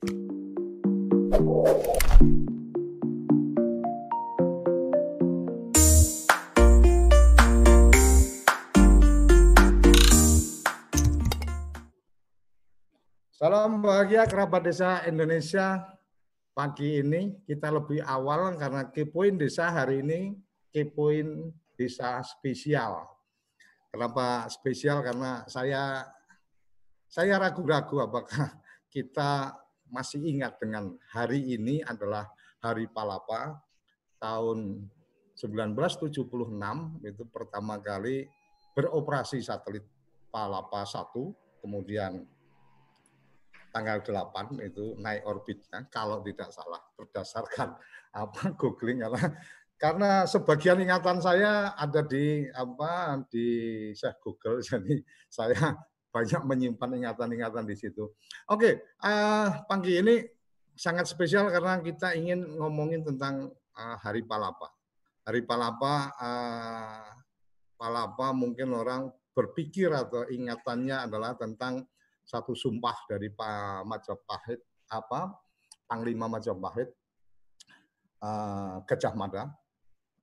Salam bahagia kerabat desa Indonesia. Pagi ini kita lebih awal karena kepoin desa hari ini kepoin desa spesial. Kenapa spesial? Karena saya saya ragu-ragu apakah kita masih ingat dengan hari ini adalah Hari Palapa tahun 1976 itu pertama kali beroperasi satelit Palapa 1 kemudian tanggal 8 itu naik orbitnya kalau tidak salah berdasarkan apa googling karena karena sebagian ingatan saya ada di apa di saya Google jadi saya banyak menyimpan ingatan-ingatan di situ. Oke, uh, pagi ini sangat spesial karena kita ingin ngomongin tentang uh, Hari Palapa. Hari Palapa uh, Palapa mungkin orang berpikir atau ingatannya adalah tentang satu sumpah dari Pak Majapahit apa Panglima Majapahit uh, Gajah Mada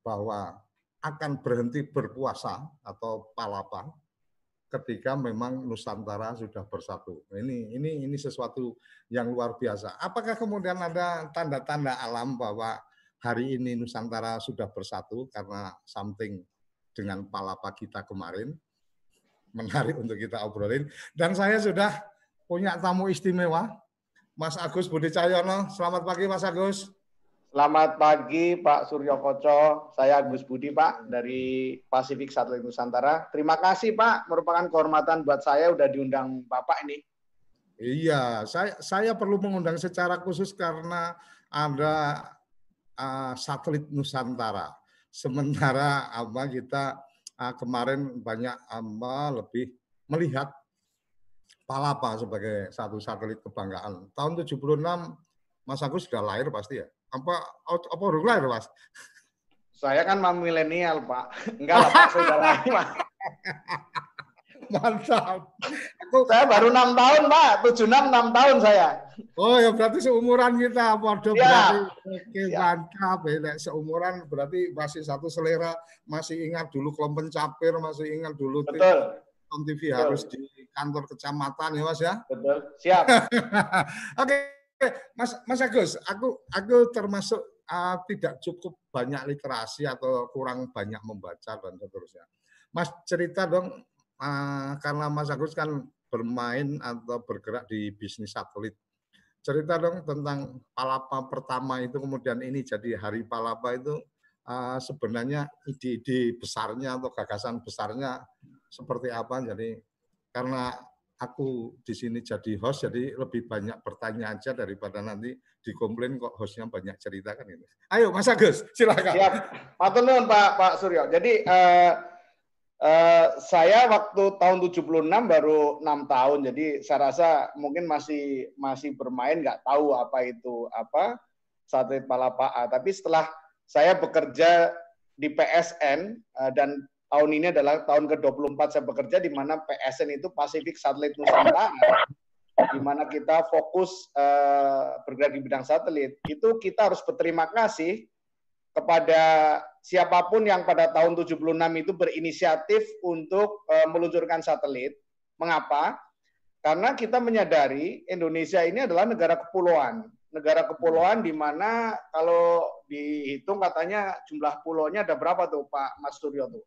bahwa akan berhenti berpuasa atau palapa ketika memang Nusantara sudah bersatu. Ini ini ini sesuatu yang luar biasa. Apakah kemudian ada tanda-tanda alam bahwa hari ini Nusantara sudah bersatu karena something dengan palapa kita kemarin? menarik untuk kita obrolin. Dan saya sudah punya tamu istimewa, Mas Agus Budi Cahyono. Selamat pagi Mas Agus. Selamat pagi Pak Suryo Koco. Saya Agus Budi Pak dari Pasifik Satelit Nusantara. Terima kasih Pak, merupakan kehormatan buat saya udah diundang Bapak ini. Iya, saya saya perlu mengundang secara khusus karena ada uh, satelit Nusantara. Sementara apa kita uh, kemarin banyak apa lebih melihat Palapa sebagai satu satelit kebanggaan. Tahun 76 Mas Agus sudah lahir pasti ya? Apa apa baru lahir, Mas? Saya kan mam milenial, Pak. Enggak lah, Pak, sudah Pak. Mantap. Aku, saya baru enam tahun, Pak. Tujuh enam enam tahun saya. Oh ya berarti seumuran kita, Waduh, ya. berarti oke ya. mantap ya. Seumuran berarti masih satu selera, masih ingat dulu kelompok capir, masih ingat dulu Betul. Tom TV Betul. harus di kantor kecamatan ya Mas ya. Betul. Siap. Oke, Mas Mas Agus, aku aku termasuk uh, tidak cukup banyak literasi atau kurang banyak membaca dan seterusnya. Mas cerita dong uh, karena Mas Agus kan bermain atau bergerak di bisnis satelit. Cerita dong tentang Palapa pertama itu kemudian ini jadi Hari Palapa itu uh, sebenarnya ide-ide besarnya atau gagasan besarnya seperti apa. Jadi karena aku di sini jadi host, jadi lebih banyak bertanya aja daripada nanti dikomplain kok hostnya banyak cerita kan ini. Ayo Mas Agus, silakan. Siap. Matur Pak Pak Suryo. Jadi uh, uh, saya waktu tahun 76 baru enam tahun, jadi saya rasa mungkin masih masih bermain nggak tahu apa itu apa satelit Palapa. Tapi setelah saya bekerja di PSN eh, dan tahun ini adalah tahun ke-24 saya bekerja di mana PSN itu Pacific Satellite Nusantara di mana kita fokus uh, bergerak di bidang satelit. Itu kita harus berterima kasih kepada siapa pun yang pada tahun 76 itu berinisiatif untuk uh, meluncurkan satelit. Mengapa? Karena kita menyadari Indonesia ini adalah negara kepulauan. Negara kepulauan di mana kalau dihitung katanya jumlah pulaunya ada berapa tuh Pak Mas Suryo tuh?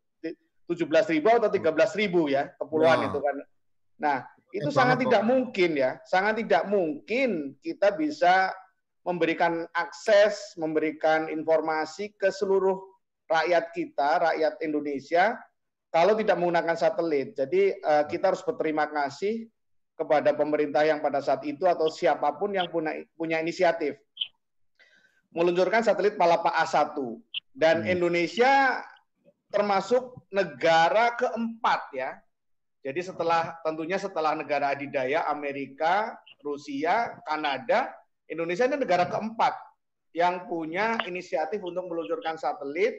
17 ribu atau 13 ribu ya kepulauan nah. itu kan. Nah itu eh, sangat tidak mungkin ya, sangat tidak mungkin kita bisa memberikan akses, memberikan informasi ke seluruh rakyat kita, rakyat Indonesia, kalau tidak menggunakan satelit. Jadi uh, kita harus berterima kasih kepada pemerintah yang pada saat itu atau siapa pun yang punya punya inisiatif meluncurkan satelit Palapa A1 dan hmm. Indonesia termasuk negara keempat ya. Jadi setelah tentunya setelah negara adidaya Amerika, Rusia, Kanada, Indonesia ini negara keempat yang punya inisiatif untuk meluncurkan satelit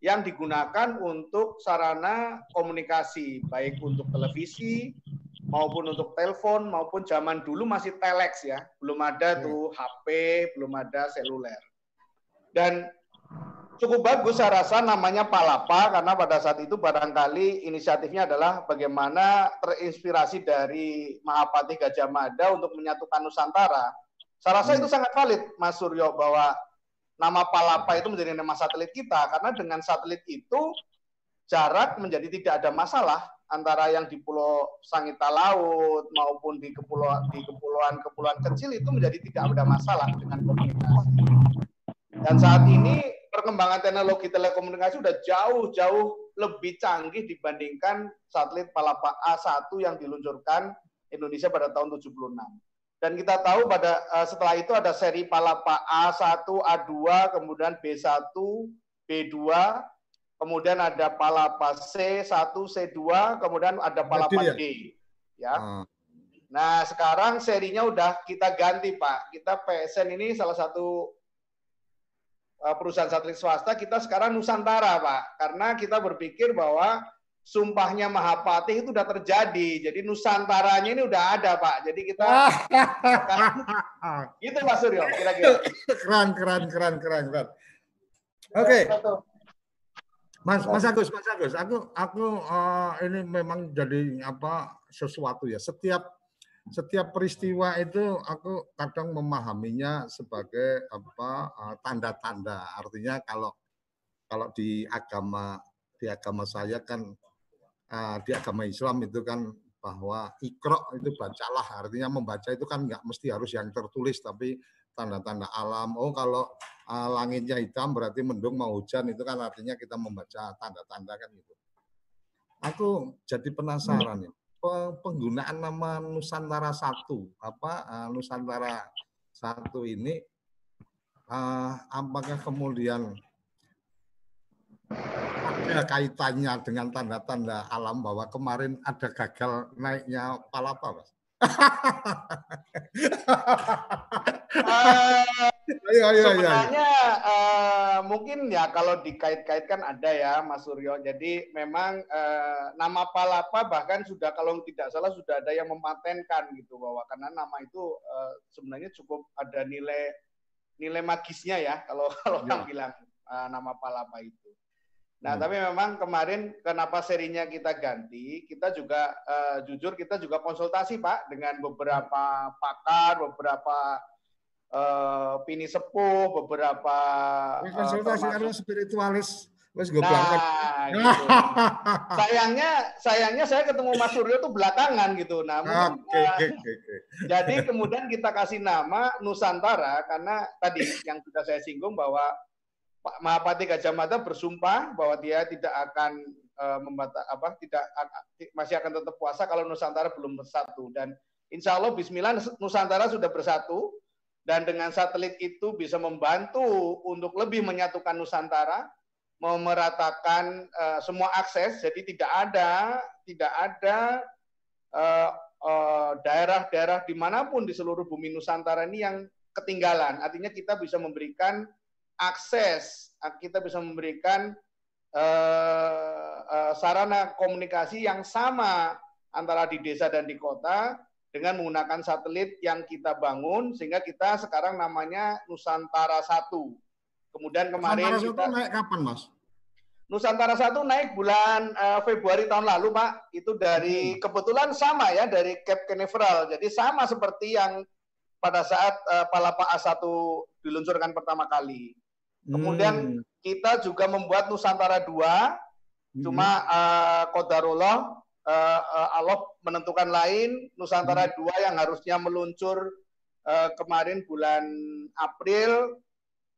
yang digunakan untuk sarana komunikasi baik untuk televisi, maupun untuk telepon maupun zaman dulu masih telex ya, belum ada tuh HP, belum ada seluler. Dan cukup bagus saya rasa namanya Palapa karena pada saat itu barangkali inisiatifnya adalah bagaimana terinspirasi dari Mahapati Gajah Mada untuk menyatukan Nusantara. Saya rasa hmm. itu sangat valid Mas Suryo bahwa nama Palapa itu menjadi nama satelit kita karena dengan satelit itu jarak menjadi tidak ada masalah antara yang di Pulau Sangita Laut maupun di kepulauan di kepulauan-kepulauan kecil itu menjadi tidak ada masalah dengan komunikasi. Dan saat ini perkembangan teknologi telekomunikasi sudah jauh-jauh lebih canggih dibandingkan satelit Palapa A1 yang diluncurkan Indonesia pada tahun 76. Dan kita tahu pada eh, setelah itu ada seri Palapa A1, A2, kemudian B1, B2, kemudian ada palapa C1, C2, kemudian ada palapa ya? D. Ya. Hmm. Nah, sekarang serinya udah kita ganti, Pak. Kita PSN ini salah satu perusahaan satelit swasta, kita sekarang Nusantara, Pak. Karena kita berpikir bahwa sumpahnya Mahapati itu udah terjadi. Jadi Nusantaranya ini udah ada, Pak. Jadi kita itu Pak Suryo kira-kira. Keren, keren, keren, keren, keren. Oke. Okay. Mas, Mas Agus, Mas Agus, aku aku uh, ini memang jadi apa sesuatu ya. Setiap setiap peristiwa itu aku kadang memahaminya sebagai apa uh, tanda-tanda. Artinya kalau kalau di agama di agama saya kan uh, di agama Islam itu kan bahwa ikro itu bacalah artinya membaca itu kan nggak mesti harus yang tertulis tapi tanda-tanda alam. Oh kalau uh, langitnya hitam berarti mendung mau hujan itu kan artinya kita membaca tanda-tanda kan gitu. Aku jadi penasaran ya penggunaan nama Nusantara satu apa uh, Nusantara satu ini uh, apakah kemudian ada kaitannya dengan tanda-tanda alam bahwa kemarin ada gagal naiknya palapa, Mas? uh, ayo, ayo, sebenarnya ayo, Uh, mungkin ya kalau dikait-kaitkan ada ya Mas Suryo. Jadi memang uh, nama Palapa bahkan sudah kalau tidak salah sudah ada yang mematenkan gitu bahwa karena nama itu uh, sebenarnya cukup ada nilai nilai magisnya ya kalau kalau ya. bilang uh, nama Palapa itu. Nah, hmm. tapi memang kemarin kenapa serinya kita ganti, kita juga uh, jujur kita juga konsultasi Pak dengan beberapa pakar, beberapa uh, pini sepuh, beberapa uh, konsultasi karena spiritualis. Mas gue nah, gitu. sayangnya, sayangnya saya ketemu Mas Suryo tuh belakangan gitu. Nah, okay, okay, okay. jadi kemudian kita kasih nama Nusantara karena tadi yang sudah saya singgung bahwa Pak Mahapati Gajah Mada bersumpah bahwa dia tidak akan uh, membata, apa tidak masih akan tetap puasa kalau Nusantara belum bersatu dan Insya Allah Bismillah Nusantara sudah bersatu dan dengan satelit itu bisa membantu untuk lebih menyatukan Nusantara, memeratakan uh, semua akses. Jadi tidak ada tidak ada uh, uh, daerah-daerah di mana pun di seluruh bumi Nusantara ini yang ketinggalan. Artinya kita bisa memberikan akses, kita bisa memberikan uh, uh, sarana komunikasi yang sama antara di desa dan di kota dengan menggunakan satelit yang kita bangun sehingga kita sekarang namanya Nusantara Satu. Kemudian kemarin Nusantara kita, naik kapan, Mas? Nusantara Satu naik bulan uh, Februari tahun lalu, Pak. Itu dari hmm. kebetulan sama ya dari Cape Canaveral. Jadi sama seperti yang pada saat uh, Palapa A1 diluncurkan pertama kali. Kemudian hmm. kita juga membuat Nusantara dua, hmm. cuma uh, Kodarullah uh, uh, Allah menentukan lain Nusantara hmm. dua yang harusnya meluncur uh, kemarin bulan April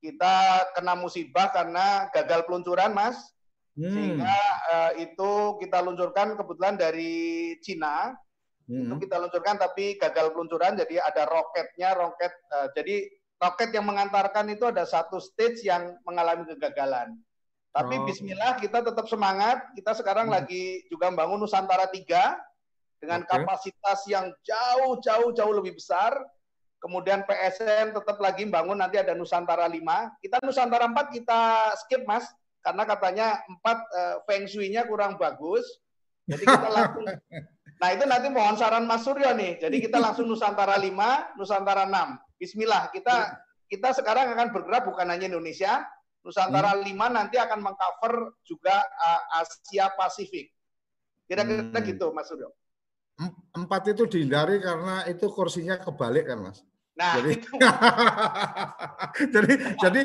kita kena musibah karena gagal peluncuran, Mas. Hmm. Sehingga uh, itu kita luncurkan kebetulan dari Cina. Hmm. Itu kita luncurkan tapi gagal peluncuran jadi ada roketnya, roket uh, jadi roket yang mengantarkan itu ada satu stage yang mengalami kegagalan. Tapi oh. Bismillah kita tetap semangat. Kita sekarang hmm. lagi juga membangun Nusantara 3 dengan okay. kapasitas yang jauh jauh jauh lebih besar. Kemudian PSN tetap lagi membangun nanti ada Nusantara 5. Kita Nusantara 4 kita skip Mas karena katanya 4 uh, feng shui-nya kurang bagus. Jadi kita langsung Nah itu nanti mohon saran Mas Suryo nih. Jadi kita langsung Nusantara 5, Nusantara 6. Bismillah, kita kita sekarang akan bergerak bukan hanya Indonesia, Nusantara hmm. 5 nanti akan mengcover juga uh, Asia Pasifik. Kira-kira hmm. gitu Mas Suryo. Empat itu dihindari karena itu kursinya kebalik kan Mas. Nah, jadi, itu. jadi jadi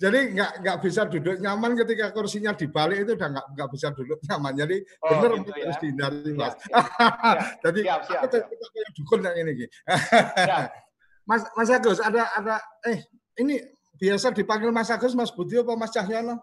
jadi nggak nggak bisa duduk nyaman ketika kursinya dibalik itu udah nggak nggak bisa duduk nyaman. Jadi oh, benar gitu ya. harus dihindari mas. Siap, siap. jadi siap, siap, siap. kita kayak dukun yang ini. Mas Mas Agus ada ada eh ini biasa dipanggil Mas Agus, Mas Budi apa Mas Cahyono?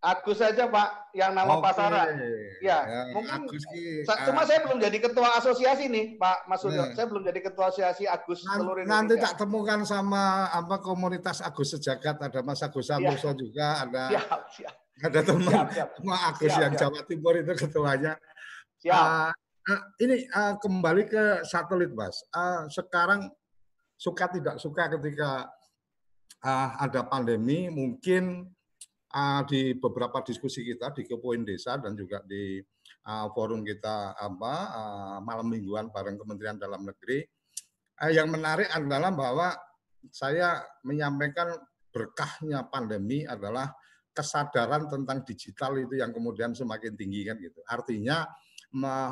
Agus saja Pak, yang nama okay. pasaran. Ya, ya mungkin. Agus ki, cuma uh, saya belum jadi ketua asosiasi nih, Pak Mas Suryo. Ya. Saya belum jadi ketua asosiasi Agus nanti, seluruh Indonesia. Nanti tak temukan sama apa komunitas Agus sejagat, ada Mas Agus Samuso ya. juga, ada siap, siap. ada teman siap, siap. Agus siap, yang siap. Jawa Timur itu ketuanya. Siap. Uh, ini uh, kembali ke satelit, Mas. Uh, sekarang suka tidak suka ketika uh, ada pandemi, mungkin uh, di beberapa diskusi kita di Kepoin Desa dan juga di uh, forum kita apa uh, malam mingguan bareng Kementerian Dalam Negeri uh, yang menarik adalah bahwa saya menyampaikan berkahnya pandemi adalah kesadaran tentang digital itu yang kemudian semakin tinggi kan gitu. Artinya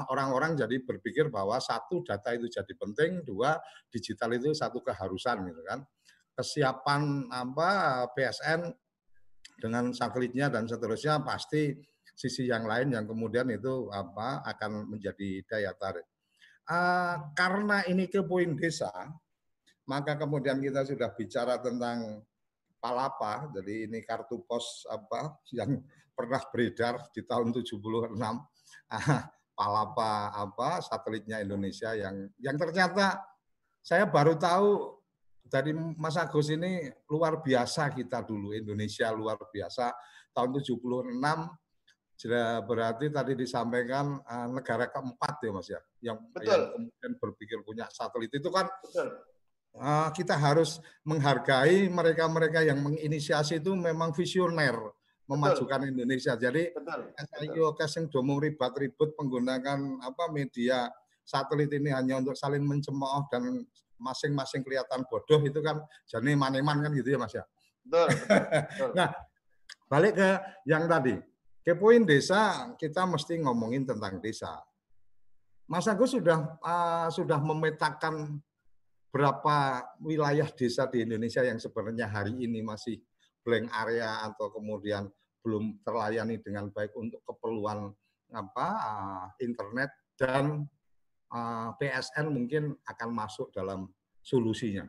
orang-orang jadi berpikir bahwa satu data itu jadi penting, dua digital itu satu keharusan gitu kan. Kesiapan apa PSN dengan satelitnya dan seterusnya pasti sisi yang lain yang kemudian itu apa akan menjadi daya tarik. Uh, karena ini ke poin desa, maka kemudian kita sudah bicara tentang Palapa, jadi ini kartu pos apa yang pernah beredar di tahun 76. Palapa apa satelitnya Indonesia yang yang ternyata saya baru tahu dari Mas Agus ini luar biasa kita dulu Indonesia luar biasa tahun 76 berarti tadi disampaikan uh, negara keempat ya Mas ya yang, Betul. yang kemudian berpikir punya satelit itu kan Betul. Uh, kita harus menghargai mereka-mereka yang menginisiasi itu memang visioner memajukan Betul. Indonesia. Jadi ayo casing domo ribet-ribet menggunakan apa media satelit ini hanya untuk saling mencemooh dan masing-masing kelihatan bodoh itu kan jadi maneman kan gitu ya Mas ya. Betul. betul. nah, balik ke yang tadi. Kepoin desa kita mesti ngomongin tentang desa. Mas Agus sudah uh, sudah memetakan berapa wilayah desa di Indonesia yang sebenarnya hari ini masih blank area atau kemudian belum terlayani dengan baik untuk keperluan apa uh, internet dan uh, PSN mungkin akan masuk dalam solusinya?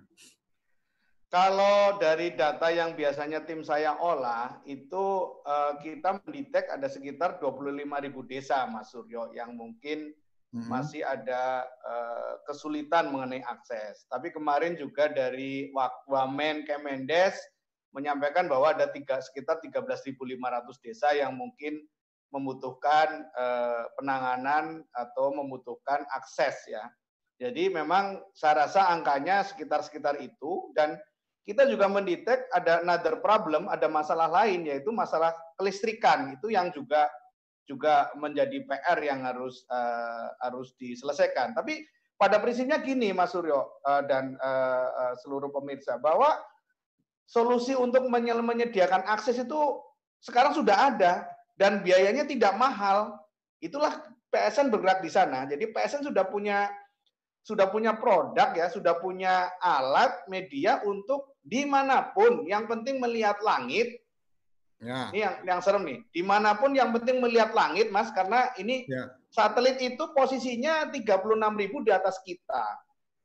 Kalau dari data yang biasanya tim saya olah, itu uh, kita mendetek ada sekitar 25 ribu desa, Mas Suryo, yang mungkin hmm. masih ada uh, kesulitan mengenai akses. Tapi kemarin juga dari Wamen Kemendes menyampaikan bahwa ada tiga, sekitar 13.500 desa yang mungkin membutuhkan uh, penanganan atau membutuhkan akses ya. Jadi memang saya rasa angkanya sekitar-sekitar itu dan kita juga mendetek ada another problem, ada masalah lain yaitu masalah kelistrikan itu yang juga juga menjadi PR yang harus uh, harus diselesaikan. Tapi pada prinsipnya gini Mas Suryo uh, dan uh, seluruh pemirsa bahwa solusi untuk menyediakan akses itu sekarang sudah ada dan biayanya tidak mahal. Itulah PSN bergerak di sana. Jadi PSN sudah punya sudah punya produk ya, sudah punya alat media untuk di mana pun. Yang penting melihat langit. Ya. Ini yang yang serem nih. Di mana pun yang penting melihat langit, Mas, karena ini ya. satelit itu posisinya 36.000 di atas kita.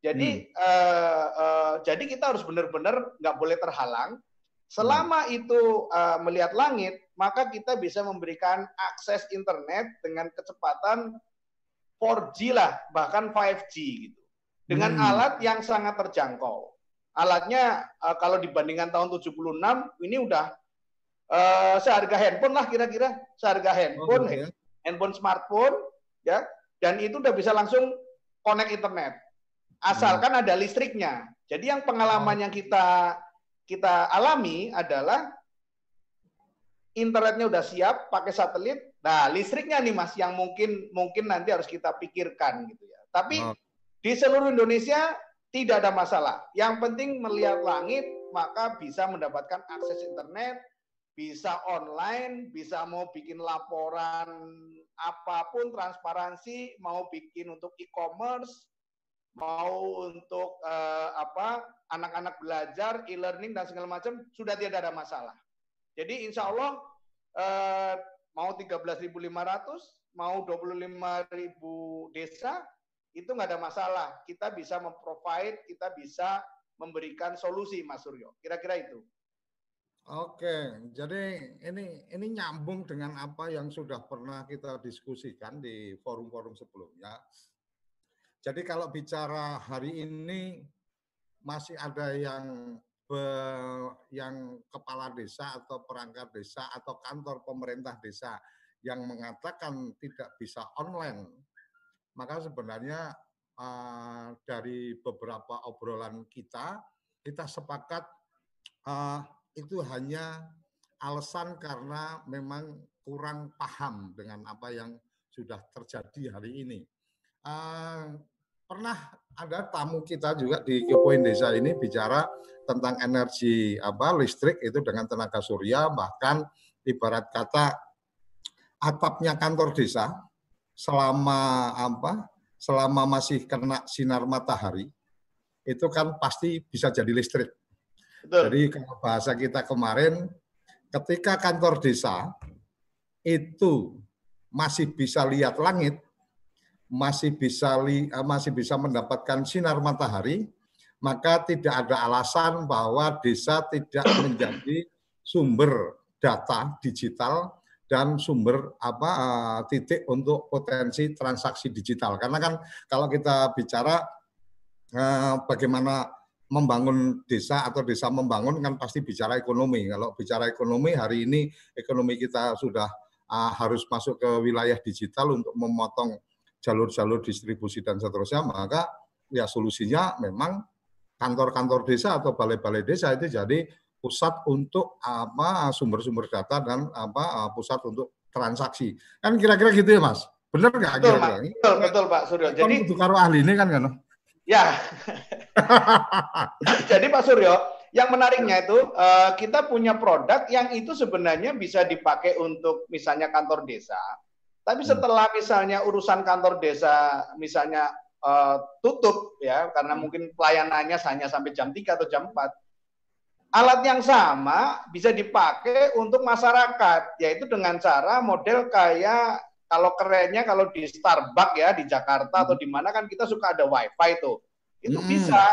Jadi hmm. uh, uh, jadi kita harus benar-benar nggak boleh terhalang. Selama hmm. itu uh, melihat langit, maka kita bisa memberikan akses internet dengan kecepatan 4G lah, bahkan 5G gitu. Dengan hmm. alat yang sangat terjangkau. Alatnya uh, kalau dibandingkan tahun 76 ini udah uh, seharga handphone lah kira-kira, seharga handphone, oh, ya. handphone smartphone ya. Dan itu udah bisa langsung connect internet. Asalkan hmm. ada listriknya. Jadi yang pengalaman oh. yang kita kita alami adalah internetnya udah siap pakai satelit Nah, listriknya nih Mas yang mungkin mungkin nanti harus kita pikirkan gitu ya. Tapi oh. di seluruh Indonesia tidak ada masalah. Yang penting melihat langit maka bisa mendapatkan akses internet, bisa online, bisa mau bikin laporan apa pun transparansi, mau bikin untuk e-commerce, mau untuk uh, apa anak-anak belajar, e-learning dan segala macam sudah tidak ada masalah. Jadi insya Allah uh, mau 13.500, mau 25.000 desa, itu nggak ada masalah. Kita bisa memprovide, kita bisa memberikan solusi, Mas Suryo. Kira-kira itu. Oke, jadi ini ini nyambung dengan apa yang sudah pernah kita diskusikan di forum-forum sebelumnya. Jadi kalau bicara hari ini masih ada yang yang kepala desa atau perangkat desa atau kantor pemerintah desa yang mengatakan tidak bisa online, maka sebenarnya uh, dari beberapa obrolan kita, kita sepakat uh, itu hanya alasan karena memang kurang paham dengan apa yang sudah terjadi hari ini. Uh, pernah ada tamu kita juga di Kepoin Desa ini bicara tentang energi apa listrik itu dengan tenaga surya bahkan ibarat kata atapnya kantor desa selama apa selama masih kena sinar matahari itu kan pasti bisa jadi listrik. Betul. Jadi kalau bahasa kita kemarin ketika kantor desa itu masih bisa lihat langit, masih bisa li, masih bisa mendapatkan sinar matahari, maka tidak ada alasan bahwa desa tidak menjadi sumber data digital dan sumber apa uh, titik untuk potensi transaksi digital. Karena kan kalau kita bicara uh, bagaimana membangun desa atau desa membangun kan pasti bicara ekonomi. Kalau bicara ekonomi hari ini ekonomi kita sudah harus masuk ke wilayah digital untuk memotong jalur-jalur distribusi dan seterusnya, maka ya solusinya memang kantor-kantor desa atau balai-balai desa itu jadi pusat untuk apa sumber-sumber data dan apa pusat untuk transaksi. Kan kira-kira gitu ya, Mas? Benar nggak betul, kira-kira? Betul, betul, Pak Suryo. Jadi itu karo ahli ini kan kan? Ya. Jadi Pak Suryo, yang menariknya itu eh, kita punya produk yang itu sebenarnya bisa dipakai untuk misalnya kantor desa. Tapi hmm. setelah misalnya urusan kantor desa misalnya uh, tutup ya karena mungkin pelayanannya hanya sampai jam 3 atau jam 4. Alat yang sama bisa dipakai untuk masyarakat yaitu dengan cara model kayak kalau kerennya kalau di Starbucks ya di Jakarta atau di mana kan kita suka ada wifi tuh. Itu hmm. bisa.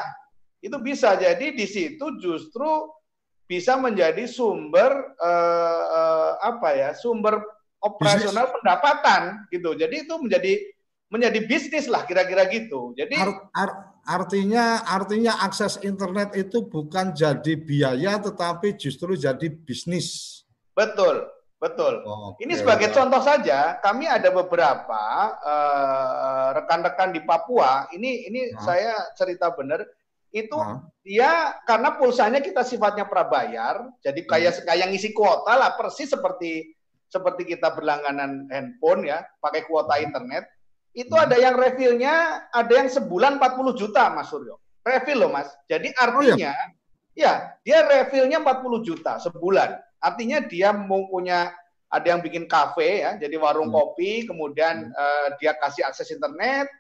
Itu bisa jadi di situ justru bisa menjadi sumber uh, uh, apa ya? sumber operasional Bisnis. pendapatan gitu. Jadi itu menjadi menjadi bisnis lah kira-kira gitu. Jadi art, art, artinya artinya akses internet itu bukan jadi biaya tetapi justru jadi bisnis. Betul, betul. Okay. Ini sebagai contoh saja, kami ada beberapa uh, rekan-rekan di Papua. Ini ini nah. saya cerita benar itu nah. dia karena pulsanya kita sifatnya prabayar, jadi kayak kayak ngisi kuota lah persis seperti seperti kita berlangganan handphone ya, pakai kuota hmm. internet itu ada yang refillnya ada yang sebulan 40 juta Mas Suryo. Refill loh Mas. Jadi artinya oh, iya. ya dia refillnya 40 juta sebulan. Artinya dia mau punya ada yang bikin kafe ya, jadi warung hmm. kopi, kemudian hmm. uh, dia kasih akses internet,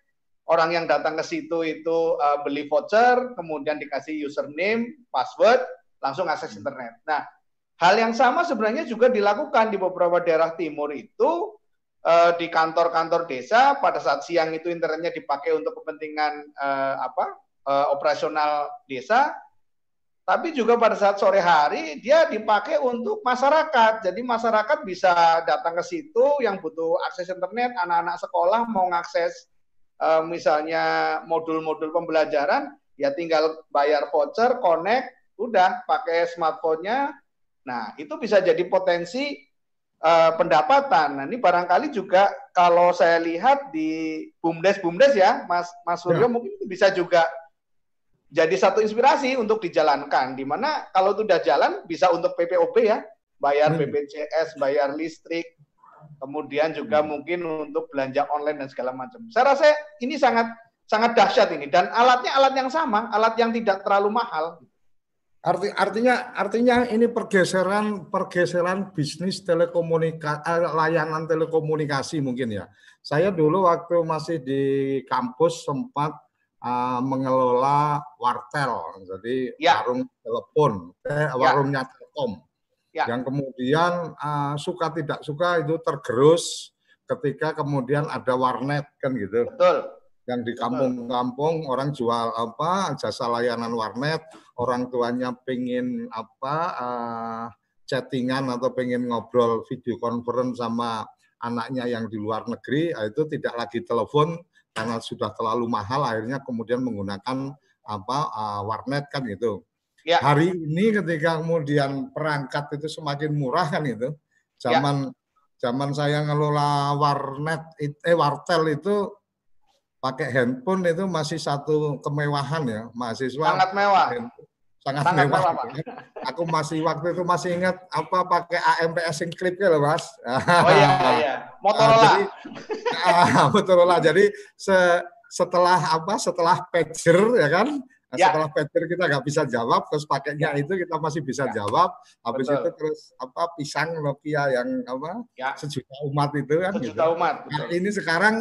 orang yang datang ke situ itu uh, beli voucher, kemudian dikasih username, password, langsung akses hmm. internet. Nah, hal yang sama sebenarnya juga dilakukan di beberapa daerah timur itu uh, di kantor-kantor desa pada saat siang itu internetnya dipakai untuk kepentingan uh, apa uh, operasional desa tapi juga pada saat sore hari dia dipakai untuk masyarakat. Jadi masyarakat bisa datang ke situ yang butuh akses internet, anak-anak sekolah mau mengakses uh, misalnya modul-modul pembelajaran, ya tinggal bayar voucher, connect, udah pakai smartphone-nya. Nah, itu bisa jadi potensi uh, pendapatan. Nah, ini barangkali juga kalau saya lihat di bumdes bumdes ya, Mas Mas Suryo ya. mungkin bisa juga jadi satu inspirasi untuk dijalankan. Di mana kalau itu sudah jalan bisa untuk PPOB ya, bayar hmm. BPJS, bayar listrik, kemudian juga hmm. mungkin untuk belanja online dan segala macam. Saya rasa ini sangat sangat dahsyat ini dan alatnya alat yang sama, alat yang tidak terlalu mahal. Arti, artinya artinya ini pergeseran pergeseran bisnis telekomunikasi eh, layanan telekomunikasi mungkin ya. Saya dulu waktu masih di kampus sempat uh, mengelola wartel, jadi ya. warung telepon, eh, ya. warungnya Telkom. Ya. Yang kemudian uh, suka tidak suka itu tergerus ketika kemudian ada warnet kan gitu. Betul. Yang di kampung-kampung orang jual apa jasa layanan warnet, orang tuanya pengen apa uh, chattingan atau pengen ngobrol video conference sama anaknya yang di luar negeri, itu tidak lagi telepon karena sudah terlalu mahal, akhirnya kemudian menggunakan apa uh, warnet kan gitu. Ya. Hari ini ketika kemudian perangkat itu semakin murah kan itu, zaman ya. zaman saya ngelola warnet eh wartel itu pakai handphone itu masih satu kemewahan ya mahasiswa. Sangat mewah. Sangat, sangat mewah. mewah Aku masih waktu itu masih ingat apa pakai AMPS yang klip ya loh mas. Oh iya iya. Motorola. jadi, ah, Motorola. Jadi se setelah apa setelah pager ya kan Nah, ya. Setelah pager kita nggak bisa jawab, terus pakainya ya. itu kita masih bisa ya. jawab. Habis Betul. itu terus apa pisang Nokia yang apa ya. sejuta umat itu kan. Sejuta gitu. umat. Nah, ini sekarang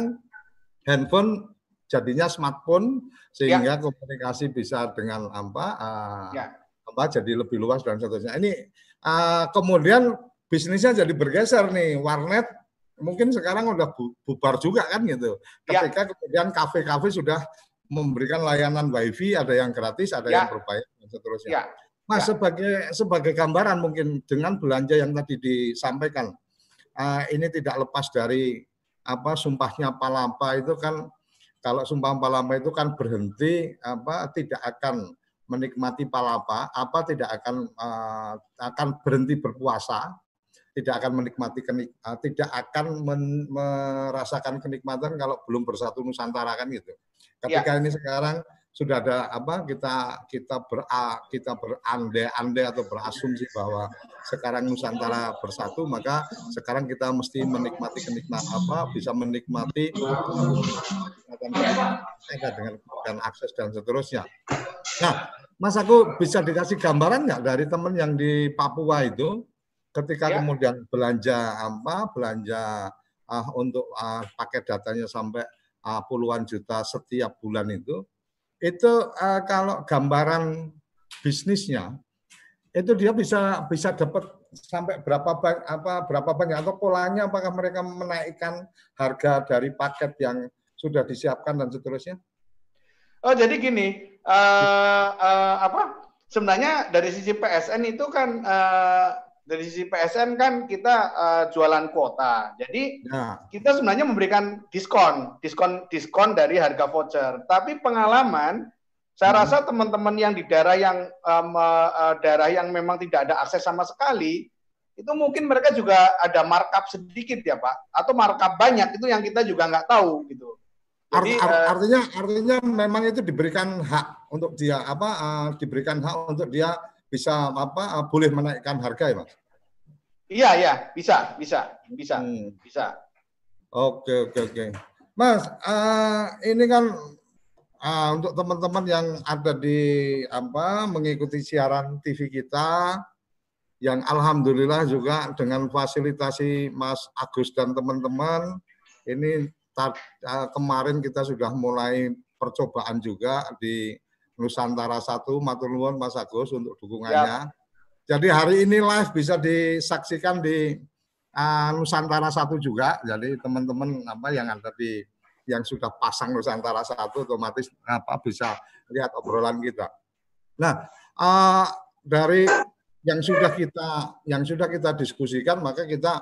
handphone jadinya smartphone sehingga ya. komunikasi bisa dengan apa uh, ya. apa jadi lebih luas dan seterusnya. Ini uh, kemudian bisnisnya jadi bergeser nih warnet mungkin sekarang udah bubar juga kan gitu. Ya. Ketika ya. kemudian kafe-kafe sudah memberikan layanan wifi, ada yang gratis, ada ya. yang berbayar dan seterusnya. Ya. Mas ya. sebagai sebagai gambaran mungkin dengan belanja yang tadi disampaikan, uh, ini tidak lepas dari apa sumpahnya Palapa itu kan kalau sumpah Palapa itu kan berhenti apa tidak akan menikmati palapa, apa tidak akan uh, akan berhenti berpuasa, tidak akan menikmati kenik, uh, tidak akan men, merasakan kenikmatan kalau belum bersatu Nusantara kan gitu. Ketika ya. ini sekarang sudah ada apa kita kita ber kita berandai-andai atau berasumsi bahwa sekarang Nusantara bersatu maka sekarang kita mesti menikmati kenikmat apa bisa menikmati dengan dengan akses dan seterusnya. Nah, Mas aku bisa dikasih gambaran nggak dari teman yang di Papua itu ketika ya. kemudian belanja apa belanja uh, untuk uh, pakai datanya sampai uh, puluhan juta setiap bulan itu, itu uh, kalau gambaran bisnisnya itu dia bisa bisa dapat sampai berapa banyak apa berapa banyak atau polanya apakah mereka menaikkan harga dari paket yang sudah disiapkan dan seterusnya? Oh jadi gini uh, uh, apa sebenarnya dari sisi PSN itu kan uh, dari sisi PSN kan kita uh, jualan kuota. Jadi ya. kita sebenarnya memberikan diskon, diskon diskon dari harga voucher. Tapi pengalaman saya hmm. rasa teman-teman yang di daerah yang um, uh, daerah yang memang tidak ada akses sama sekali itu mungkin mereka juga ada markup sedikit ya Pak atau markup banyak itu yang kita juga nggak tahu gitu. Jadi, Art, uh, artinya artinya memang itu diberikan hak untuk dia apa uh, diberikan hak untuk dia bisa apa uh, boleh menaikkan harga ya mas? Iya iya bisa bisa bisa hmm. bisa. Oke oke oke. Mas uh, ini kan uh, untuk teman-teman yang ada di apa mengikuti siaran TV kita yang alhamdulillah juga dengan fasilitasi Mas Agus dan teman-teman ini tar, uh, kemarin kita sudah mulai percobaan juga di Nusantara satu matur nuwun Mas Agus untuk dukungannya. Ya. Jadi hari ini live bisa disaksikan di uh, Nusantara satu juga. Jadi teman-teman apa yang ada di yang sudah pasang Nusantara satu otomatis apa bisa lihat obrolan kita. Nah uh, dari yang sudah kita yang sudah kita diskusikan maka kita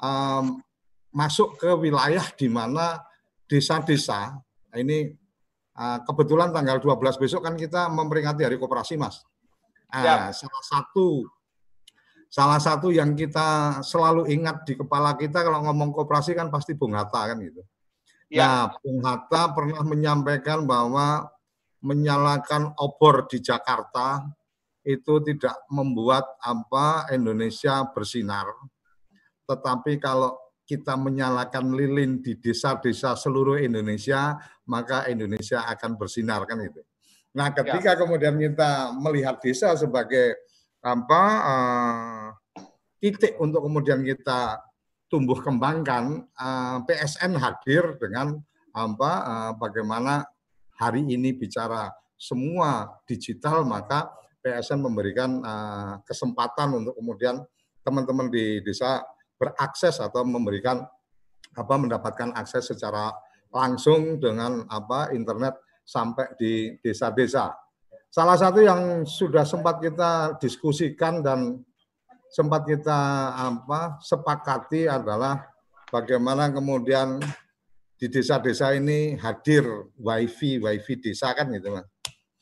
um, masuk ke wilayah di mana desa-desa ini Ah, kebetulan tanggal 12 besok kan kita memperingati Hari Koperasi, Mas. Nah, salah satu salah satu yang kita selalu ingat di kepala kita kalau ngomong koperasi kan pasti Bung Hatta kan gitu. Ya. Nah, Bung Hatta pernah menyampaikan bahwa menyalakan obor di Jakarta itu tidak membuat apa Indonesia bersinar. Tetapi kalau kita menyalakan lilin di desa-desa seluruh Indonesia, maka Indonesia akan bersinar kan itu. Nah, ketika ya. kemudian kita melihat desa sebagai apa uh, titik untuk kemudian kita tumbuh kembangkan, uh, eh, PSN hadir dengan apa uh, bagaimana hari ini bicara semua digital, maka PSN memberikan uh, kesempatan untuk kemudian teman-teman di desa berakses atau memberikan apa mendapatkan akses secara langsung dengan apa internet sampai di desa-desa. Salah satu yang sudah sempat kita diskusikan dan sempat kita apa sepakati adalah bagaimana kemudian di desa-desa ini hadir wifi wifi desa kan gitu mas.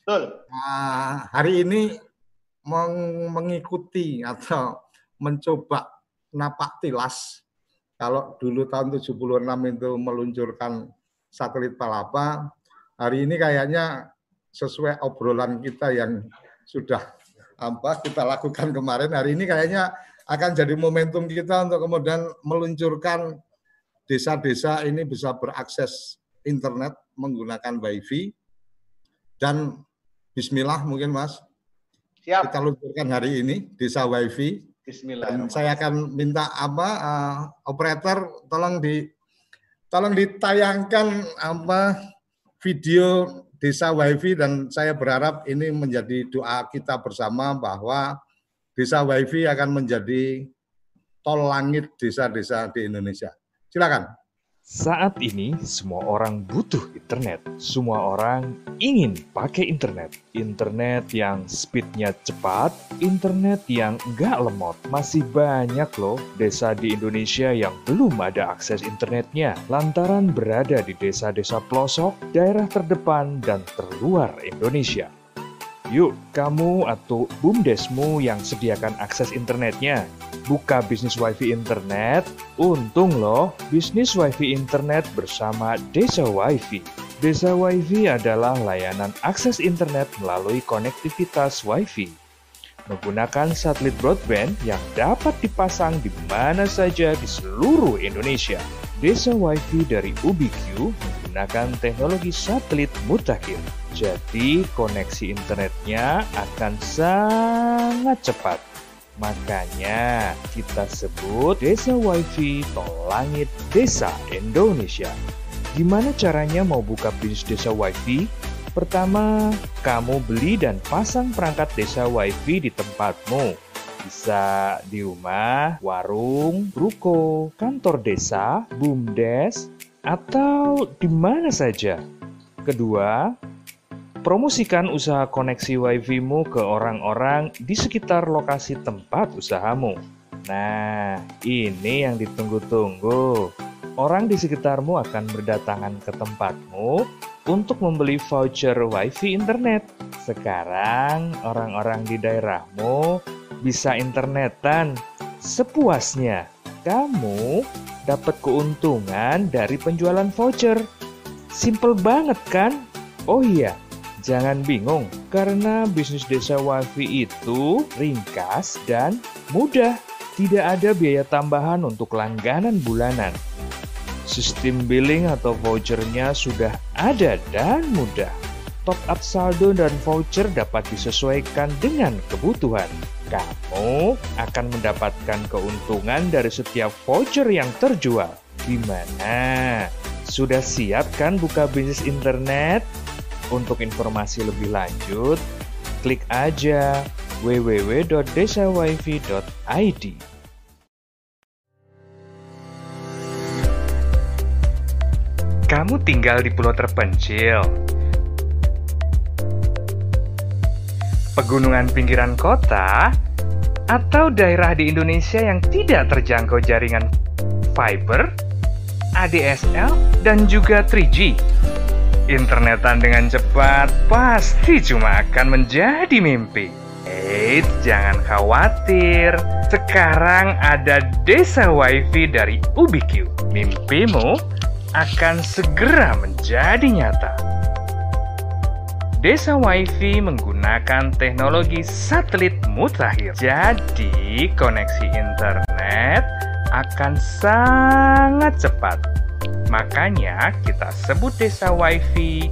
Betul. Nah, hari ini meng mengikuti atau mencoba napak tilas kalau dulu tahun 76 itu meluncurkan satelit Palapa, hari ini kayaknya sesuai obrolan kita yang sudah apa kita lakukan kemarin, hari ini kayaknya akan jadi momentum kita untuk kemudian meluncurkan desa-desa ini bisa berakses internet menggunakan wifi dan Bismillah mungkin Mas Siap. kita luncurkan hari ini desa wifi Bismillah. Dan saya akan minta apa uh, operator tolong di tolong ditayangkan apa video desa wifi dan saya berharap ini menjadi doa kita bersama bahwa desa wifi akan menjadi tol langit desa-desa di Indonesia. Silakan. Saat ini, semua orang butuh internet. Semua orang ingin pakai internet. Internet yang speednya cepat, internet yang nggak lemot. Masih banyak loh desa di Indonesia yang belum ada akses internetnya. Lantaran berada di desa-desa pelosok, daerah terdepan, dan terluar Indonesia. Yuk, kamu atau bumdesmu yang sediakan akses internetnya, buka bisnis wifi internet, untung loh bisnis wifi internet bersama Desa Wifi. Desa Wifi adalah layanan akses internet melalui konektivitas wifi. Menggunakan satelit broadband yang dapat dipasang di mana saja di seluruh Indonesia. Desa Wifi dari UbiQ menggunakan teknologi satelit mutakhir. Jadi koneksi internetnya akan sangat cepat Makanya kita sebut Desa Wifi Tol Langit Desa Indonesia. Gimana caranya mau buka bisnis Desa Wifi? Pertama, kamu beli dan pasang perangkat Desa Wifi di tempatmu. Bisa di rumah, warung, ruko, kantor desa, bumdes, atau di mana saja. Kedua, Promosikan usaha koneksi WiFi-mu ke orang-orang di sekitar lokasi tempat usahamu. Nah, ini yang ditunggu-tunggu. Orang di sekitarmu akan berdatangan ke tempatmu untuk membeli voucher WiFi internet. Sekarang, orang-orang di daerahmu bisa internetan sepuasnya. Kamu dapat keuntungan dari penjualan voucher. Simple banget kan? Oh iya, Jangan bingung, karena bisnis desa wifi itu ringkas dan mudah. Tidak ada biaya tambahan untuk langganan bulanan. Sistem billing atau vouchernya sudah ada dan mudah. Top up saldo dan voucher dapat disesuaikan dengan kebutuhan. Kamu akan mendapatkan keuntungan dari setiap voucher yang terjual. Gimana? Sudah siap kan buka bisnis internet? Untuk informasi lebih lanjut, klik aja www.desawifi.id. Kamu tinggal di pulau terpencil, pegunungan pinggiran kota, atau daerah di Indonesia yang tidak terjangkau jaringan fiber, ADSL, dan juga 3G. Internetan dengan cepat pasti cuma akan menjadi mimpi. Eits, jangan khawatir. Sekarang ada desa wifi dari UbiQ. Mimpimu akan segera menjadi nyata. Desa WiFi menggunakan teknologi satelit mutakhir. Jadi, koneksi internet akan sangat cepat. Makanya kita sebut desa WiFi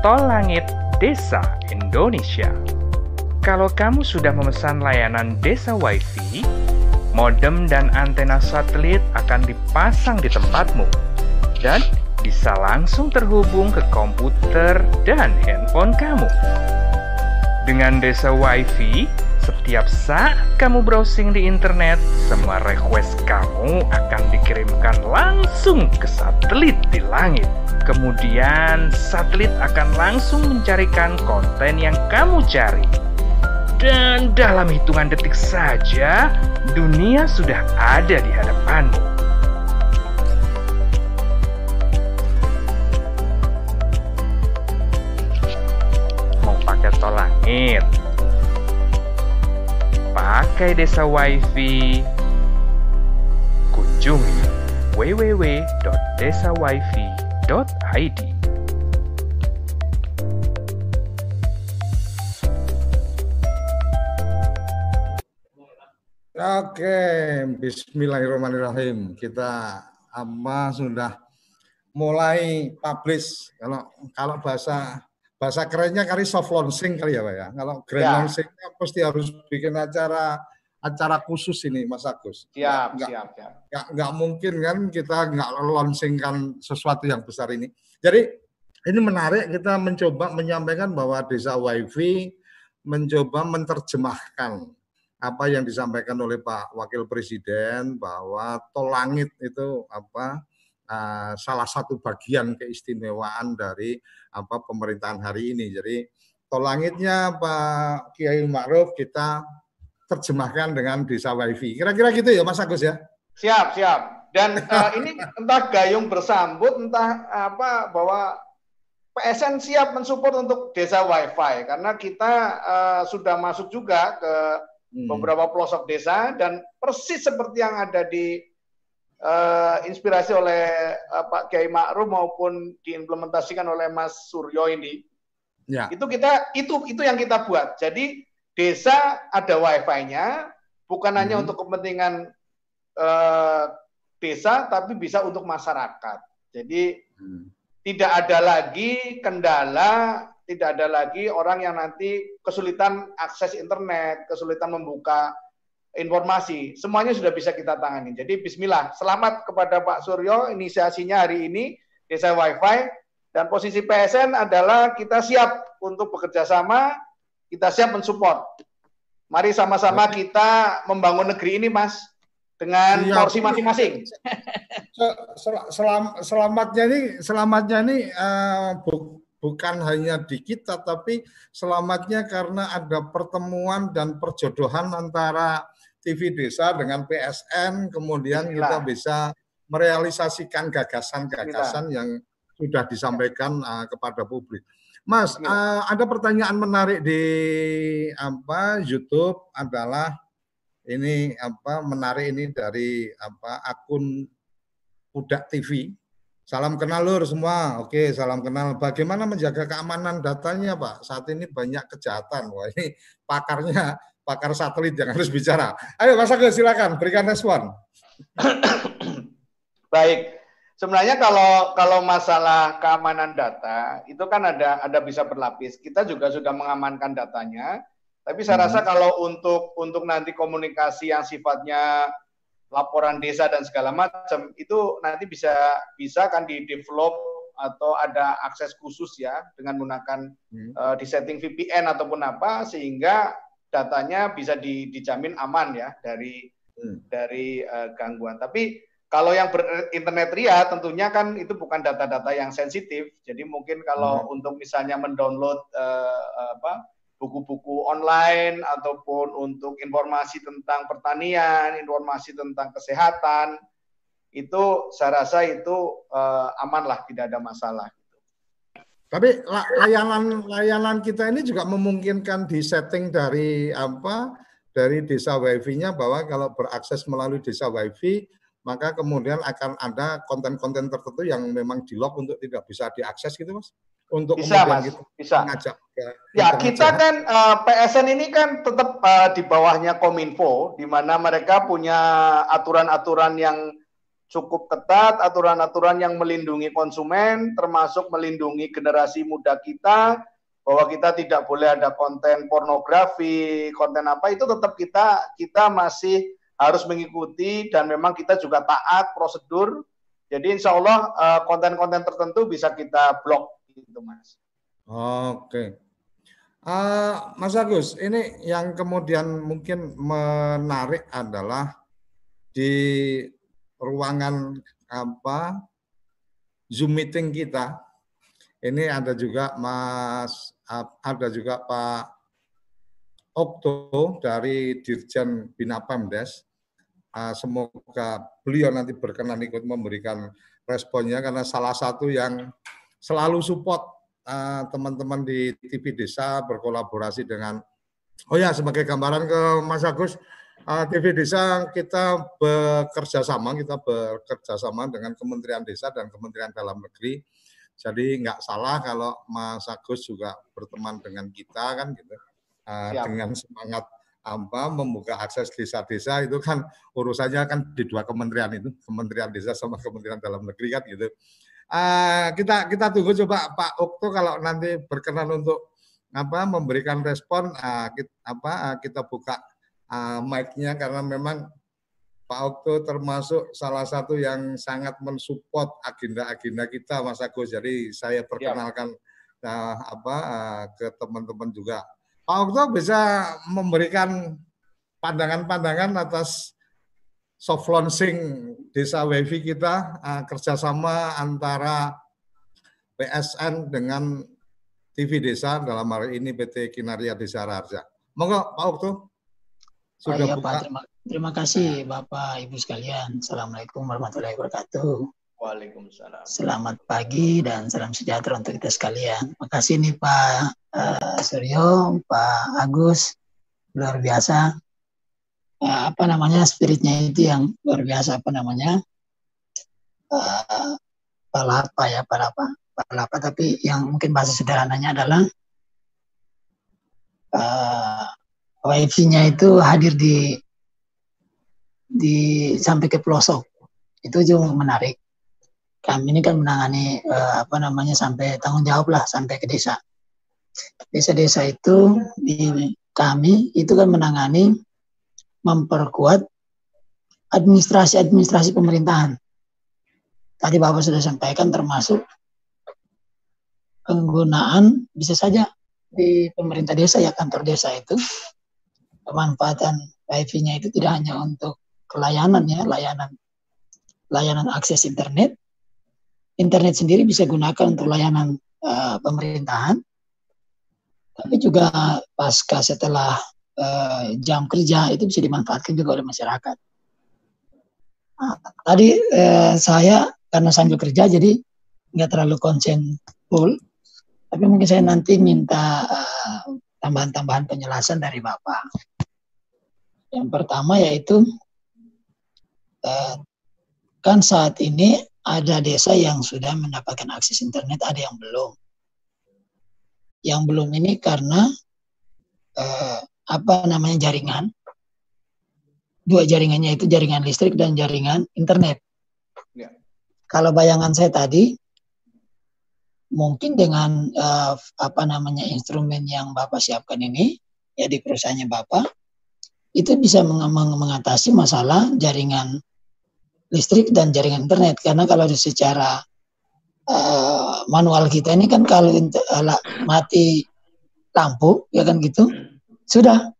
Tol Langit Desa Indonesia. Kalau kamu sudah memesan layanan desa WiFi, modem dan antena satelit akan dipasang di tempatmu dan bisa langsung terhubung ke komputer dan handphone kamu. Dengan desa WiFi, setiap saat kamu browsing di internet, semua request kamu akan dikirimkan langsung ke satelit di langit. Kemudian, satelit akan langsung mencarikan konten yang kamu cari. Dan dalam hitungan detik saja, dunia sudah ada di hadapanmu. Mau pakai tol langit? Pakai desa wifi, kunjungi www.desawifi.id. Oke, Bismillahirrahmanirrahim. Kita apa sudah mulai publish kalau kalau bahasa bahasa kerennya kali soft launching kali ya Pak ya. Kalau grand ya. launchingnya pasti harus bikin acara acara khusus ini Mas Agus. Siap, nggak, siap, siap. Nggak, nggak mungkin kan kita nggak launchingkan sesuatu yang besar ini. Jadi ini menarik kita mencoba menyampaikan bahwa desa wifi mencoba menerjemahkan apa yang disampaikan oleh Pak Wakil Presiden bahwa tol langit itu apa uh, salah satu bagian keistimewaan dari apa pemerintahan hari ini. Jadi tol langitnya Pak Kiai Ma'ruf kita terjemahkan dengan desa wifi. Kira-kira gitu ya Mas Agus ya? Siap, siap. Dan uh, ini entah gayung bersambut, entah apa bahwa PSN siap mensupport untuk desa wifi karena kita uh, sudah masuk juga ke hmm. beberapa pelosok desa dan persis seperti yang ada di uh, inspirasi oleh uh, Pak Kiai Ma'ruf maupun diimplementasikan oleh Mas Suryo ini. Ya. Itu kita itu itu yang kita buat. Jadi desa ada wifi-nya bukan hmm. hanya untuk kepentingan uh, desa tapi bisa untuk masyarakat. Jadi hmm. tidak ada lagi kendala, tidak ada lagi orang yang nanti kesulitan akses internet, kesulitan membuka informasi, semuanya sudah bisa kita tangani. Jadi Bismillah, selamat kepada Pak Suryo, inisiasinya hari ini Desa WiFi dan posisi PSN adalah kita siap untuk bekerja sama, kita siap mensupport. Mari sama-sama kita membangun negeri ini, Mas, dengan siap. porsi masing-masing. Selam, selamatnya ini, selamatnya ini uh, bu, bukan hanya di kita, tapi selamatnya karena ada pertemuan dan perjodohan antara TV Desa dengan PSN, kemudian kita bisa merealisasikan gagasan-gagasan yang sudah disampaikan uh, kepada publik. Mas, uh, ada pertanyaan menarik di apa YouTube adalah ini apa menarik ini dari apa akun Udak TV. Salam kenal lur semua. Oke, salam kenal. Bagaimana menjaga keamanan datanya, Pak? Saat ini banyak kejahatan. Wah, ini pakarnya pakar satelit yang harus bicara. Ayo Mas Agus silakan berikan respon. Baik. Sebenarnya kalau kalau masalah keamanan data itu kan ada ada bisa berlapis. Kita juga sudah mengamankan datanya. Tapi saya hmm. rasa kalau untuk untuk nanti komunikasi yang sifatnya laporan desa dan segala macam itu nanti bisa bisa kan di develop atau ada akses khusus ya dengan menggunakan hmm. uh, di setting VPN ataupun apa sehingga datanya bisa di, dijamin aman ya dari hmm. dari uh, gangguan. Tapi kalau yang berinternet ria tentunya kan itu bukan data-data yang sensitif. Jadi mungkin kalau hmm. untuk misalnya mendownload uh, apa buku-buku online ataupun untuk informasi tentang pertanian, informasi tentang kesehatan itu saya rasa itu uh, aman lah, tidak ada masalah. Tapi layanan layanan kita ini juga memungkinkan di setting dari apa dari desa wifi-nya bahwa kalau berakses melalui desa wifi maka kemudian akan ada konten-konten tertentu yang memang di lock untuk tidak bisa diakses gitu mas. Untuk bisa mas. kita bisa. ngajak ke ya kita kan uh, eh, PSN ini kan tetap uh, di bawahnya Kominfo di mana mereka punya aturan-aturan yang cukup ketat aturan-aturan yang melindungi konsumen termasuk melindungi generasi muda kita bahwa kita tidak boleh ada konten pornografi, konten apa itu tetap kita kita masih harus mengikuti dan memang kita juga taat prosedur. Jadi insya Allah eh, konten-konten tertentu bisa kita blok gitu mas. Oke. Uh, mas Agus, ini yang kemudian mungkin menarik adalah di ruangan apa Zoom meeting kita. Ini ada juga Mas ada juga Pak Okto dari Dirjen Bina Pemdes. Ah, semoga beliau nanti berkenan ikut memberikan responnya karena salah satu yang selalu support ah, teman-teman di TV Desa berkolaborasi dengan Oh ya, sebagai gambaran ke Mas Agus, TV Desa kita bekerja sama, kita bekerja sama dengan Kementerian Desa dan Kementerian Dalam Negeri. Jadi nggak salah kalau Mas Agus juga berteman dengan kita kan gitu uh, dengan semangat apa membuka akses desa-desa itu kan urusannya kan di dua kementerian itu Kementerian Desa sama Kementerian Dalam Negeri kan gitu. Uh, kita kita tunggu coba Pak Okto kalau nanti berkenan untuk apa memberikan respon uh, kita, apa uh, kita buka uh, mic-nya karena memang Pak Okto termasuk salah satu yang sangat mensupport agenda-agenda kita Mas Agus. Jadi saya perkenalkan ya. uh, apa uh, ke teman-teman juga Pak Okto bisa memberikan pandangan-pandangan atas soft launching desa wifi kita uh, kerjasama antara PSN dengan TV Desa dalam hal ini PT Kinaria Desa Raja. Monggo Pak Okto. Sudah oh, iya, buka. Pak, terima, terima kasih Bapak Ibu sekalian. Assalamualaikum warahmatullahi wabarakatuh. Waalaikumsalam. Selamat pagi dan salam sejahtera untuk kita sekalian. Makasih nih Pak uh, Suryo, Pak Agus, luar biasa. Uh, apa namanya spiritnya itu yang luar biasa apa namanya uh, palapa ya palapa palapa tapi yang mungkin bahasa sederhananya adalah uh, wifi-nya itu hadir di di sampai ke pelosok itu juga menarik kami ini kan menangani uh, apa namanya sampai tanggung jawab lah sampai ke desa. Desa-desa itu di kami itu kan menangani memperkuat administrasi-administrasi pemerintahan. Tadi Bapak sudah sampaikan termasuk penggunaan bisa saja di pemerintah desa ya kantor desa itu pemanfaatan wifi-nya itu tidak hanya untuk kelayanan ya layanan layanan akses internet. Internet sendiri bisa gunakan untuk layanan uh, pemerintahan, tapi juga pasca setelah uh, jam kerja itu bisa dimanfaatkan juga oleh masyarakat. Nah, tadi uh, saya karena sambil kerja jadi nggak terlalu konsen full, tapi mungkin saya nanti minta tambahan-tambahan penjelasan dari Bapak. Yang pertama yaitu uh, kan saat ini ada desa yang sudah mendapatkan akses internet, ada yang belum. Yang belum ini karena eh, apa namanya jaringan. Dua jaringannya itu jaringan listrik dan jaringan internet. Ya. Kalau bayangan saya tadi, mungkin dengan eh, apa namanya instrumen yang bapak siapkan ini, ya di perusahaannya bapak, itu bisa meng mengatasi masalah jaringan listrik dan jaringan internet. Karena kalau secara uh, manual kita ini kan kalau uh, mati lampu ya kan gitu sudah.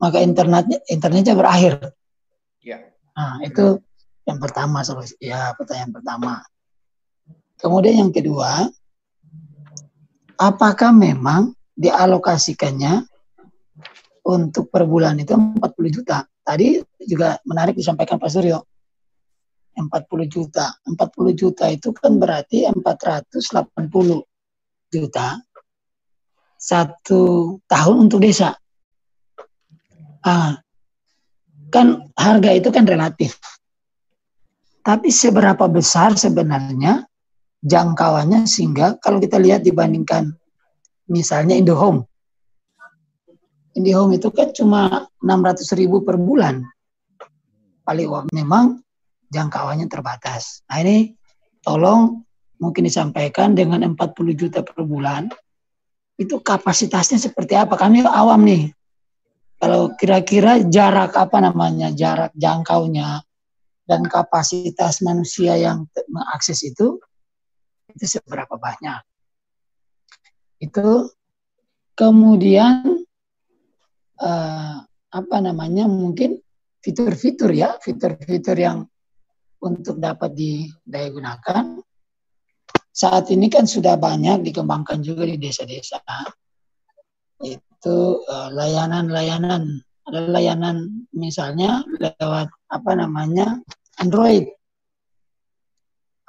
Maka internetnya internetnya berakhir. Ya. nah itu yang pertama ya pertanyaan pertama. Kemudian yang kedua apakah memang dialokasikannya untuk per bulan itu 40 juta tadi juga menarik disampaikan Pak Suryo 40 juta. 40 juta itu kan berarti 480 juta satu tahun untuk desa. Ah, kan harga itu kan relatif. Tapi seberapa besar sebenarnya jangkauannya sehingga kalau kita lihat dibandingkan misalnya IndoHome. IndoHome itu kan cuma 600 ribu per bulan. Paling memang jangkauannya terbatas. Nah ini tolong mungkin disampaikan dengan 40 juta per bulan itu kapasitasnya seperti apa? Kami awam nih. Kalau kira-kira jarak apa namanya, jarak jangkaunya dan kapasitas manusia yang mengakses itu itu seberapa banyak. Itu kemudian uh, apa namanya mungkin fitur-fitur ya, fitur-fitur yang untuk dapat didaya gunakan. Saat ini kan sudah banyak dikembangkan juga di desa-desa. Itu eh, layanan-layanan, uh, ada layanan misalnya lewat apa namanya Android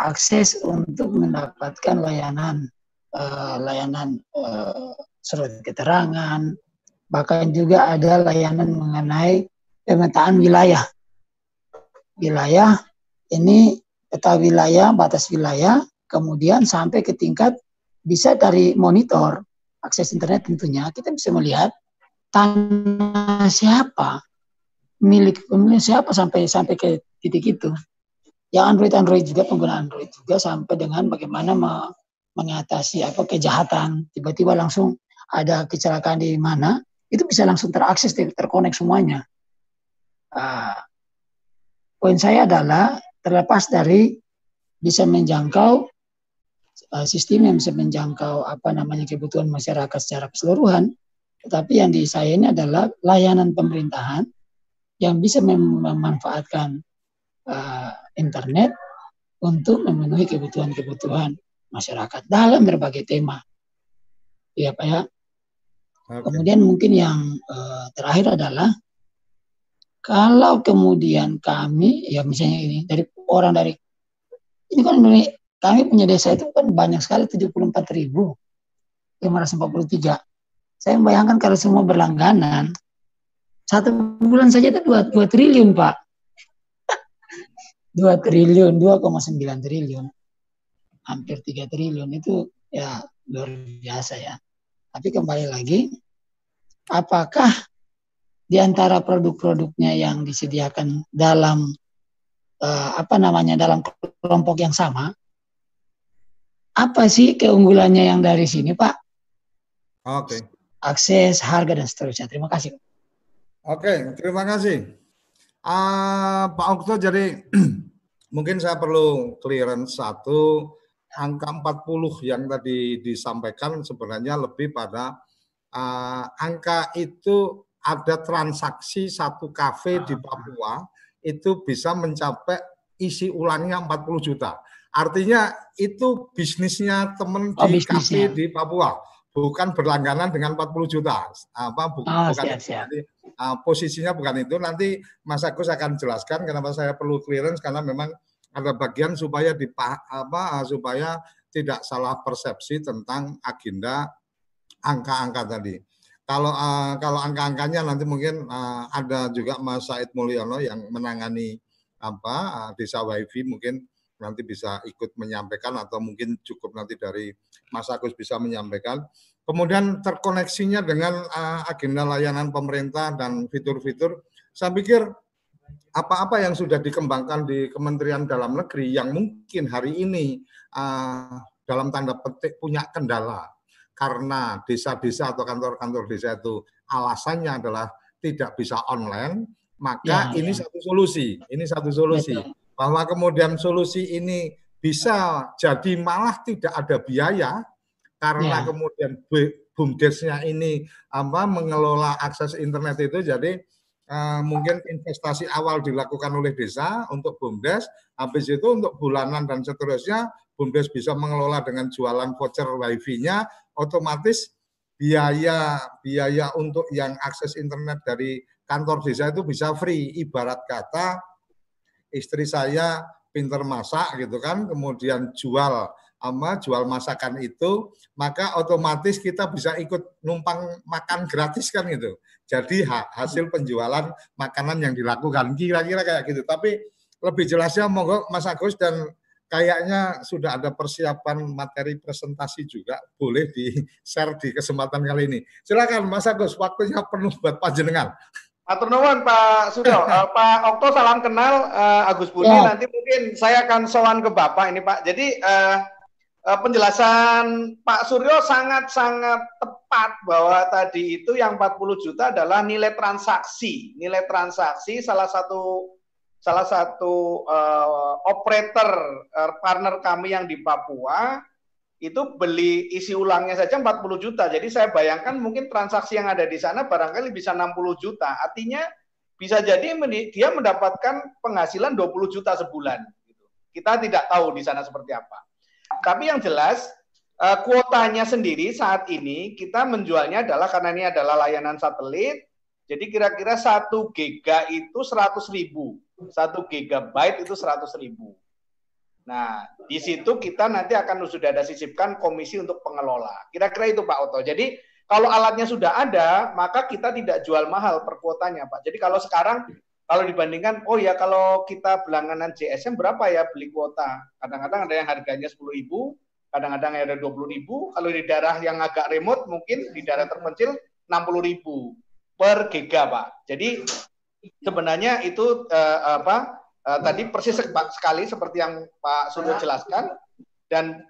akses untuk mendapatkan layanan uh, layanan uh, surat keterangan. Bahkan juga ada layanan mengenai pemetaan wilayah. Wilayah ini peta wilayah batas wilayah kemudian sampai ke tingkat bisa dari monitor akses internet tentunya. Kita bisa melihat tanah siapa milik pemilik siapa sampai sampai ke titik itu yang Android Android juga pengguna Android juga sampai dengan bagaimana mengatasi apa kejahatan. Tiba-tiba langsung ada kecelakaan di mana itu bisa langsung terakses terkonek semuanya. Uh, poin saya adalah terlepas dari bisa menjangkau uh, sistem yang bisa menjangkau apa namanya kebutuhan masyarakat secara keseluruhan tetapi yang di saya ini adalah layanan pemerintahan yang bisa memanfaatkan uh, internet untuk memenuhi kebutuhan-kebutuhan masyarakat dalam berbagai tema. Ya Pak ya. Okay. Kemudian mungkin yang uh, terakhir adalah kalau kemudian kami ya misalnya ini dari orang dari ini kan kami punya desa itu kan banyak sekali 74 ribu 543. Saya membayangkan kalau semua berlangganan satu bulan saja itu dua, dua triliun Pak. 2 triliun, 2,9 triliun, hampir 3 triliun itu ya luar biasa ya. Tapi kembali lagi, apakah di antara produk-produknya yang disediakan dalam uh, apa namanya dalam kelompok yang sama, apa sih keunggulannya yang dari sini, Pak? Oke. Okay. Akses, harga dan seterusnya. Terima kasih. Oke, okay, terima kasih. Uh, Pak Okto, jadi mungkin saya perlu clearance satu, angka 40 yang tadi disampaikan sebenarnya lebih pada uh, angka itu ada transaksi satu kafe di Papua itu bisa mencapai isi ulangnya 40 juta. Artinya itu bisnisnya teman oh, di kafe di Papua bukan berlangganan dengan 40 juta. Apa bu, oh, bukan siap, siap. uh, posisinya bukan itu. Nanti Mas Agus akan jelaskan kenapa saya perlu clearance karena memang ada bagian supaya apa supaya tidak salah persepsi tentang agenda angka-angka tadi. Kalau uh, kalau angka-angkanya nanti mungkin uh, ada juga Mas Said Mulyono yang menangani apa uh, desa wifi mungkin nanti bisa ikut menyampaikan atau mungkin cukup nanti dari Mas Agus bisa menyampaikan. Kemudian terkoneksinya dengan uh, agenda layanan pemerintah dan fitur-fitur, saya pikir apa-apa yang sudah dikembangkan di Kementerian Dalam Negeri yang mungkin hari ini uh, dalam tanda petik punya kendala karena desa-desa atau kantor-kantor desa itu alasannya adalah tidak bisa online, maka ya, ini ya. satu solusi. Ini satu solusi. Betul bahwa kemudian solusi ini bisa jadi malah tidak ada biaya karena ya. kemudian bumdesnya ini apa mengelola akses internet itu jadi uh, mungkin investasi awal dilakukan oleh desa untuk bumdes habis itu untuk bulanan dan seterusnya bumdes bisa mengelola dengan jualan voucher wifi-nya otomatis biaya biaya untuk yang akses internet dari kantor desa itu bisa free ibarat kata istri saya pinter masak gitu kan, kemudian jual ama jual masakan itu, maka otomatis kita bisa ikut numpang makan gratis kan gitu. Jadi hasil penjualan makanan yang dilakukan kira-kira kayak gitu. Tapi lebih jelasnya monggo Mas Agus dan kayaknya sudah ada persiapan materi presentasi juga boleh di share di kesempatan kali ini. Silakan Mas Agus, waktunya penuh buat panjenengan. Atur nuwun Pak Suryo, uh, Pak Okto salam kenal uh, Agus Budi. Ya. Nanti mungkin saya akan sowan ke Bapak ini Pak. Jadi uh, uh, penjelasan Pak Suryo sangat-sangat tepat bahwa tadi itu yang 40 juta adalah nilai transaksi. Nilai transaksi salah satu salah satu uh, operator uh, partner kami yang di Papua itu beli isi ulangnya saja 40 juta. Jadi saya bayangkan mungkin transaksi yang ada di sana barangkali bisa 60 juta. Artinya bisa jadi dia mendapatkan penghasilan 20 juta sebulan. Kita tidak tahu di sana seperti apa. Tapi yang jelas uh, kuotanya sendiri saat ini kita menjualnya adalah karena ini adalah layanan satelit. Jadi kira-kira satu giga itu 100 ribu satu gigabyte itu seratus ribu. Nah, di situ kita nanti akan sudah ada sisipkan komisi untuk pengelola. Kira-kira itu Pak Oto. Jadi kalau alatnya sudah ada, maka kita tidak jual mahal per kuotanya Pak. Jadi kalau sekarang kalau dibandingkan, oh ya kalau kita berlangganan JSM berapa ya beli kuota? Kadang-kadang ada yang harganya sepuluh ribu, kadang-kadang ada dua puluh ribu. Kalau di daerah yang agak remote, mungkin di daerah terpencil enam puluh ribu per giga Pak. Jadi sebenarnya itu uh, apa uh, tadi persis sekali seperti yang Pak Suryo jelaskan dan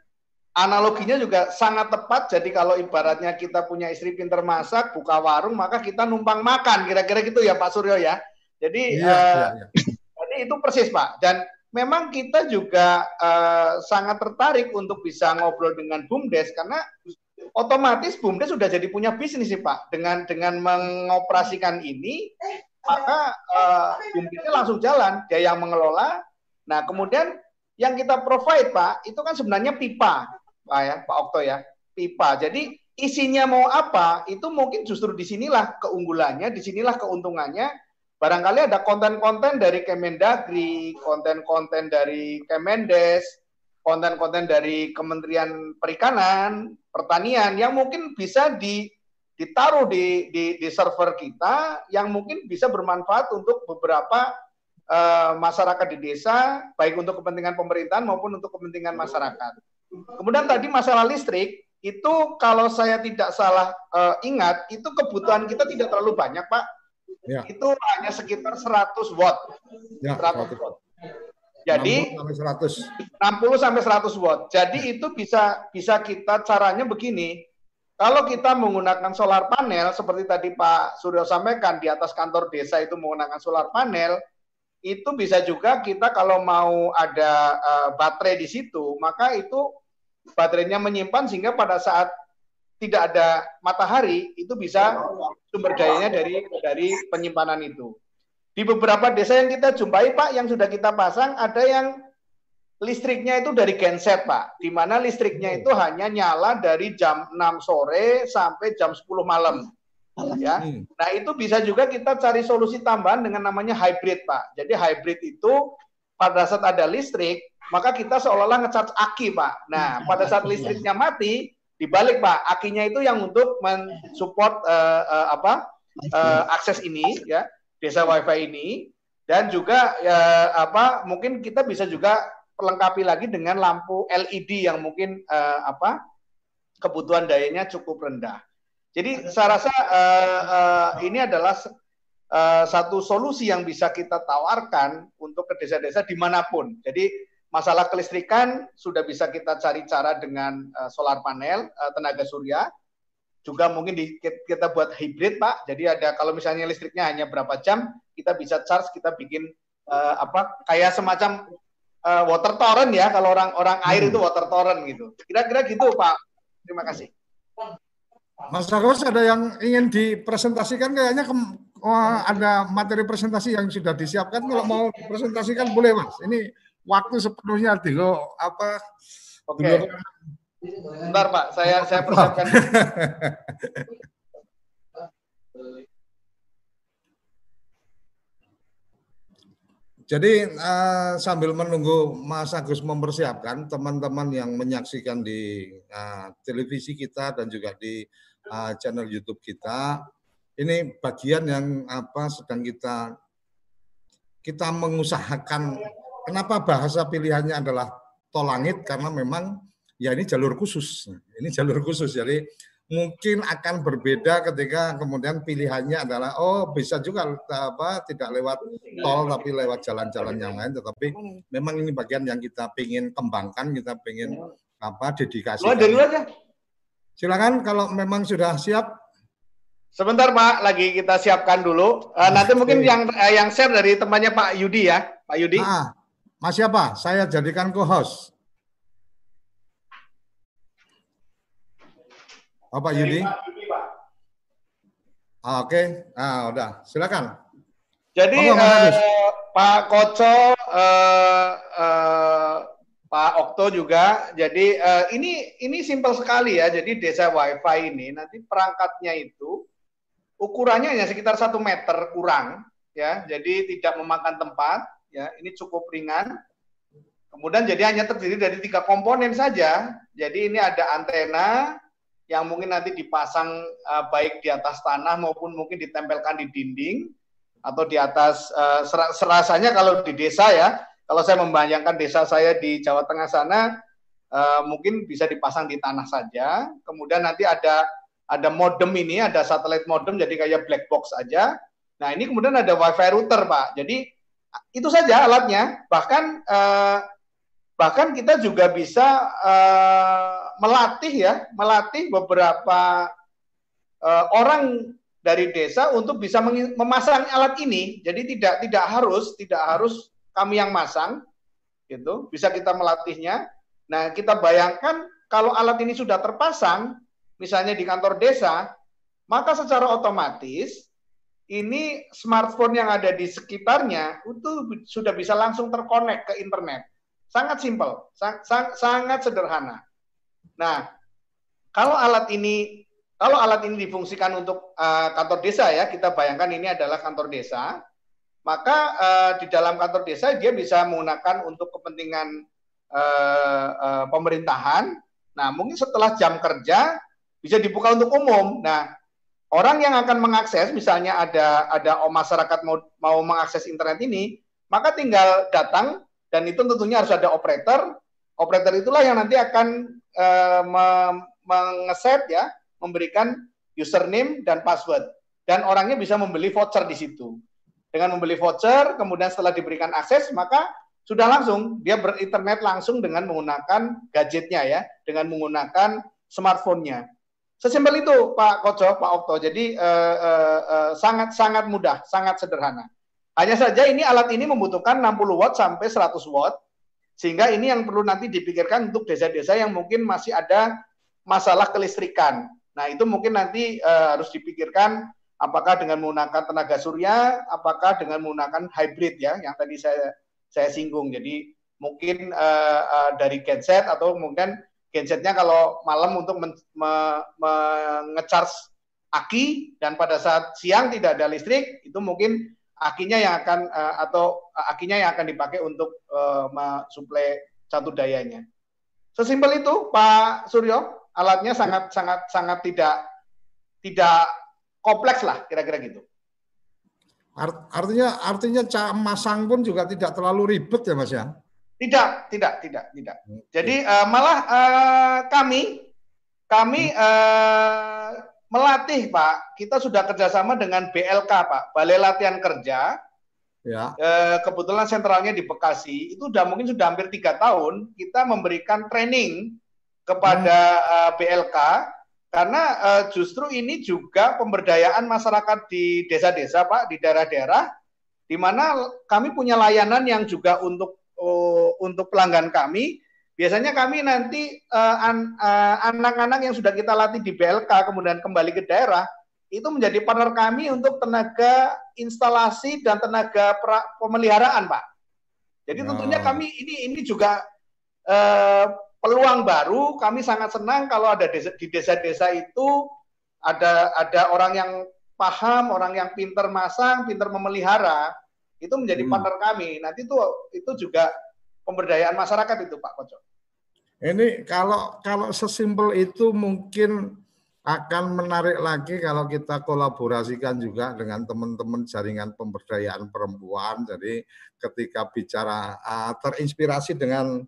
analoginya juga sangat tepat. Jadi kalau ibaratnya kita punya istri pinter masak, buka warung, maka kita numpang makan. Kira-kira gitu ya Pak Suryo ya. Jadi iya, uh, iya, iya. jadi itu persis Pak. Dan memang kita juga uh, sangat tertarik untuk bisa ngobrol dengan BUMDes karena otomatis BUMDes sudah jadi punya bisnis sih Pak. Dengan dengan mengoperasikan ini maka uh, langsung jalan, dia yang mengelola. Nah, kemudian yang kita provide Pak, itu kan sebenarnya pipa, Pak ya, Pak Okto ya, pipa. Jadi isinya mau apa, itu mungkin justru di sinilah keunggulannya, di sinilah keuntungannya. Barangkali ada konten-konten dari Kemendagri, konten-konten dari Kemendes, konten-konten dari Kementerian Perikanan, Pertanian yang mungkin bisa di ditaruh di, di, di server kita yang mungkin bisa bermanfaat untuk beberapa uh, masyarakat di desa, baik untuk kepentingan pemerintahan maupun untuk kepentingan masyarakat. Kemudian tadi masalah listrik, itu kalau saya tidak salah uh, ingat, itu kebutuhan kita tidak terlalu banyak, Pak. Ya. Itu hanya sekitar 100 watt. Ya, 100 watt. Jadi 60 sampai 100 watt. Jadi itu bisa bisa kita caranya begini kalau kita menggunakan solar panel, seperti tadi Pak Suryo sampaikan, di atas kantor desa itu menggunakan solar panel, itu bisa juga kita kalau mau ada uh, baterai di situ, maka itu baterainya menyimpan sehingga pada saat tidak ada matahari itu bisa sumber dayanya dari dari penyimpanan itu. Di beberapa desa yang kita jumpai Pak yang sudah kita pasang ada yang listriknya itu dari genset, Pak. Di mana listriknya itu hanya nyala dari jam 6 sore sampai jam 10 malam. Ya. Hmm. Nah, itu bisa juga kita cari solusi tambahan dengan namanya hybrid, Pak. Jadi hybrid itu pada saat ada listrik, maka kita seolah-olah ngecas aki, Pak. Nah, pada saat listriknya mati, dibalik, Pak. Akinya itu yang untuk mensupport uh, uh, apa? Uh, akses ini ya, desa WiFi ini dan juga ya apa mungkin kita bisa juga lengkapi lagi dengan lampu LED yang mungkin uh, apa kebutuhan dayanya cukup rendah. Jadi saya rasa uh, uh, ini adalah uh, satu solusi yang bisa kita tawarkan untuk ke desa-desa di mana pun. Jadi masalah kelistrikan sudah bisa kita cari cara dengan uh, solar panel uh, tenaga surya. Juga mungkin di, kita buat hybrid pak. Jadi ada kalau misalnya listriknya hanya berapa jam, kita bisa charge, kita bikin uh, apa kayak semacam uh, water torrent ya kalau orang orang air itu hmm. water torrent gitu. Kira-kira gitu Pak. Terima kasih. Mas Agus ada yang ingin dipresentasikan kayaknya ke, oh, ada materi presentasi yang sudah disiapkan kalau mau presentasikan boleh Mas. Ini waktu sepenuhnya dulu apa Oke. Okay. Bentar Pak, saya saya persiapkan. Jadi uh, sambil menunggu Mas Agus mempersiapkan teman-teman yang menyaksikan di uh, televisi kita dan juga di uh, channel YouTube kita, ini bagian yang apa sedang kita kita mengusahakan kenapa bahasa pilihannya adalah tol langit karena memang ya ini jalur khusus. Ini jalur khusus. Jadi mungkin akan berbeda ketika kemudian pilihannya adalah oh bisa juga apa tidak lewat tol tapi lewat jalan-jalan yang lain. Tetapi memang ini bagian yang kita ingin kembangkan kita ingin apa dedikasi silakan kalau memang sudah siap. Sebentar Pak. Lagi kita siapkan dulu. Uh, nanti mungkin yang uh, yang share dari temannya Pak Yudi ya. Pak Yudi. Ah, Mas siapa? Saya jadikan co-host Oh, Pak Yudi. Ah, Oke, okay. ah udah, silakan. Jadi oh, uh, Pak Koco, uh, uh, Pak Okto juga. Jadi uh, ini ini simpel sekali ya. Jadi desa WiFi ini nanti perangkatnya itu ukurannya hanya sekitar satu meter kurang, ya. Jadi tidak memakan tempat, ya. Ini cukup ringan. Kemudian jadi hanya terdiri dari tiga komponen saja. Jadi ini ada antena, yang mungkin nanti dipasang uh, baik di atas tanah maupun mungkin ditempelkan di dinding atau di atas uh, serasanya kalau di desa ya. Kalau saya membayangkan desa saya di Jawa Tengah sana uh, mungkin bisa dipasang di tanah saja. Kemudian nanti ada ada modem ini ada satelit modem jadi kayak black box aja. Nah ini kemudian ada wifi router pak. Jadi itu saja alatnya. Bahkan bahkan kita juga bisa uh, melatih ya, melatih beberapa uh, orang dari desa untuk bisa memasang alat ini. Jadi tidak tidak harus tidak harus kami yang masang, gitu. Bisa kita melatihnya. Nah kita bayangkan kalau alat ini sudah terpasang, misalnya di kantor desa, maka secara otomatis ini smartphone yang ada di sekitarnya itu sudah bisa langsung terkonek ke internet. Sangat simpel, sang, sang, sangat sederhana. Nah, kalau alat ini kalau alat ini difungsikan untuk uh, kantor desa ya, kita bayangkan ini adalah kantor desa, maka uh, di dalam kantor desa dia bisa menggunakan untuk kepentingan uh, uh, pemerintahan. Nah, mungkin setelah jam kerja bisa dibuka untuk umum. Nah, orang yang akan mengakses, misalnya ada ada masyarakat mau mau mengakses internet ini, maka tinggal datang dan itu tentunya harus ada operator. Operator itulah yang nanti akan uh, mengeset ya, memberikan username dan password dan orangnya bisa membeli voucher di situ. Dengan membeli voucher, kemudian setelah diberikan akses, maka sudah langsung dia berinternet langsung dengan menggunakan gadgetnya ya, dengan menggunakan smartphone-nya. Sesimpel itu Pak Koco, Pak Okto. Jadi eh, eh, eh, sangat mudah, sangat sederhana. Hanya saja ini alat ini membutuhkan 60 watt sampai 100 watt sehingga ini yang perlu nanti dipikirkan untuk desa-desa yang mungkin masih ada masalah kelistrikan. Nah, itu mungkin nanti uh, harus dipikirkan apakah dengan menggunakan tenaga surya, apakah dengan menggunakan hybrid ya, yang tadi saya saya singgung. Jadi mungkin uh, uh, dari genset atau mungkin gensetnya kalau malam untuk mengecharge aki dan pada saat siang tidak ada listrik, itu mungkin akinya yang akan uh, atau akinya yang akan dipakai untuk uh, mensuplai satu dayanya. Sesimpel itu Pak Suryo, alatnya sangat sangat sangat tidak tidak kompleks lah kira-kira gitu. Artinya artinya masang pun juga tidak terlalu ribet ya Mas ya? Tidak, tidak, tidak, tidak. Jadi uh, malah uh, kami kami uh, melatih Pak, kita sudah kerjasama dengan BLK Pak, Balai Latihan Kerja. Ya. Eh, kebetulan sentralnya di Bekasi, itu sudah mungkin sudah hampir tiga tahun kita memberikan training kepada hmm. uh, BLK karena uh, justru ini juga pemberdayaan masyarakat di desa-desa Pak, di daerah-daerah, di mana kami punya layanan yang juga untuk uh, untuk pelanggan kami Biasanya kami nanti eh, eh, anak-anak uh, yang sudah kita latih di BLK kemudian kembali ke daerah itu menjadi partner kami untuk tenaga instalasi dan tenaga pra, pemeliharaan, Pak. Jadi tentunya kami ini ini juga uh, peluang baru. Kami sangat senang kalau ada desa, di desa-desa itu ada ada orang yang paham, orang yang pinter masang, pinter memelihara, itu menjadi hmm. partner kami. Nanti itu itu juga pemberdayaan masyarakat itu Pak Kocok. Ini kalau kalau sesimpel itu mungkin akan menarik lagi kalau kita kolaborasikan juga dengan teman-teman jaringan pemberdayaan perempuan. Jadi ketika bicara uh, terinspirasi dengan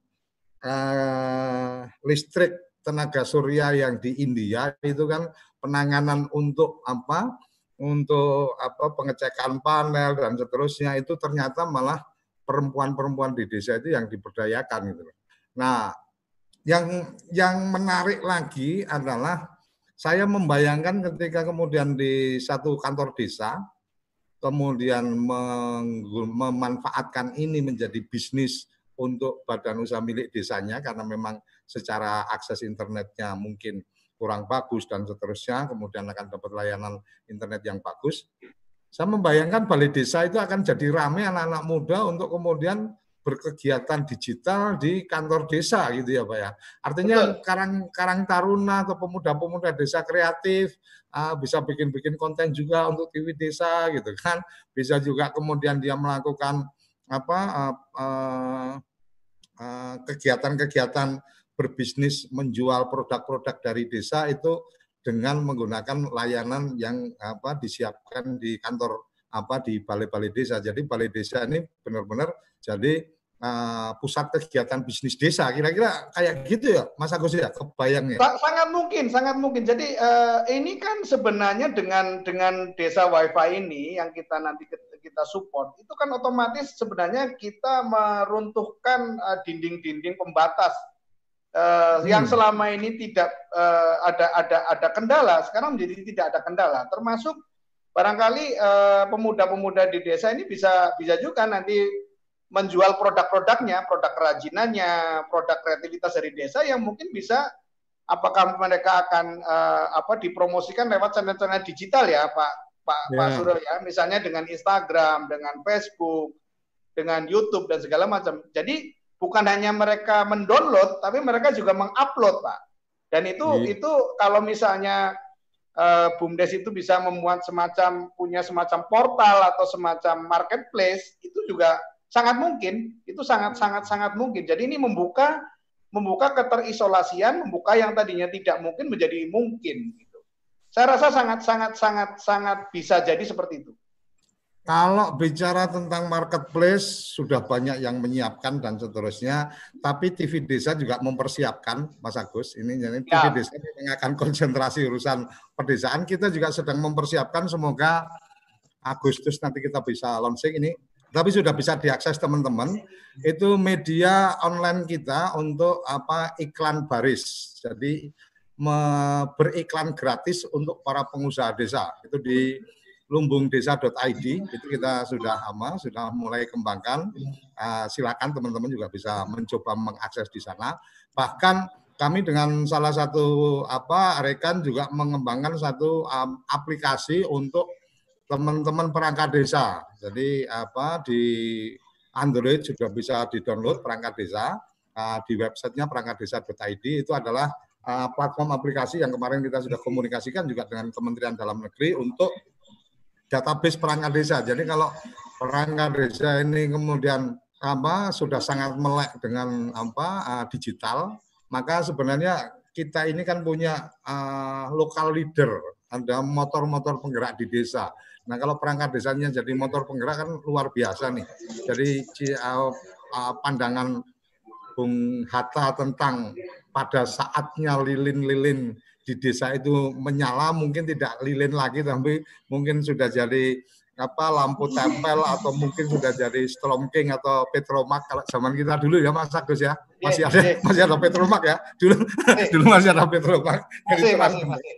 uh, listrik tenaga surya yang di India itu kan penanganan untuk apa? Untuk apa pengecekan panel dan seterusnya itu ternyata malah perempuan-perempuan di desa itu yang diberdayakan gitu. Nah, yang yang menarik lagi adalah saya membayangkan ketika kemudian di satu kantor desa, kemudian memanfaatkan ini menjadi bisnis untuk badan usaha milik desanya karena memang secara akses internetnya mungkin kurang bagus dan seterusnya, kemudian akan dapat layanan internet yang bagus. Saya membayangkan balai desa itu akan jadi ramai anak-anak muda untuk kemudian berkegiatan digital di kantor desa gitu ya Pak ya. Artinya karang karang taruna atau pemuda-pemuda desa kreatif uh, bisa bikin-bikin konten juga untuk TV desa gitu kan. Bisa juga kemudian dia melakukan apa kegiatan-kegiatan uh, uh, berbisnis menjual produk-produk dari desa itu dengan menggunakan layanan yang apa disiapkan di kantor apa di balai-balai desa. Jadi balai desa ini benar-benar jadi uh, pusat kegiatan bisnis desa. Kira-kira kayak gitu ya, Mas Agus ya, kebayang ya? Sangat mungkin, sangat mungkin. Jadi uh, ini kan sebenarnya dengan dengan desa WiFi ini yang kita nanti kita support, itu kan otomatis sebenarnya kita meruntuhkan eh, dinding-dinding pembatas uh, hmm. yang selama ini tidak uh, ada ada ada kendala, sekarang menjadi tidak ada kendala. Termasuk barangkali pemuda pemuda-pemuda di desa ini bisa bisa juga nanti menjual produk-produknya, produk kerajinannya, produk kreativitas dari desa yang mungkin bisa apakah mereka akan uh, apa dipromosikan lewat channel-channel digital ya, Pak Pak yeah. Pak Suryo ya, misalnya dengan Instagram, dengan Facebook, dengan YouTube dan segala macam. Jadi bukan hanya mereka mendownload, tapi mereka juga mengupload, Pak. Dan itu yeah. itu kalau misalnya uh, BUMDes itu bisa membuat semacam punya semacam portal atau semacam marketplace itu juga sangat mungkin itu sangat sangat sangat mungkin jadi ini membuka membuka keterisolasian membuka yang tadinya tidak mungkin menjadi mungkin gitu saya rasa sangat sangat sangat sangat bisa jadi seperti itu kalau bicara tentang marketplace, sudah banyak yang menyiapkan dan seterusnya. Tapi TV Desa juga mempersiapkan, Mas Agus. Ini jadi TV ya. Desa yang akan konsentrasi urusan pedesaan. Kita juga sedang mempersiapkan. Semoga Agustus nanti kita bisa launching ini. Tapi sudah bisa diakses teman-teman. Itu media online kita untuk apa iklan baris. Jadi beriklan gratis untuk para pengusaha desa. Itu di lumbungdesa.id itu kita sudah ama sudah mulai kembangkan. Uh, silakan teman-teman juga bisa mencoba mengakses di sana. Bahkan kami dengan salah satu apa rekan juga mengembangkan satu um, aplikasi untuk teman-teman perangkat desa. Jadi apa di Android juga bisa di-download perangkat desa. Uh, di websitenya perangkatdesa.id itu adalah uh, platform aplikasi yang kemarin kita sudah komunikasikan juga dengan Kementerian Dalam Negeri untuk database perangkat desa. Jadi kalau perangkat desa ini kemudian apa sudah sangat melek dengan apa uh, digital, maka sebenarnya kita ini kan punya uh, lokal leader, ada motor-motor penggerak di desa. Nah kalau perangkat desanya jadi motor penggerak kan luar biasa nih. Jadi uh, uh, pandangan Bung Hatta tentang pada saatnya lilin-lilin di desa itu menyala mungkin tidak lilin lagi tapi mungkin sudah jadi apa lampu tempel atau mungkin sudah jadi stromking atau petromak kalau zaman kita dulu ya Mas Agus ya. Masih ada masih ada petromak ya? Dulu dulu masih ada petromak masih, masih, masih.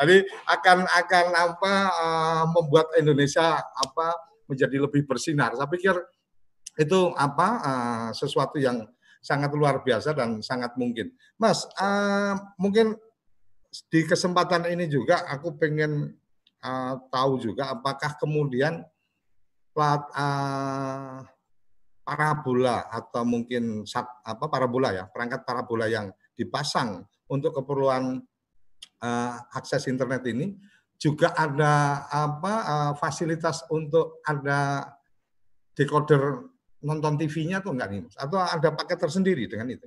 Jadi akan akan apa uh, membuat Indonesia apa menjadi lebih bersinar saya pikir itu apa uh, sesuatu yang sangat luar biasa dan sangat mungkin. Mas, uh, mungkin di kesempatan ini juga aku pengen tahu juga apakah kemudian plat uh, parabola atau mungkin sat, apa parabola ya perangkat parabola yang dipasang untuk keperluan uh, akses internet ini juga ada apa uh, fasilitas untuk ada decoder nonton TV-nya atau enggak nih? Atau ada paket tersendiri dengan itu?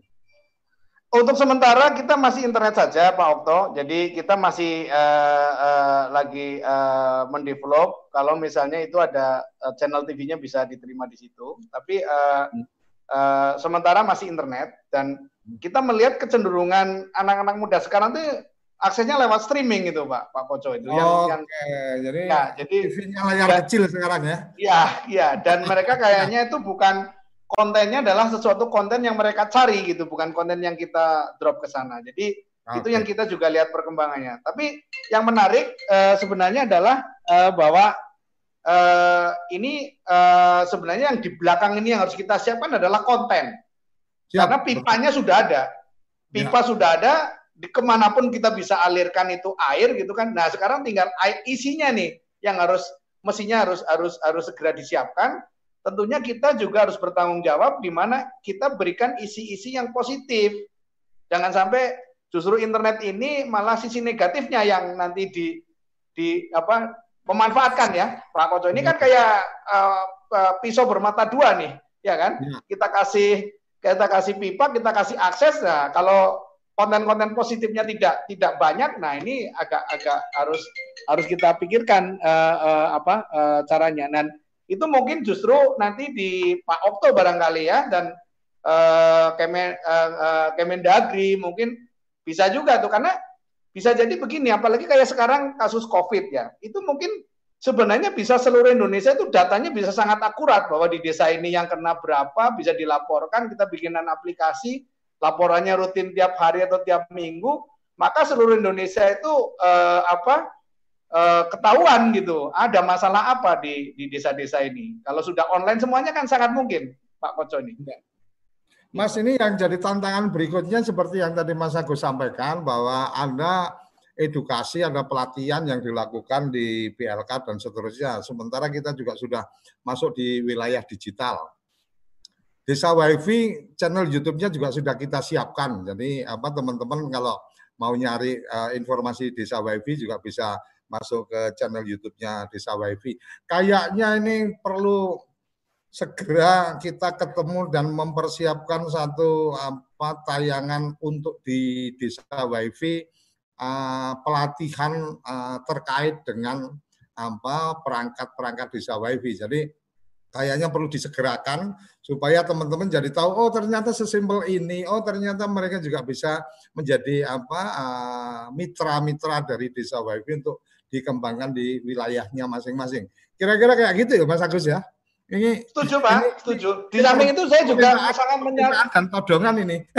untuk sementara kita masih internet saja Pak Okto. Jadi kita masih uh, uh, lagi uh, mendevelop kalau misalnya itu ada uh, channel TV-nya bisa diterima di situ. Tapi uh, uh, sementara masih internet dan kita melihat kecenderungan anak-anak muda sekarang tuh aksesnya lewat streaming itu Pak Pak Koco itu oh, yang, yang jadi ya, jadi TV-nya layar dan, kecil sekarang ya. Iya, iya dan mereka kayaknya itu bukan kontennya adalah sesuatu konten yang mereka cari gitu, bukan konten yang kita drop ke sana. Jadi okay. itu yang kita juga lihat perkembangannya. Tapi yang menarik uh, sebenarnya adalah uh, bahwa uh, ini uh, sebenarnya yang di belakang ini yang harus kita siapkan adalah konten. Siap. Karena pipanya sudah ada, pipa ya. sudah ada, ke mana pun kita bisa alirkan itu air gitu kan. Nah sekarang tinggal air isinya nih yang harus mestinya harus harus harus segera disiapkan tentunya kita juga harus bertanggung jawab di mana kita berikan isi-isi yang positif. Jangan sampai justru internet ini malah sisi negatifnya yang nanti di di apa memanfaatkan ya Pak Koco ini kan iya. kayak uh, pisau bermata dua nih ya kan ya. kita kasih kita kasih pipa kita kasih akses nah kalau konten-konten positifnya tidak tidak banyak nah ini agak-agak harus harus kita pikirkan uh, uh, apa uh, caranya. Dan itu mungkin justru nanti di Pak Okto barangkali ya dan uh, Kemen, uh, uh, Kemendagri mungkin bisa juga tuh karena bisa jadi begini apalagi kayak sekarang kasus Covid ya. Itu mungkin sebenarnya bisa seluruh Indonesia itu datanya bisa sangat akurat bahwa di desa ini yang kena berapa bisa dilaporkan kita bikinan aplikasi laporannya rutin tiap hari atau tiap minggu maka seluruh Indonesia itu uh, apa uh, ketahuan gitu ada masalah apa di di desa-desa ini. Kalau sudah online semuanya kan sangat mungkin, Pak Koco ini. Ya. Mas ini yang jadi tantangan berikutnya seperti yang tadi Mas Agus sampaikan bahwa ada edukasi, ada pelatihan yang dilakukan di PLK dan seterusnya. Sementara kita juga sudah masuk di wilayah digital. Desa WiFi channel YouTube-nya juga sudah kita siapkan. Jadi apa teman-teman kalau mau nyari uh, informasi Desa WiFi juga bisa masuk ke channel YouTube-nya Desa WiFi. Kayaknya ini perlu segera kita ketemu dan mempersiapkan satu apa tayangan untuk di Desa WiFi uh, pelatihan uh, terkait dengan apa perangkat-perangkat Desa WiFi. Jadi kayaknya perlu disegerakan supaya teman-teman jadi tahu oh ternyata sesimpel ini oh ternyata mereka juga bisa menjadi apa mitra-mitra uh, dari desa wifi untuk dikembangkan di wilayahnya masing-masing. Kira-kira kayak gitu ya Mas Agus ya? Ini setuju Pak, ini, setuju. Di samping itu saya juga sangat menyarankan todongan ini.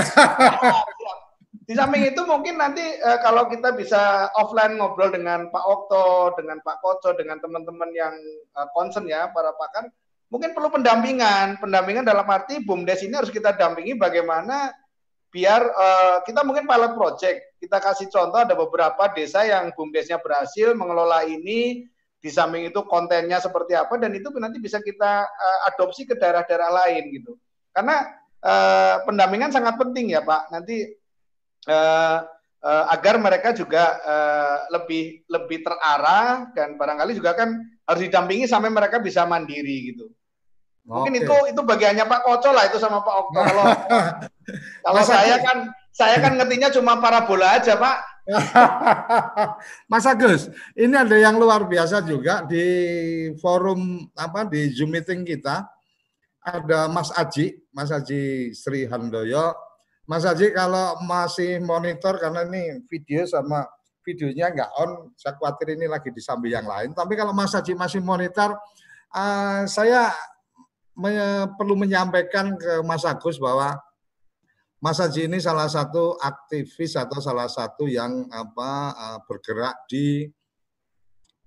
Di samping itu mungkin nanti eh, kalau kita bisa offline ngobrol dengan Pak Okto, dengan Pak Koco, dengan teman-teman yang eh, concern ya para pakar, mungkin perlu pendampingan. Pendampingan dalam arti BUMDes ini harus kita dampingi bagaimana biar uh, kita mungkin pilot project. Kita kasih contoh ada beberapa desa yang bumdesnya berhasil mengelola ini, di samping itu kontennya seperti apa dan itu nanti bisa kita uh, adopsi ke daerah-daerah lain gitu. Karena uh, pendampingan sangat penting ya Pak. Nanti uh, uh, agar mereka juga uh, lebih lebih terarah dan barangkali juga kan harus didampingi sampai mereka bisa mandiri gitu. Mungkin Oke. itu itu bagiannya Pak Koco lah itu sama Pak Okto. Kalau kalau saya kan saya kan ngertinya cuma parabola aja Pak. Mas Agus, ini ada yang luar biasa juga di forum apa di Zoom meeting kita. Ada Mas Aji, Mas Aji Sri Handoyo. Mas Aji kalau masih monitor karena ini video sama videonya nggak on, saya khawatir ini lagi di samping yang lain. Tapi kalau Mas Aji masih monitor, uh, saya perlu menyampaikan ke Mas Agus bahwa Mas Haji ini salah satu aktivis atau salah satu yang apa uh, bergerak di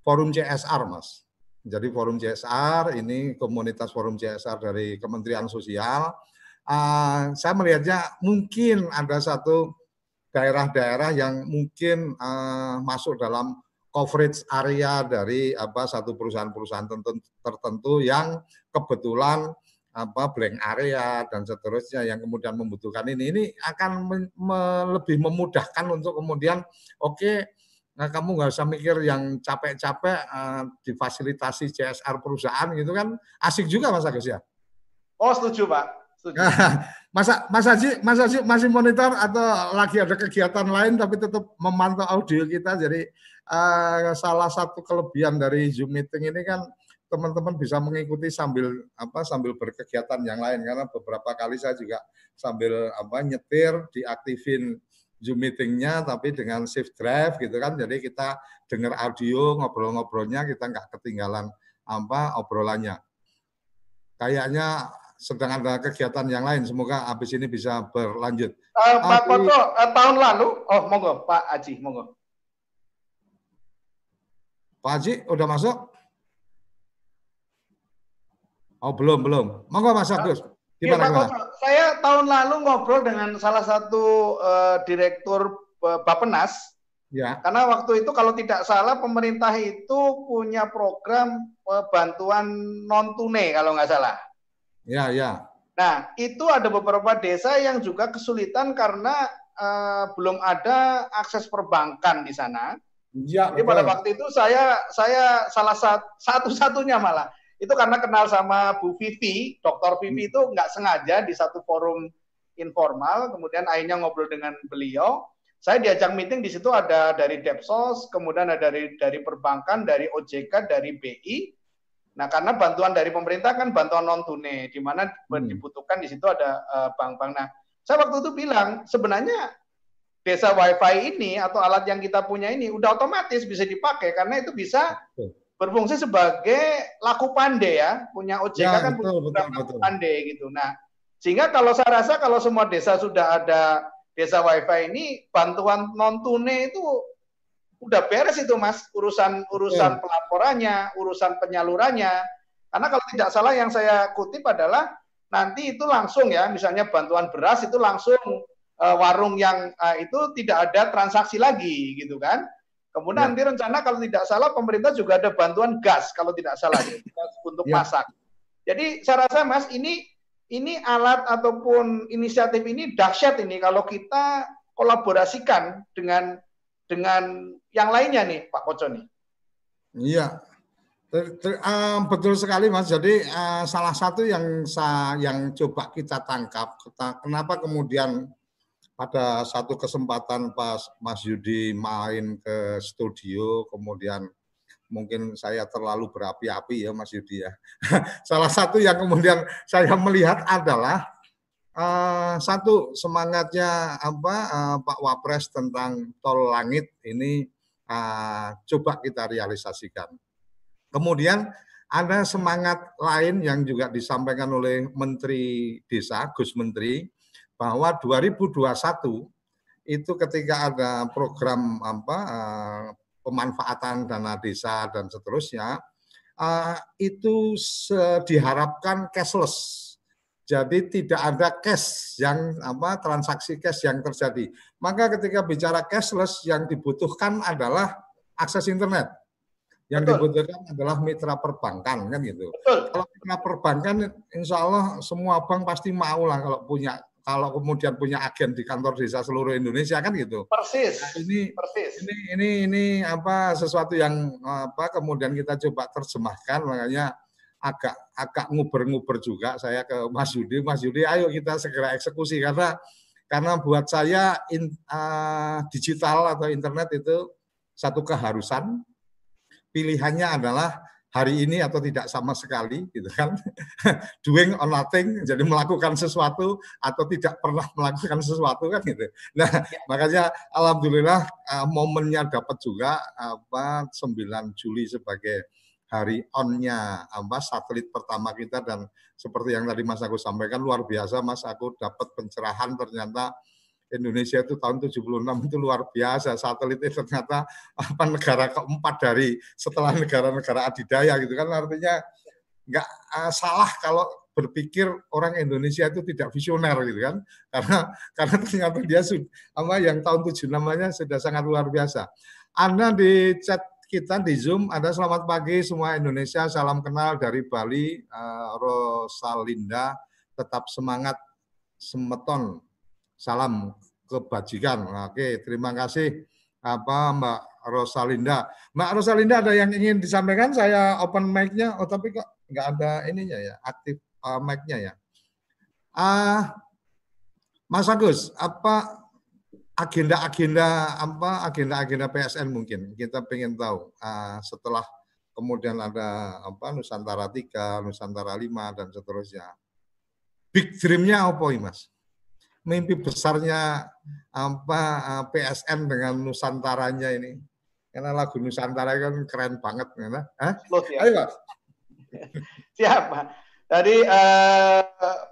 forum CSR, Mas. Jadi forum CSR ini komunitas forum CSR dari Kementerian Sosial. Uh, saya melihatnya mungkin ada satu daerah-daerah yang mungkin uh, masuk dalam coverage area dari apa satu perusahaan-perusahaan tertentu yang kebetulan apa blank area dan seterusnya yang kemudian membutuhkan ini ini akan me, me, lebih memudahkan untuk kemudian oke okay, nah kamu nggak usah mikir yang capek-capek uh, difasilitasi CSR perusahaan gitu kan asik juga Mas Agus ya oh setuju Pak setuju. Masa Mas Haji, Mas Haji masih monitor atau lagi ada kegiatan lain tapi tetap memantau audio kita. Jadi uh, salah satu kelebihan dari Zoom meeting ini kan teman-teman bisa mengikuti sambil apa sambil berkegiatan yang lain karena beberapa kali saya juga sambil apa nyetir diaktifin Zoom meetingnya tapi dengan shift drive gitu kan jadi kita dengar audio ngobrol-ngobrolnya kita nggak ketinggalan apa obrolannya kayaknya sedang ada kegiatan yang lain. Semoga habis ini bisa berlanjut. Uh, Pak Koto, uh, tahun lalu, oh monggo Pak Aji, monggo. Pak Aji, udah masuk? Oh belum belum. Monggo Mas Agus. Gimana, ya, Pak Koto, saya tahun lalu ngobrol dengan salah satu uh, direktur uh, Bapenas. Ya. Karena waktu itu kalau tidak salah pemerintah itu punya program uh, bantuan non tunai kalau nggak salah. Ya, ya. Nah, itu ada beberapa desa yang juga kesulitan karena uh, belum ada akses perbankan di sana. Ya, Jadi pada waktu itu saya saya salah satu-satunya malah itu karena kenal sama Bu Vivi, Dokter Vivi hmm. itu nggak sengaja di satu forum informal, kemudian akhirnya ngobrol dengan beliau. Saya diajak meeting di situ ada dari Depsos, kemudian ada dari dari perbankan, dari OJK, dari BI, Nah, karena bantuan dari pemerintah kan bantuan non tunai, di mana hmm. dibutuhkan di situ ada uh, bank-bank. Nah, saya waktu itu bilang sebenarnya desa WiFi ini atau alat yang kita punya ini udah otomatis bisa dipakai karena itu bisa berfungsi sebagai laku pandai ya, punya OJK ya, kan betul, punya betul, laku pandai gitu. Nah, sehingga kalau saya rasa kalau semua desa sudah ada desa WiFi ini bantuan non tunai itu udah beres itu mas urusan urusan pelaporannya, urusan penyalurannya. Karena kalau tidak salah yang saya kutip adalah nanti itu langsung ya, misalnya bantuan beras itu langsung uh, warung yang uh, itu tidak ada transaksi lagi gitu kan. Kemudian ya. nanti rencana kalau tidak salah pemerintah juga ada bantuan gas kalau tidak salah ya, untuk ya. masak. Jadi saya rasa Mas ini ini alat ataupun inisiatif ini dahsyat ini kalau kita kolaborasikan dengan dengan yang lainnya nih Pak Koco nih. Iya, ter, ter, uh, betul sekali Mas. Jadi uh, salah satu yang sa, yang coba kita tangkap, kenapa kemudian pada satu kesempatan pas Mas Yudi main ke studio, kemudian mungkin saya terlalu berapi-api ya Mas Yudi ya. salah satu yang kemudian saya melihat adalah uh, satu semangatnya apa uh, Pak Wapres tentang tol langit ini uh, coba kita realisasikan. Kemudian ada semangat lain yang juga disampaikan oleh Menteri Desa Gus Menteri bahwa 2021 itu ketika ada program apa uh, pemanfaatan dana desa dan seterusnya uh, itu diharapkan cashless jadi tidak ada cash yang apa transaksi cash yang terjadi. Maka ketika bicara cashless yang dibutuhkan adalah akses internet. Yang Betul. dibutuhkan adalah mitra perbankan kan gitu. Betul. Kalau mitra perbankan insya Allah semua bank pasti mau lah kalau punya kalau kemudian punya agen di kantor desa seluruh Indonesia kan gitu. Persis. Nah, ini persis. Ini ini ini apa sesuatu yang apa kemudian kita coba terjemahkan makanya agak agak nguber-nguber juga saya ke Mas Yudi. Mas Yudi, ayo kita segera eksekusi karena karena buat saya in, uh, digital atau internet itu satu keharusan. Pilihannya adalah hari ini atau tidak sama sekali gitu kan. Doing or nothing jadi melakukan sesuatu atau tidak pernah melakukan sesuatu kan gitu. Nah ya. makanya alhamdulillah uh, momennya dapat juga apa 9 Juli sebagai hari on-nya apa satelit pertama kita. Dan seperti yang tadi Mas aku sampaikan luar biasa Mas aku dapat pencerahan ternyata Indonesia itu tahun 76 itu luar biasa. Satelit itu ternyata apa negara keempat dari setelah negara-negara adidaya gitu kan. Artinya nggak uh, salah kalau berpikir orang Indonesia itu tidak visioner gitu kan. Karena karena ternyata dia sudah yang tahun 76 nya sudah sangat luar biasa. Anda di chat kita di Zoom ada selamat pagi semua Indonesia, salam kenal dari Bali, uh, Rosalinda, tetap semangat semeton, salam kebajikan. Oke, terima kasih apa Mbak Rosalinda. Mbak Rosalinda ada yang ingin disampaikan? Saya open mic-nya, oh tapi kok nggak ada ininya ya, aktif uh, mic-nya ya. Uh, Mas Agus, apa agenda-agenda apa agenda-agenda PSN mungkin kita pengen tahu uh, setelah kemudian ada apa Nusantara 3, Nusantara 5 dan seterusnya. Big dream-nya apa Mas? Mimpi besarnya apa uh, PSN dengan Nusantaranya ini. Karena lagu Nusantara kan keren banget, ya. Hah? Ya. Ayo. Siap, Pak. Tadi eh,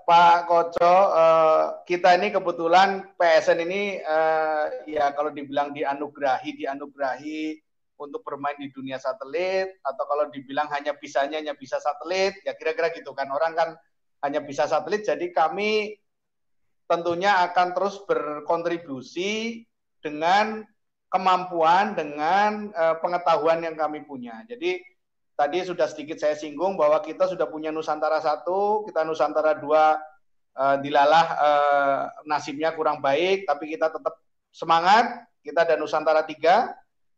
Pak Koco, eh, kita ini kebetulan PSN ini eh, ya kalau dibilang dianugerahi, dianugerahi untuk bermain di dunia satelit atau kalau dibilang hanya bisanya hanya bisa satelit, ya kira-kira gitu kan orang kan hanya bisa satelit. Jadi kami tentunya akan terus berkontribusi dengan kemampuan, dengan eh, pengetahuan yang kami punya. Jadi tadi sudah sedikit saya singgung bahwa kita sudah punya Nusantara satu, kita Nusantara dua uh, dilalah uh, nasibnya kurang baik, tapi kita tetap semangat. Kita ada Nusantara tiga,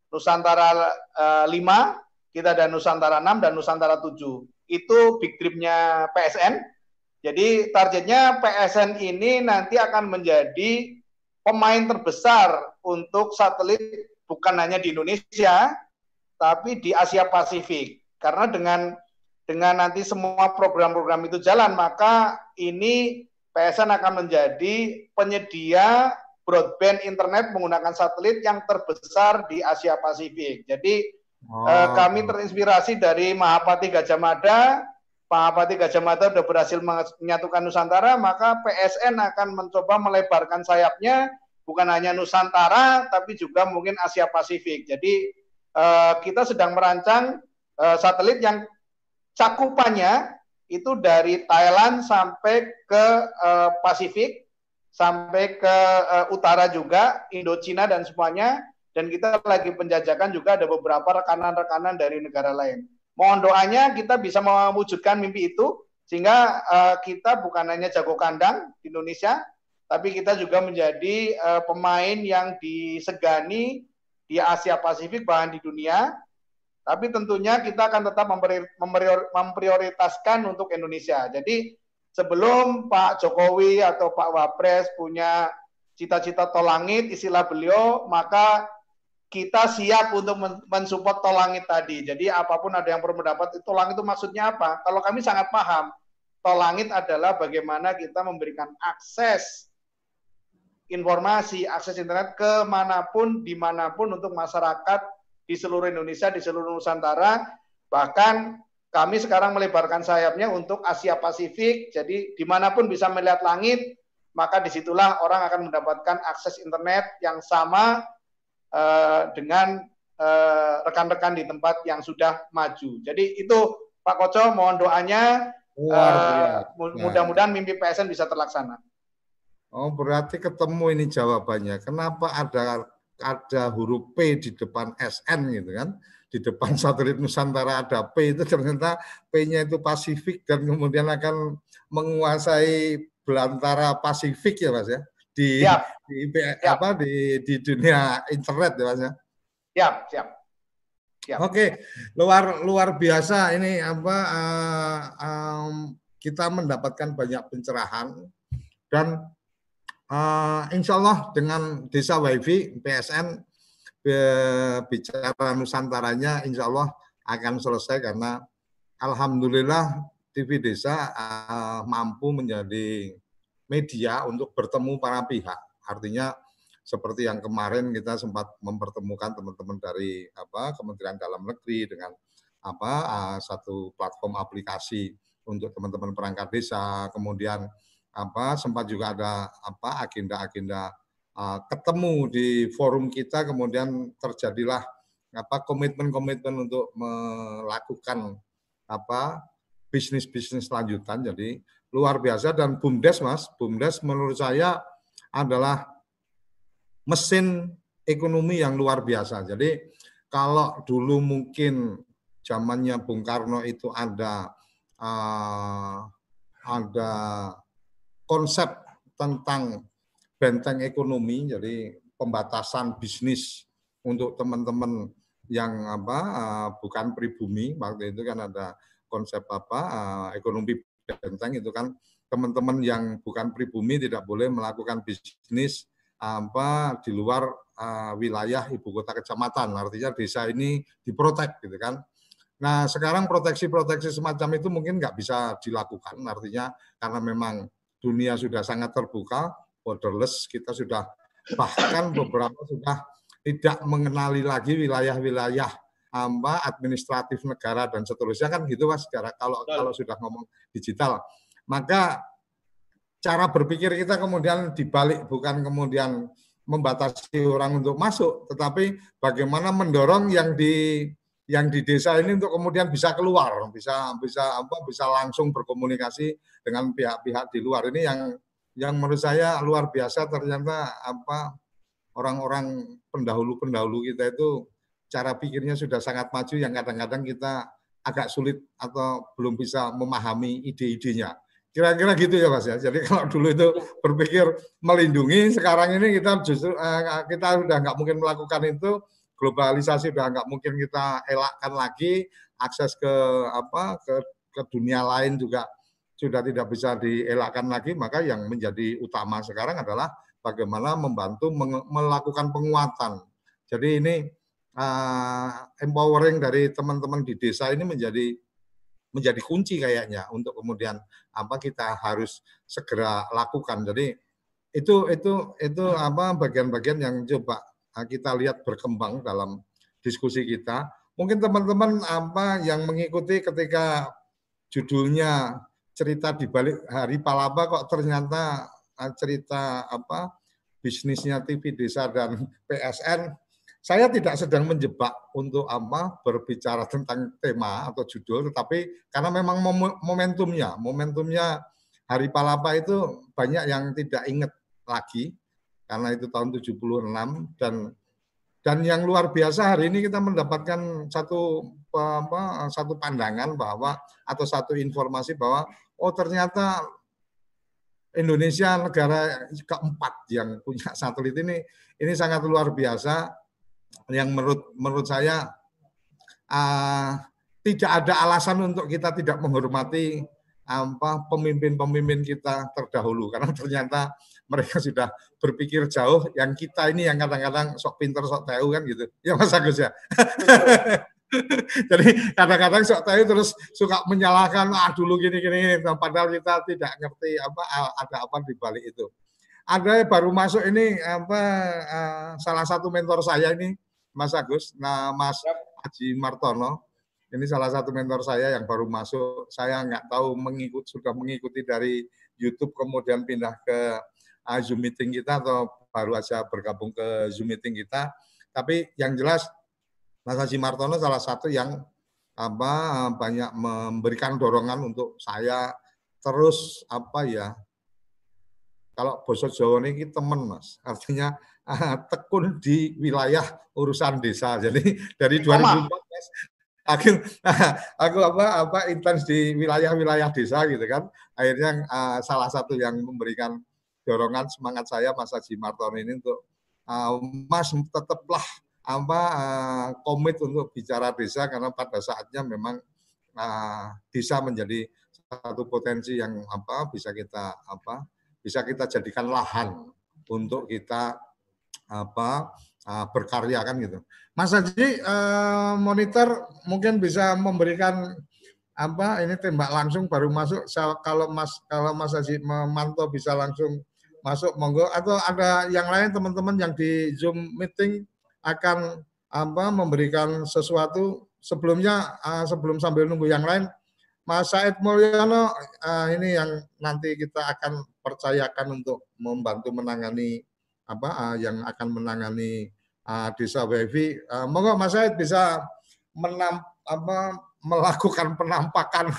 Nusantara uh, lima, kita ada Nusantara enam dan Nusantara tujuh. Itu big tripnya PSN. Jadi targetnya PSN ini nanti akan menjadi pemain terbesar untuk satelit bukan hanya di Indonesia, tapi di Asia Pasifik. Karena dengan dengan nanti semua program-program itu jalan, maka ini PSN akan menjadi penyedia broadband internet menggunakan satelit yang terbesar di Asia Pasifik. Jadi oh. eh, kami terinspirasi dari Mahapati Gajah Mada. Mahapati Gajah Mada sudah berhasil menyatukan Nusantara, maka PSN akan mencoba melebarkan sayapnya bukan hanya Nusantara, tapi juga mungkin Asia Pasifik. Jadi eh, kita sedang merancang uh, satelit yang cakupannya itu dari Thailand sampai ke uh, Pasifik, sampai ke uh, utara juga, Indochina dan semuanya. Dan kita lagi penjajakan juga ada beberapa rekanan-rekanan dari negara lain. Mohon doanya kita bisa mewujudkan mimpi itu, sehingga uh, kita bukan hanya jago kandang di Indonesia, tapi kita juga menjadi uh, pemain yang disegani di Asia Pasifik bahkan di dunia tapi tentunya kita akan tetap memprioritaskan untuk Indonesia. Jadi sebelum Pak Jokowi atau Pak Wapres punya cita-cita tol langit, istilah beliau, maka kita siap untuk mensupport tol langit tadi. Jadi apa pun ada yang berpendapat tol langit itu maksudnya apa? Kalau kami sangat paham, tol langit adalah bagaimana kita memberikan akses informasi, akses internet ke mana pun, di mana pun untuk masyarakat di seluruh Indonesia, di seluruh Nusantara. Bahkan kami sekarang melebarkan sayapnya untuk Asia Pasifik. Jadi di mana pun bisa melihat langit, maka di situlah orang akan mendapatkan akses internet yang sama dengan eh, rekan-rekan di tempat yang sudah maju. Jadi itu Pak Koco, mohon doanya. Uh, mudah-mudahan mimpi PSN bisa terlaksana. Oh, berarti ketemu ini jawabannya. Kenapa ada ada huruf P di depan SN gitu kan. Di depan satelit Nusantara ada P itu ternyata P-nya itu Pasifik dan kemudian akan menguasai belantara Pasifik ya Mas ya. Di siap. di siap. apa di di dunia internet ya Mas ya. Siap, siap. Siap. Oke, luar luar biasa ini apa uh, um, kita mendapatkan banyak pencerahan dan Uh, insya Allah dengan desa wifi PSN bicara Nusantaranya insya Allah akan selesai karena Alhamdulillah TV Desa uh, mampu menjadi media untuk bertemu para pihak. Artinya seperti yang kemarin kita sempat mempertemukan teman-teman dari apa Kementerian Dalam Negeri dengan apa satu platform aplikasi untuk teman-teman perangkat desa, kemudian apa sempat juga ada apa agenda-agenda uh, ketemu di forum kita. Kemudian terjadilah apa komitmen-komitmen untuk melakukan apa bisnis-bisnis lanjutan. Jadi luar biasa. Dan bumdes mas bumdes menurut saya adalah mesin ekonomi yang luar biasa. Jadi kalau dulu mungkin zamannya Bung Karno itu ada uh, ada konsep tentang benteng ekonomi, jadi pembatasan bisnis untuk teman-teman yang apa uh, bukan pribumi. Waktu itu kan ada konsep apa uh, ekonomi benteng itu kan teman-teman yang bukan pribumi tidak boleh melakukan bisnis apa di luar uh, wilayah ibu kota kecamatan. Artinya desa ini diprotek gitu kan. Nah sekarang proteksi-proteksi semacam itu mungkin nggak bisa dilakukan. Artinya karena memang dunia sudah sangat terbuka, borderless, kita sudah bahkan beberapa sudah tidak mengenali lagi wilayah-wilayah apa administratif negara dan seterusnya kan gitu mas secara kalau kalau sudah ngomong digital. Maka cara berpikir kita kemudian dibalik bukan kemudian membatasi orang untuk masuk tetapi bagaimana mendorong yang di yang di desa ini untuk kemudian bisa keluar bisa bisa apa bisa langsung berkomunikasi dengan pihak-pihak di luar. Ini yang yang menurut saya luar biasa ternyata apa orang-orang pendahulu-pendahulu kita itu cara pikirnya sudah sangat maju yang kadang-kadang kita agak sulit atau belum bisa memahami ide-idenya. Kira-kira gitu ya Mas ya. Jadi kalau dulu itu berpikir melindungi, sekarang ini kita justru uh, kita sudah nggak mungkin melakukan itu, globalisasi sudah nggak mungkin kita elakkan lagi, akses ke apa ke ke dunia lain juga sudah tidak bisa dielakkan lagi, maka yang menjadi utama sekarang adalah bagaimana membantu melakukan penguatan. Jadi ini uh, empowering dari teman-teman di desa ini menjadi menjadi kunci kayaknya untuk kemudian apa kita harus segera lakukan. Jadi itu itu itu apa bagian-bagian yang coba ah, kita lihat berkembang dalam diskusi kita. Mungkin teman-teman apa yang mengikuti ketika judulnya cerita di balik Hari Palapa kok ternyata ah, cerita apa bisnisnya TV Desa dan PSN saya tidak sedang menjebak untuk apa berbicara tentang tema atau judul, tetapi karena memang momentumnya, momentumnya Hari Palapa itu banyak yang tidak ingat lagi karena itu tahun 76 dan dan yang luar biasa hari ini kita mendapatkan satu apa, satu pandangan bahwa atau satu informasi bahwa oh ternyata Indonesia negara keempat yang punya satelit ini ini sangat luar biasa yang menurut menurut saya uh, tidak ada alasan untuk kita tidak menghormati apa pemimpin-pemimpin kita terdahulu. Karena ternyata mereka sudah berpikir jauh yang kita ini yang kadang-kadang sok pinter sok tahu kan gitu. Ya Mas Agus ya? Jadi kadang-kadang sok tahu terus suka menyalahkan ah dulu gini-gini padahal kita tidak ngerti apa ada apa di balik itu. Ada baru masuk ini apa uh, salah satu mentor saya ini Mas Agus, nah Mas Haji Martono. Ini salah satu mentor saya yang baru masuk. Saya nggak tahu mengikut sudah mengikuti dari YouTube kemudian pindah ke uh, Zoom meeting kita atau baru aja bergabung ke Zoom meeting kita. Tapi yang jelas Mas Haji Martono salah satu yang apa banyak memberikan dorongan untuk saya terus apa ya kalau bosok Jawa ini teman mas artinya tekun di wilayah urusan desa. Jadi dari 2014 aku aku apa apa intens di wilayah-wilayah desa gitu kan. Akhirnya uh, salah satu yang memberikan dorongan semangat saya Mas Haji Marton ini untuk uh, Mas tetaplah apa uh, komit untuk bicara desa karena pada saatnya memang uh, desa menjadi satu potensi yang apa bisa kita apa bisa kita jadikan lahan untuk kita apa uh, berkarya kan gitu. Mas Haji uh, monitor mungkin bisa memberikan apa ini tembak langsung baru masuk. Kalau Mas kalau Mas Haji memantau bisa langsung masuk monggo. Atau ada yang lain teman-teman yang di Zoom meeting akan apa memberikan sesuatu? Sebelumnya uh, sebelum sambil nunggu yang lain Mas Said Mulyono uh, ini yang nanti kita akan percayakan untuk membantu menangani apa uh, yang akan menangani uh, desa WiFi. Uh, monggo Mas Said bisa menam, apa, melakukan penampakan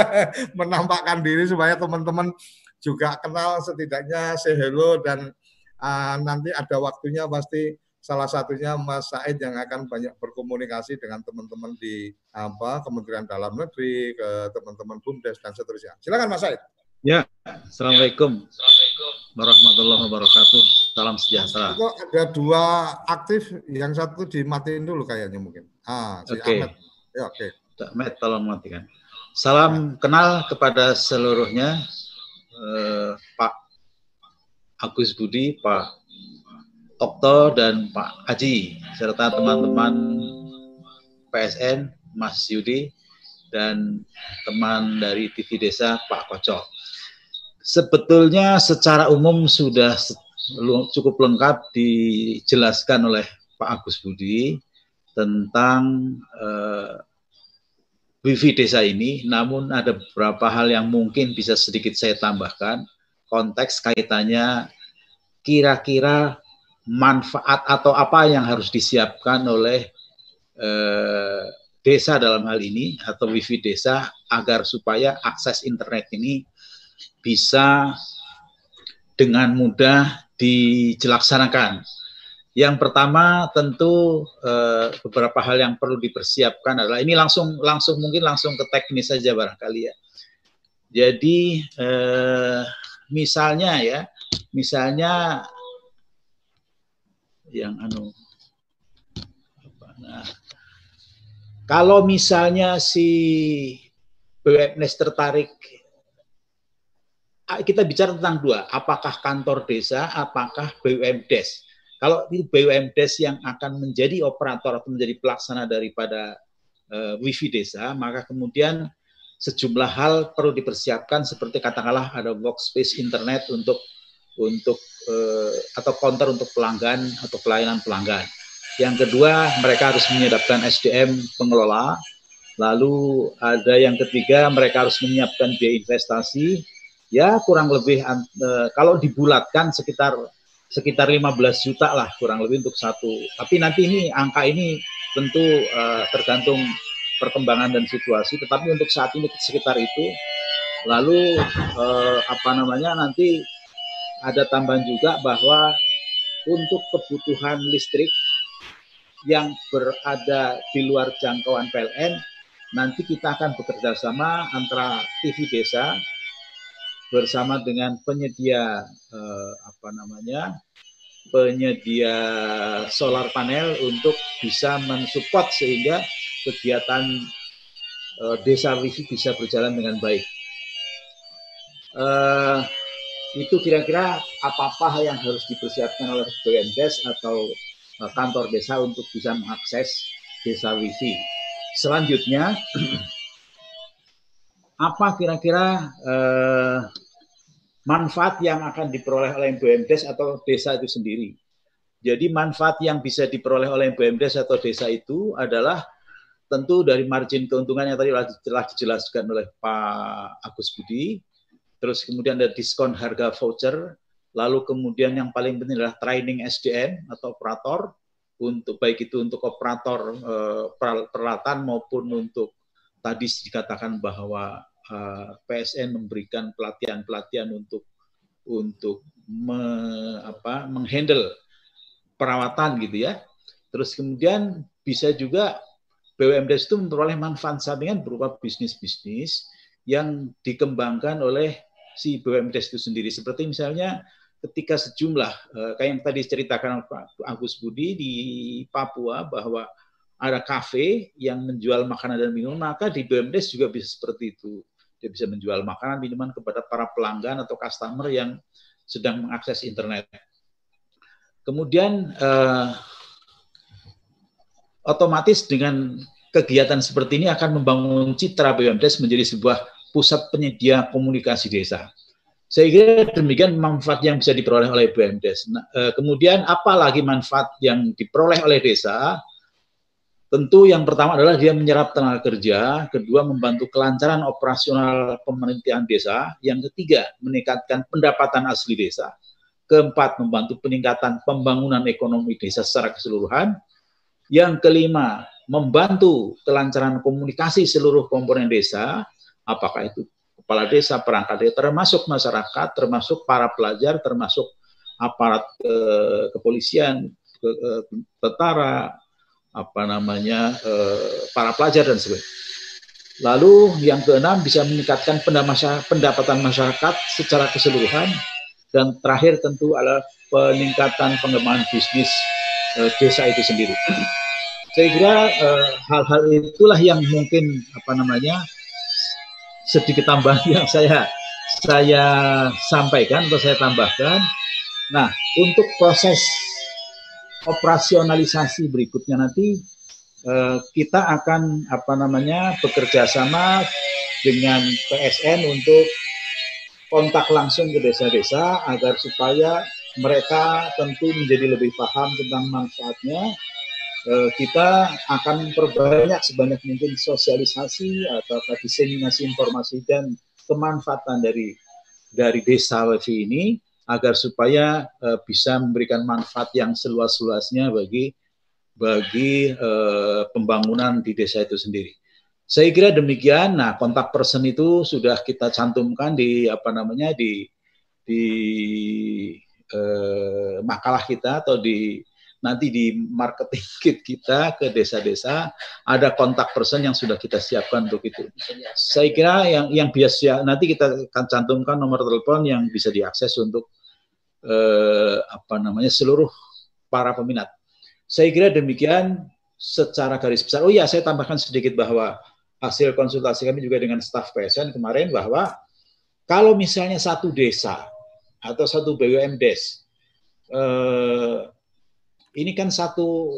menampakkan diri supaya teman-teman juga kenal setidaknya say hello dan uh, nanti ada waktunya pasti salah satunya Mas Said yang akan banyak berkomunikasi dengan teman-teman di apa Kementerian Dalam Negeri, ke teman-teman BUMDes dan seterusnya. Silakan Mas Said. Ya, Assalamualaikum. Assalamualaikum warahmatullahi wabarakatuh. Salam sejahtera. Itu ada dua aktif, yang satu dimatiin dulu kayaknya mungkin. Ah, si okay. Ahmed. Ya, oke. Okay. Ahmed, tolong matikan. Salam ya. kenal kepada seluruhnya. eh, Pak Agus Budi, Pak Okto dan Pak Haji serta teman-teman PSN Mas Yudi dan teman dari TV Desa Pak Kocok. Sebetulnya secara umum sudah cukup lengkap dijelaskan oleh Pak Agus Budi tentang uh, wifi desa ini, namun ada beberapa hal yang mungkin bisa sedikit saya tambahkan. Konteks kaitannya kira-kira manfaat atau apa yang harus disiapkan oleh uh, desa dalam hal ini atau wifi desa agar supaya akses internet ini bisa dengan mudah dilaksanakan. Yang pertama tentu eh, beberapa hal yang perlu dipersiapkan adalah ini langsung langsung mungkin langsung ke teknis saja barangkali ya. Jadi eh, misalnya ya, misalnya yang anu nah, kalau misalnya si BUMNes tertarik kita bicara tentang dua, apakah kantor desa, apakah BUMDes. Kalau itu BUMDes yang akan menjadi operator atau menjadi pelaksana daripada uh, wifi desa, maka kemudian sejumlah hal perlu dipersiapkan seperti katakanlah ada workspace internet untuk untuk uh, atau counter untuk pelanggan atau pelayanan pelanggan. Yang kedua, mereka harus menyiapkan SDM pengelola. Lalu ada yang ketiga, mereka harus menyiapkan biaya investasi ya kurang lebih uh, kalau dibulatkan sekitar sekitar 15 juta lah kurang lebih untuk satu. Tapi nanti ini angka ini tentu uh, tergantung perkembangan dan situasi. Tetapi untuk saat ini sekitar itu. Lalu uh, apa namanya nanti ada tambahan juga bahwa untuk kebutuhan listrik yang berada di luar jangkauan PLN nanti kita akan bekerja sama antara TV desa bersama dengan penyedia eh, apa namanya penyedia solar panel untuk bisa mensupport sehingga kegiatan eh, desa wifi bisa berjalan dengan baik. Eh, itu kira-kira apa-apa yang harus dipersiapkan oleh BUMDes atau eh, kantor desa untuk bisa mengakses desa wifi. Selanjutnya apa kira-kira eh, manfaat yang akan diperoleh oleh BUMDes atau desa itu sendiri. Jadi manfaat yang bisa diperoleh oleh BUMDes atau desa itu adalah tentu dari margin keuntungan yang tadi telah dijelaskan oleh Pak Agus Budi, terus kemudian ada diskon harga voucher, lalu kemudian yang paling penting adalah training SDM atau operator, untuk baik itu untuk operator eh, peralatan maupun untuk tadi dikatakan bahwa Eh, PSN memberikan pelatihan-pelatihan untuk untuk me, apa, menghandle perawatan gitu ya. Terus kemudian bisa juga BUMDes itu memperoleh manfaat sampingan berupa bisnis-bisnis yang dikembangkan oleh si BUMDes itu sendiri. Seperti misalnya ketika sejumlah eh, kayak yang tadi ceritakan Pak Agus Budi di Papua bahwa ada kafe yang menjual makanan dan minuman, maka di BUMDes juga bisa seperti itu. Dia bisa menjual makanan, minuman kepada para pelanggan atau customer yang sedang mengakses internet. Kemudian eh, otomatis dengan kegiatan seperti ini akan membangun citra BUMDes menjadi sebuah pusat penyedia komunikasi desa. Saya kira demikian manfaat yang bisa diperoleh oleh BUMDes. Nah, eh, kemudian apalagi manfaat yang diperoleh oleh desa? Tentu yang pertama adalah dia menyerap tenaga kerja, kedua membantu kelancaran operasional pemerintahan desa, yang ketiga meningkatkan pendapatan asli desa, keempat membantu peningkatan pembangunan ekonomi desa secara keseluruhan, yang kelima membantu kelancaran komunikasi seluruh komponen desa, apakah itu kepala desa, perangkat desa, termasuk masyarakat, termasuk para pelajar, termasuk aparat eh, kepolisian, ke, eh, tentara, apa namanya eh, para pelajar dan sebagainya. Lalu yang keenam bisa meningkatkan pendapatan masyarakat secara keseluruhan dan terakhir tentu adalah peningkatan pengembangan bisnis eh, desa itu sendiri. Saya kira eh, hal-hal itulah yang mungkin apa namanya sedikit tambahan yang saya saya sampaikan atau saya tambahkan. Nah, untuk proses operasionalisasi berikutnya nanti eh, kita akan apa namanya bekerja sama dengan PSN untuk kontak langsung ke desa-desa agar supaya mereka tentu menjadi lebih paham tentang manfaatnya. Eh, kita akan memperbanyak sebanyak mungkin sosialisasi atau diseminasi informasi dan kemanfaatan dari dari desa ini agar supaya uh, bisa memberikan manfaat yang seluas-luasnya bagi bagi uh, pembangunan di desa itu sendiri. Saya kira demikian. Nah, kontak person itu sudah kita cantumkan di apa namanya di di uh, makalah kita atau di nanti di marketing kit kita ke desa-desa ada kontak person yang sudah kita siapkan untuk itu. Saya kira yang yang biasa nanti kita akan cantumkan nomor telepon yang bisa diakses untuk eh, apa namanya seluruh para peminat. Saya kira demikian secara garis besar. Oh ya, saya tambahkan sedikit bahwa hasil konsultasi kami juga dengan staf PSN kemarin bahwa kalau misalnya satu desa atau satu BUMDes eh, ini kan satu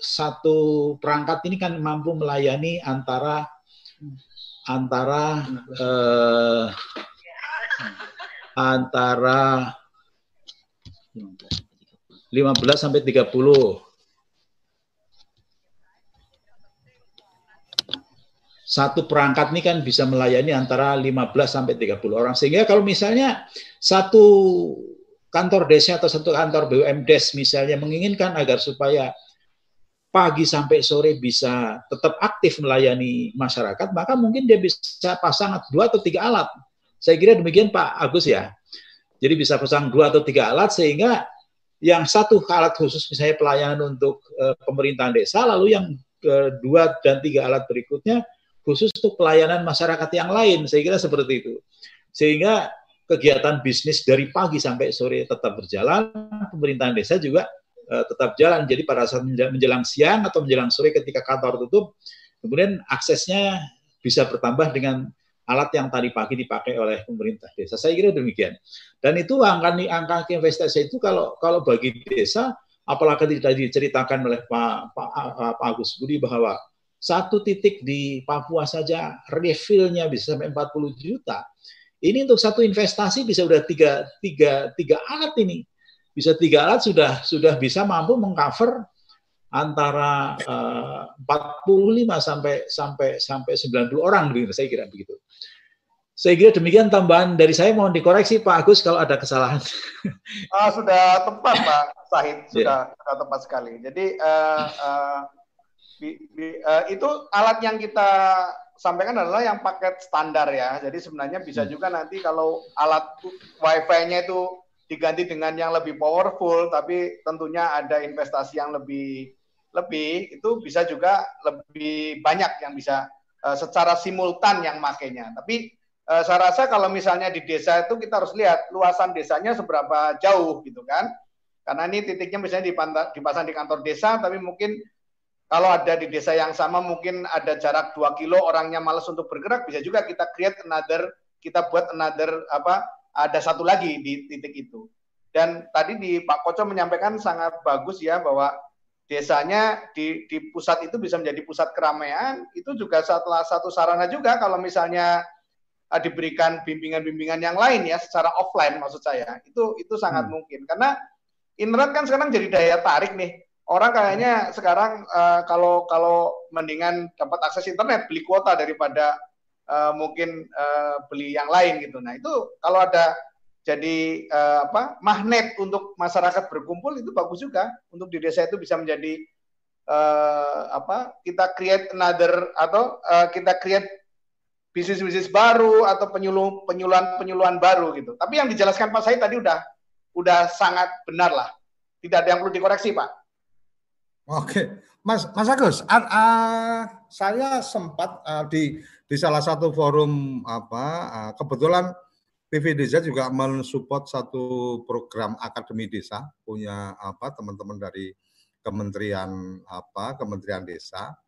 satu perangkat ini kan mampu melayani antara antara eh, antara 15 sampai 30 satu perangkat ini kan bisa melayani antara 15 sampai 30 orang. Sehingga kalau misalnya satu kantor desa atau satu kantor BUMDes misalnya menginginkan agar supaya pagi sampai sore bisa tetap aktif melayani masyarakat, maka mungkin dia bisa pasang dua atau tiga alat. Saya kira demikian Pak Agus ya. Jadi bisa pasang dua atau tiga alat sehingga yang satu alat khusus misalnya pelayanan untuk uh, pemerintahan desa, lalu yang uh, dua dan tiga alat berikutnya khusus untuk pelayanan masyarakat yang lain. Saya kira seperti itu. Sehingga kegiatan bisnis dari pagi sampai sore tetap berjalan, pemerintahan desa juga uh, tetap jalan. Jadi pada saat menjelang siang atau menjelang sore ketika kantor tutup, kemudian aksesnya bisa bertambah dengan alat yang tadi pagi dipakai oleh pemerintah desa. Saya kira demikian. Dan itu angka angka investasi itu kalau kalau bagi desa, apalagi tadi diceritakan oleh Pak, Pak, Pak Agus Budi bahwa satu titik di Papua saja refillnya bisa sampai 40 juta ini untuk satu investasi bisa udah tiga, tiga, tiga alat ini. Bisa tiga alat sudah sudah bisa mampu mengcover antara eh, uh, 45 sampai sampai sampai 90 orang begitu saya kira begitu. Saya kira demikian tambahan dari saya mohon dikoreksi Pak Agus kalau ada kesalahan. Uh, sudah tepat Pak Sahid, sudah, yeah. sudah tepat sekali. Jadi uh, uh, bi, bi, uh, itu alat yang kita sampaikan adalah yang paket standar ya. Jadi sebenarnya bisa hmm. juga nanti kalau alat wifi-nya itu diganti dengan yang lebih powerful, tapi tentunya ada investasi yang lebih lebih itu bisa juga lebih banyak yang bisa uh, secara simultan yang makainya. Tapi uh, saya rasa kalau misalnya di desa itu kita harus lihat luasan desanya seberapa jauh gitu kan. Karena ini titiknya misalnya dipasang di kantor desa, tapi mungkin kalau ada di desa yang sama mungkin ada jarak 2 kilo orangnya malas untuk bergerak bisa juga kita create another kita buat another apa ada satu lagi di titik itu. Dan tadi di Pak Koco menyampaikan sangat bagus ya bahwa desanya di, di pusat itu bisa menjadi pusat keramaian itu juga salah satu sarana juga kalau misalnya uh, diberikan bimbingan-bimbingan yang lain ya secara offline maksud saya itu itu sangat hmm. mungkin karena internet kan sekarang jadi daya tarik nih orang kayaknya sekarang uh, kalau kalau mendingan dapat akses internet beli kuota daripada uh, mungkin uh, beli yang lain gitu. Nah itu kalau ada jadi uh, apa magnet untuk masyarakat berkumpul itu bagus juga untuk di desa itu bisa menjadi uh, apa kita create another atau uh, kita create bisnis-bisnis baru atau penyuluh penyuluhan penyuluhan baru gitu. Tapi yang dijelaskan Pak Said tadi udah udah sangat benar lah. Tidak ada yang perlu dikoreksi Pak. Oke, Mas Mas Agus, uh, uh, saya sempat uh, di di salah satu forum apa uh, kebetulan TV Desa juga mensupport satu program Akademi Desa punya apa teman-teman dari Kementerian apa Kementerian Desa.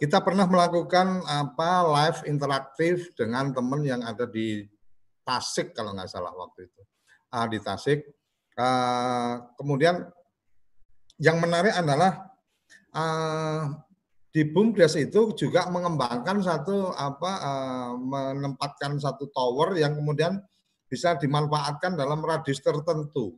Kita pernah melakukan apa live interaktif dengan teman yang ada di Tasik kalau nggak salah waktu itu. Uh, di Tasik. Uh, kemudian yang menarik adalah uh, di BUMDes itu juga mengembangkan satu apa uh, menempatkan satu tower yang kemudian bisa dimanfaatkan dalam radius tertentu.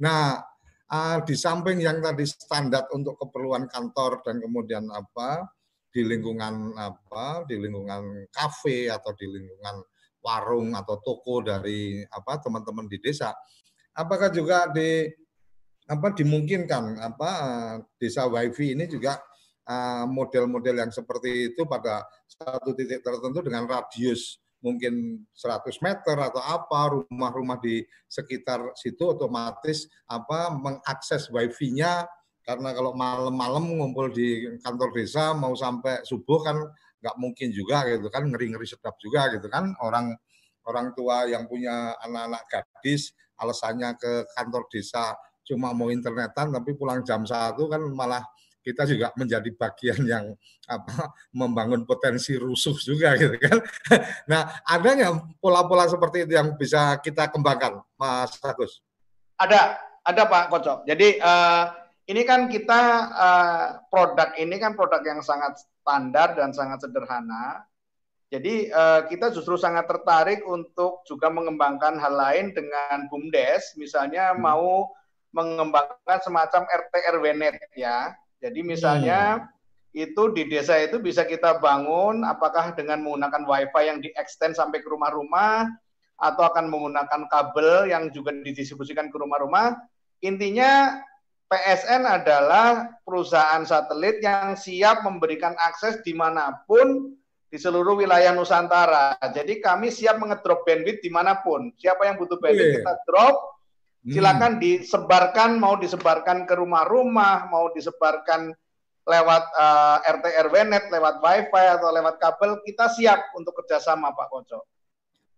Nah, uh, di samping yang tadi standar untuk keperluan kantor dan kemudian apa di lingkungan apa di lingkungan kafe atau di lingkungan warung atau toko dari apa teman-teman di desa apakah juga di apa dimungkinkan apa desa wifi ini juga eh, model-model yang seperti itu pada satu titik tertentu dengan radius mungkin 100 meter atau apa rumah-rumah di sekitar situ otomatis apa mengakses wifi-nya. Karena kalau malam-malam ngumpul di kantor desa mau sampai subuh kan nggak mungkin juga gitu kan ngeri-ngeri sedap juga gitu kan. Orang orang tua yang punya anak-anak gadis alasannya ke kantor desa cuma mau internetan tapi pulang jam satu kan malah kita juga menjadi bagian yang apa membangun potensi rusuh juga gitu kan. Nah, ada nggak pola-pola seperti itu yang bisa kita kembangkan, Mas Agus? Ada, ada Pak Kocok. Jadi uh, ini kan kita uh, produk ini kan produk yang sangat standar dan sangat sederhana. Jadi uh, kita justru sangat tertarik untuk juga mengembangkan hal lain dengan BUMDes, misalnya hmm. mau mengembangkan semacam RT RWNet ya. Jadi misalnya hmm. itu di desa itu bisa kita bangun apakah dengan menggunakan wifi yang di-extend sampai ke rumah-rumah atau akan menggunakan kabel yang juga didistribusikan ke rumah-rumah. Intinya PSN adalah perusahaan satelit yang siap memberikan akses di mana pun di seluruh wilayah Nusantara. Jadi kami siap mengedrop bandwidth di mana pun. Siapa yang butuh bandwidth iya. kita drop, Hmm. Silakan disebarkan, mau disebarkan ke rumah-rumah, mau disebarkan lewat uh, eh, RT RW net, lewat WiFi atau lewat kabel, kita siap untuk kerjasama, Pak Koco.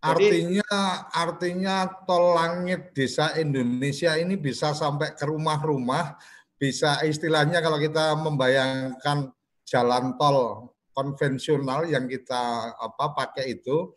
Artinya, artinya tol langit desa Indonesia ini bisa sampai ke rumah-rumah, bisa istilahnya kalau kita membayangkan jalan tol konvensional yang kita apa pakai itu,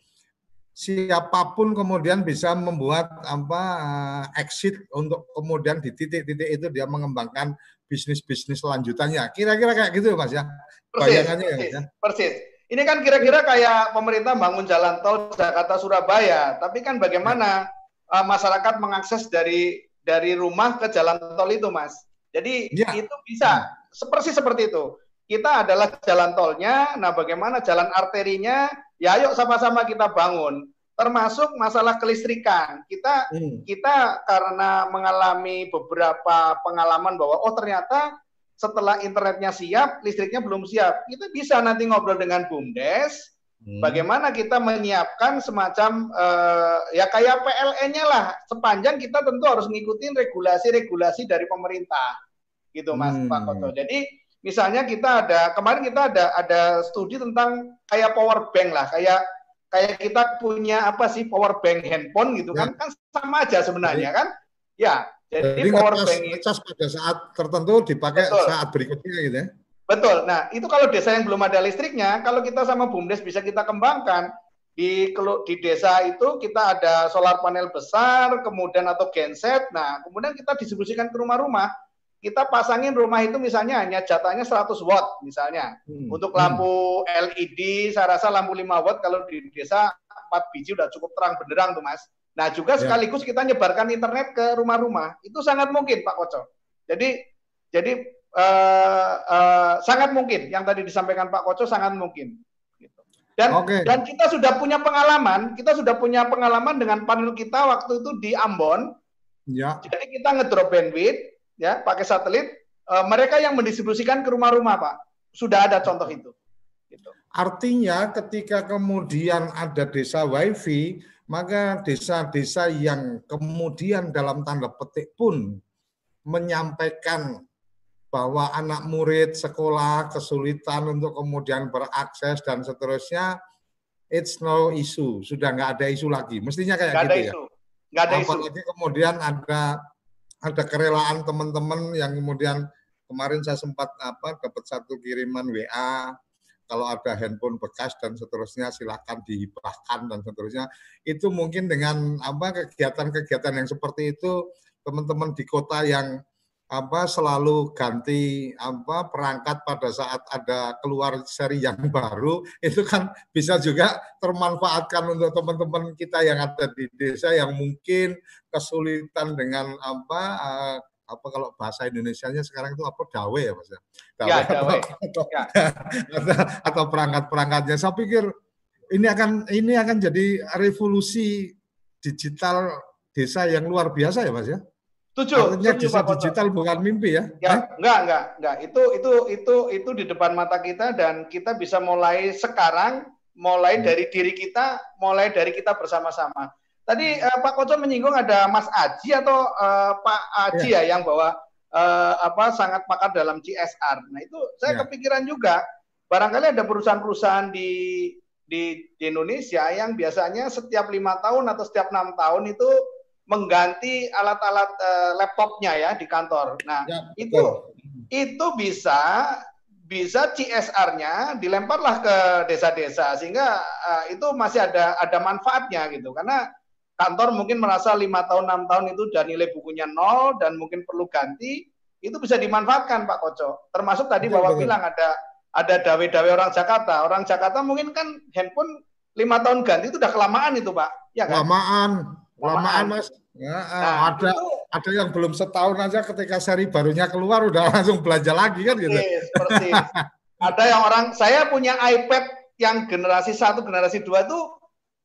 siapa pun kemudian bisa membuat apa eh, exit untuk kemudian di titik-titik itu dia mengembangkan bisnis-bisnis lanjutannya. Kira-kira kayak gitu Mas ya. Bayangannya ya, persis, ya. Persis. Ini kan kira-kira kayak pemerintah bangun jalan tol Jakarta Surabaya, tapi kan bagaimana ya. uh, masyarakat mengakses dari dari rumah ke jalan tol itu, Mas. Jadi ya. itu bisa seperti seperti itu. Kita adalah jalan tolnya, nah bagaimana jalan arterinya Ya ayo sama-sama kita bangun. Termasuk masalah kelistrikan. Kita hmm. kita karena mengalami beberapa pengalaman bahwa oh ternyata setelah internetnya siap, listriknya belum siap. Kita bisa nanti ngobrol dengan BUMDes, hmm. bagaimana kita menyiapkan semacam uh, ya kayak PLN-nya lah. Sepanjang kita tentu harus ngikutin regulasi-regulasi dari pemerintah, gitu Mas hmm. Pak Koto. Jadi misalnya kita ada kemarin kita ada ada studi tentang kayak power bank lah kayak kayak kita punya apa sih power bank handphone gitu kan? ya. kan kan sama aja sebenarnya kan ya jadi, jadi power bank itu pada saat tertentu dipakai betul. saat berikutnya gitu ya betul nah itu kalau desa yang belum ada listriknya kalau kita sama bumdes bisa kita kembangkan di di desa itu kita ada solar panel besar kemudian atau genset nah kemudian kita distribusikan ke rumah-rumah kita pasangin rumah itu misalnya hanya jatahnya 100 watt misalnya. Hmm. Untuk lampu hmm. LED saya rasa lampu 5 watt kalau di desa 4 biji udah cukup terang benderang tuh Mas. Nah, juga ya. sekaligus kita nyebarkan internet ke rumah-rumah. Itu sangat mungkin Pak Koco. Jadi jadi uh, uh, sangat mungkin yang tadi disampaikan Pak Koco sangat mungkin. Gitu. Dan okay. dan kita sudah punya pengalaman, kita sudah punya pengalaman dengan panel kita waktu itu di Ambon. Ya. Jadi kita ngedrop bandwidth, ya pakai satelit uh, mereka yang mendistribusikan ke rumah-rumah pak sudah ada contoh itu gitu. artinya ketika kemudian ada desa wifi maka desa-desa yang kemudian dalam tanda petik pun menyampaikan bahwa anak murid sekolah kesulitan untuk kemudian berakses dan seterusnya, it's no issue, sudah nggak ada isu lagi. Mestinya kayak gak gitu ada ya. Isu. Nggak ada Apalagi isu. kemudian ada ada kerelaan teman-teman yang kemudian kemarin saya sempat apa dapat satu kiriman WA kalau ada handphone bekas dan seterusnya silakan dihibahkan dan seterusnya. Itu mungkin dengan apa kegiatan-kegiatan yang seperti itu teman-teman di kota yang apa selalu ganti apa perangkat pada saat ada keluar seri yang baru itu kan bisa juga termanfaatkan untuk teman-teman kita yang ada di desa yang mungkin kesulitan dengan apa uh, apa kalau bahasa Indonesia-nya sekarang itu apa dawe ya mas ya dawe, ya, dawe. Atau, ya. atau, atau perangkat-perangkatnya saya pikir ini akan ini akan jadi revolusi digital desa yang luar biasa ya mas ya Setuju. Artinya desa digital bukan mimpi ya? Ya, enggak, enggak, enggak. Itu itu itu itu di depan mata kita dan kita bisa mulai sekarang, mulai hmm. dari diri kita, mulai dari kita bersama-sama. Tadi hmm. uh, Pak Koco menyinggung ada Mas Aji atau uh, Pak Aji ya. ya yang bawa uh, apa sangat pakar dalam CSR. Nah itu saya ya. kepikiran juga. Barangkali ada perusahaan-perusahaan di, di di Indonesia yang biasanya setiap lima tahun atau setiap enam tahun itu mengganti alat-alat uh, laptopnya ya di kantor. Nah, ya, itu itu bisa bisa CSR-nya dilemparlah ke desa-desa sehingga uh, itu masih ada ada manfaatnya gitu. Karena kantor mungkin merasa lima tahun enam tahun itu dan nilai bukunya nol dan mungkin perlu ganti, itu bisa dimanfaatkan Pak Koco. Termasuk tadi Bapak bilang ada ada dawe-dawe orang Jakarta. Orang Jakarta mungkin kan handphone lima tahun ganti itu udah kelamaan itu Pak. Ya kan? Kelamaan Lamaan mas. Ya, nah, ada itu, ada yang belum setahun aja ketika seri barunya keluar udah langsung belanja lagi kan gitu. Persis, ada yang orang saya punya iPad yang generasi satu generasi dua itu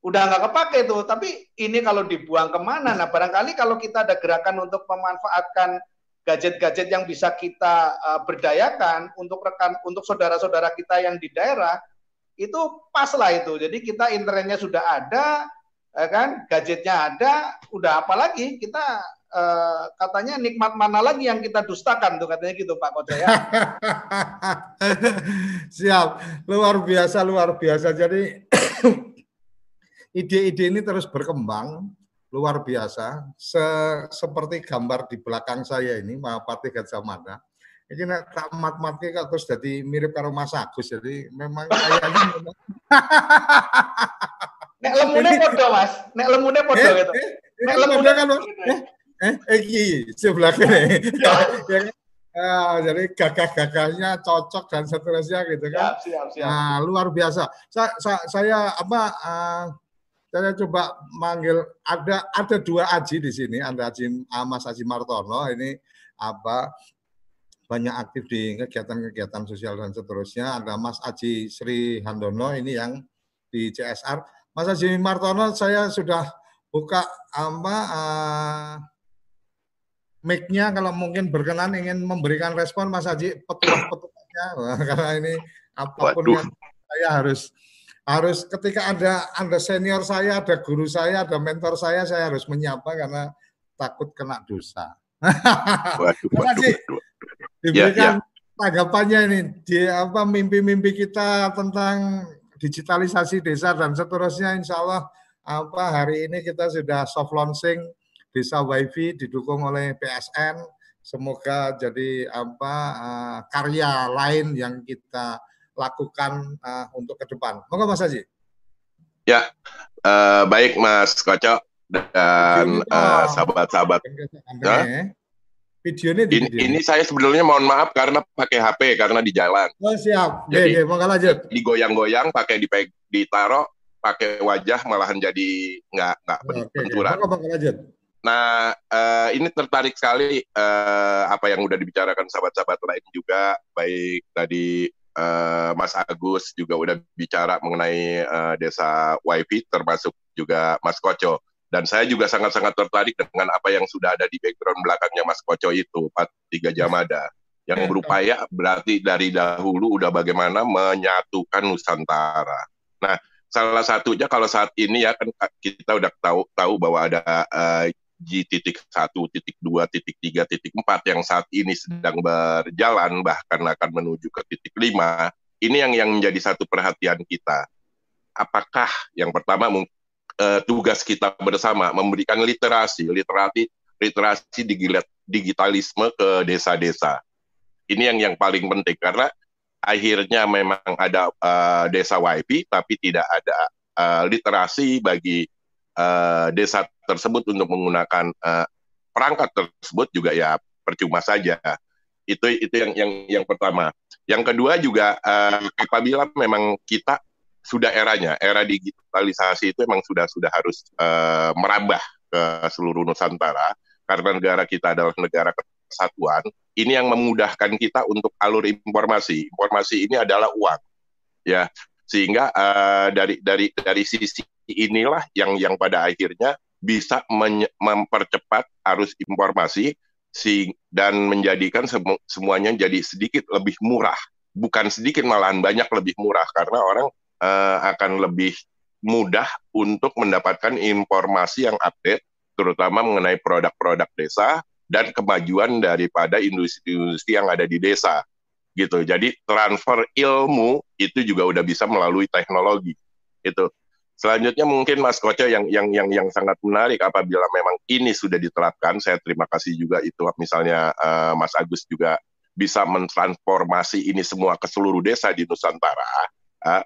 udah nggak kepake tuh. Tapi ini kalau dibuang ke mana? Nah barangkali kalau kita ada gerakan untuk memanfaatkan gadget-gadget yang bisa kita uh, berdayakan untuk rekan untuk saudara-saudara kita yang di daerah itu pas lah itu. Jadi kita internetnya sudah ada, ya kan? Gadgetnya ada udah apa lagi? Kita uh, katanya nikmat mana lagi yang kita dustakan tuh katanya gitu Pak Koco ya. Siap. Luar biasa luar biasa. Jadi ide-ide ini terus berkembang luar biasa. Se seperti gambar di belakang saya ini Mahapati Gajah Mada ini tak mat-matnya kok terus jadi mirip karo Mas Agus. Jadi memang kayaknya memang Nek lemune podo, Mas. Nek lemune podo eh, gitu. Eh, Nek lemune kan eh eh iki sebelah kene. ya, kan? Ah, jadi gagah-gagahnya cocok dan seterusnya gitu kan. Siap, siap, siap. Nah, luar biasa. Sa, sa, saya apa uh, saya coba manggil ada ada dua Aji di sini, ada Aji uh, Mas Aji Martono ini apa banyak aktif di kegiatan-kegiatan sosial dan seterusnya. Ada Mas Aji Sri Handono ini yang di CSR Mas Haji Martono, saya sudah buka apa uh, mic-nya kalau mungkin berkenan ingin memberikan respon Mas Haji petuah-petuahnya karena ini apa pun Waduh. yang saya harus harus ketika ada ada senior saya, ada guru saya, ada mentor saya, saya harus menyapa karena takut kena dosa. Waduh, Mas Haji, diberikan ya, ya. tanggapannya ini di apa mimpi-mimpi kita tentang digitalisasi desa dan seterusnya insya Allah apa hari ini kita sudah soft launching desa wifi didukung oleh PSN semoga jadi apa uh, karya lain yang kita lakukan uh, untuk ke depan. Moga Mas Haji. Ya, uh, baik Mas Kocok dan sahabat-sahabat. Uh, Videonya di ini, ini saya sebetulnya mohon maaf karena pakai HP karena di jalan. Oh siap. Jadi, Oke, mau lanjut. Digoyang-goyang, pakai dipeg, ditaruh, pakai wajah malahan jadi nggak nggak benturan. Oke, lanjut. Nah, uh, ini tertarik sekali uh, apa yang udah dibicarakan sahabat-sahabat lain juga, baik tadi uh, Mas Agus juga udah bicara mengenai uh, desa wifi, termasuk juga Mas Koco. Dan saya juga sangat-sangat tertarik dengan apa yang sudah ada di background belakangnya Mas Koco itu, Pak Tiga Jamada. Yang berupaya berarti dari dahulu udah bagaimana menyatukan Nusantara. Nah, salah satunya kalau saat ini ya kan kita udah tahu tahu bahwa ada uh, G titik satu, titik dua, titik tiga, titik empat yang saat ini sedang berjalan bahkan akan menuju ke titik lima. Ini yang yang menjadi satu perhatian kita. Apakah yang pertama uh, tugas kita bersama memberikan literasi, literasi, literasi digitalisme ke desa-desa. Ini yang yang paling penting karena akhirnya memang ada uh, desa WIP tapi tidak ada uh, literasi bagi uh, desa tersebut untuk menggunakan uh, perangkat tersebut juga ya percuma saja. Itu itu yang yang yang pertama. Yang kedua juga uh, apabila memang kita sudah eranya, era digitalisasi itu memang sudah sudah harus uh, merambah ke seluruh Nusantara karena negara kita adalah negara kesatuan. Ini yang memudahkan kita untuk alur informasi. Informasi ini adalah uang, ya. Sehingga uh, dari dari dari sisi inilah yang yang pada akhirnya bisa mempercepat arus informasi si dan menjadikan semu semuanya jadi sedikit lebih murah bukan sedikit malahan banyak lebih murah karena orang uh, akan lebih mudah untuk mendapatkan informasi yang update terutama mengenai produk-produk desa dan kemajuan daripada industri-industri yang ada di desa. Gitu. Jadi transfer ilmu itu juga udah bisa melalui teknologi. Itu Selanjutnya mungkin Mas Koco yang yang yang yang sangat menarik apabila memang ini sudah diterapkan. Saya terima kasih juga itu misalnya uh, Mas Agus juga bisa mentransformasi ini semua ke seluruh desa di Nusantara, uh,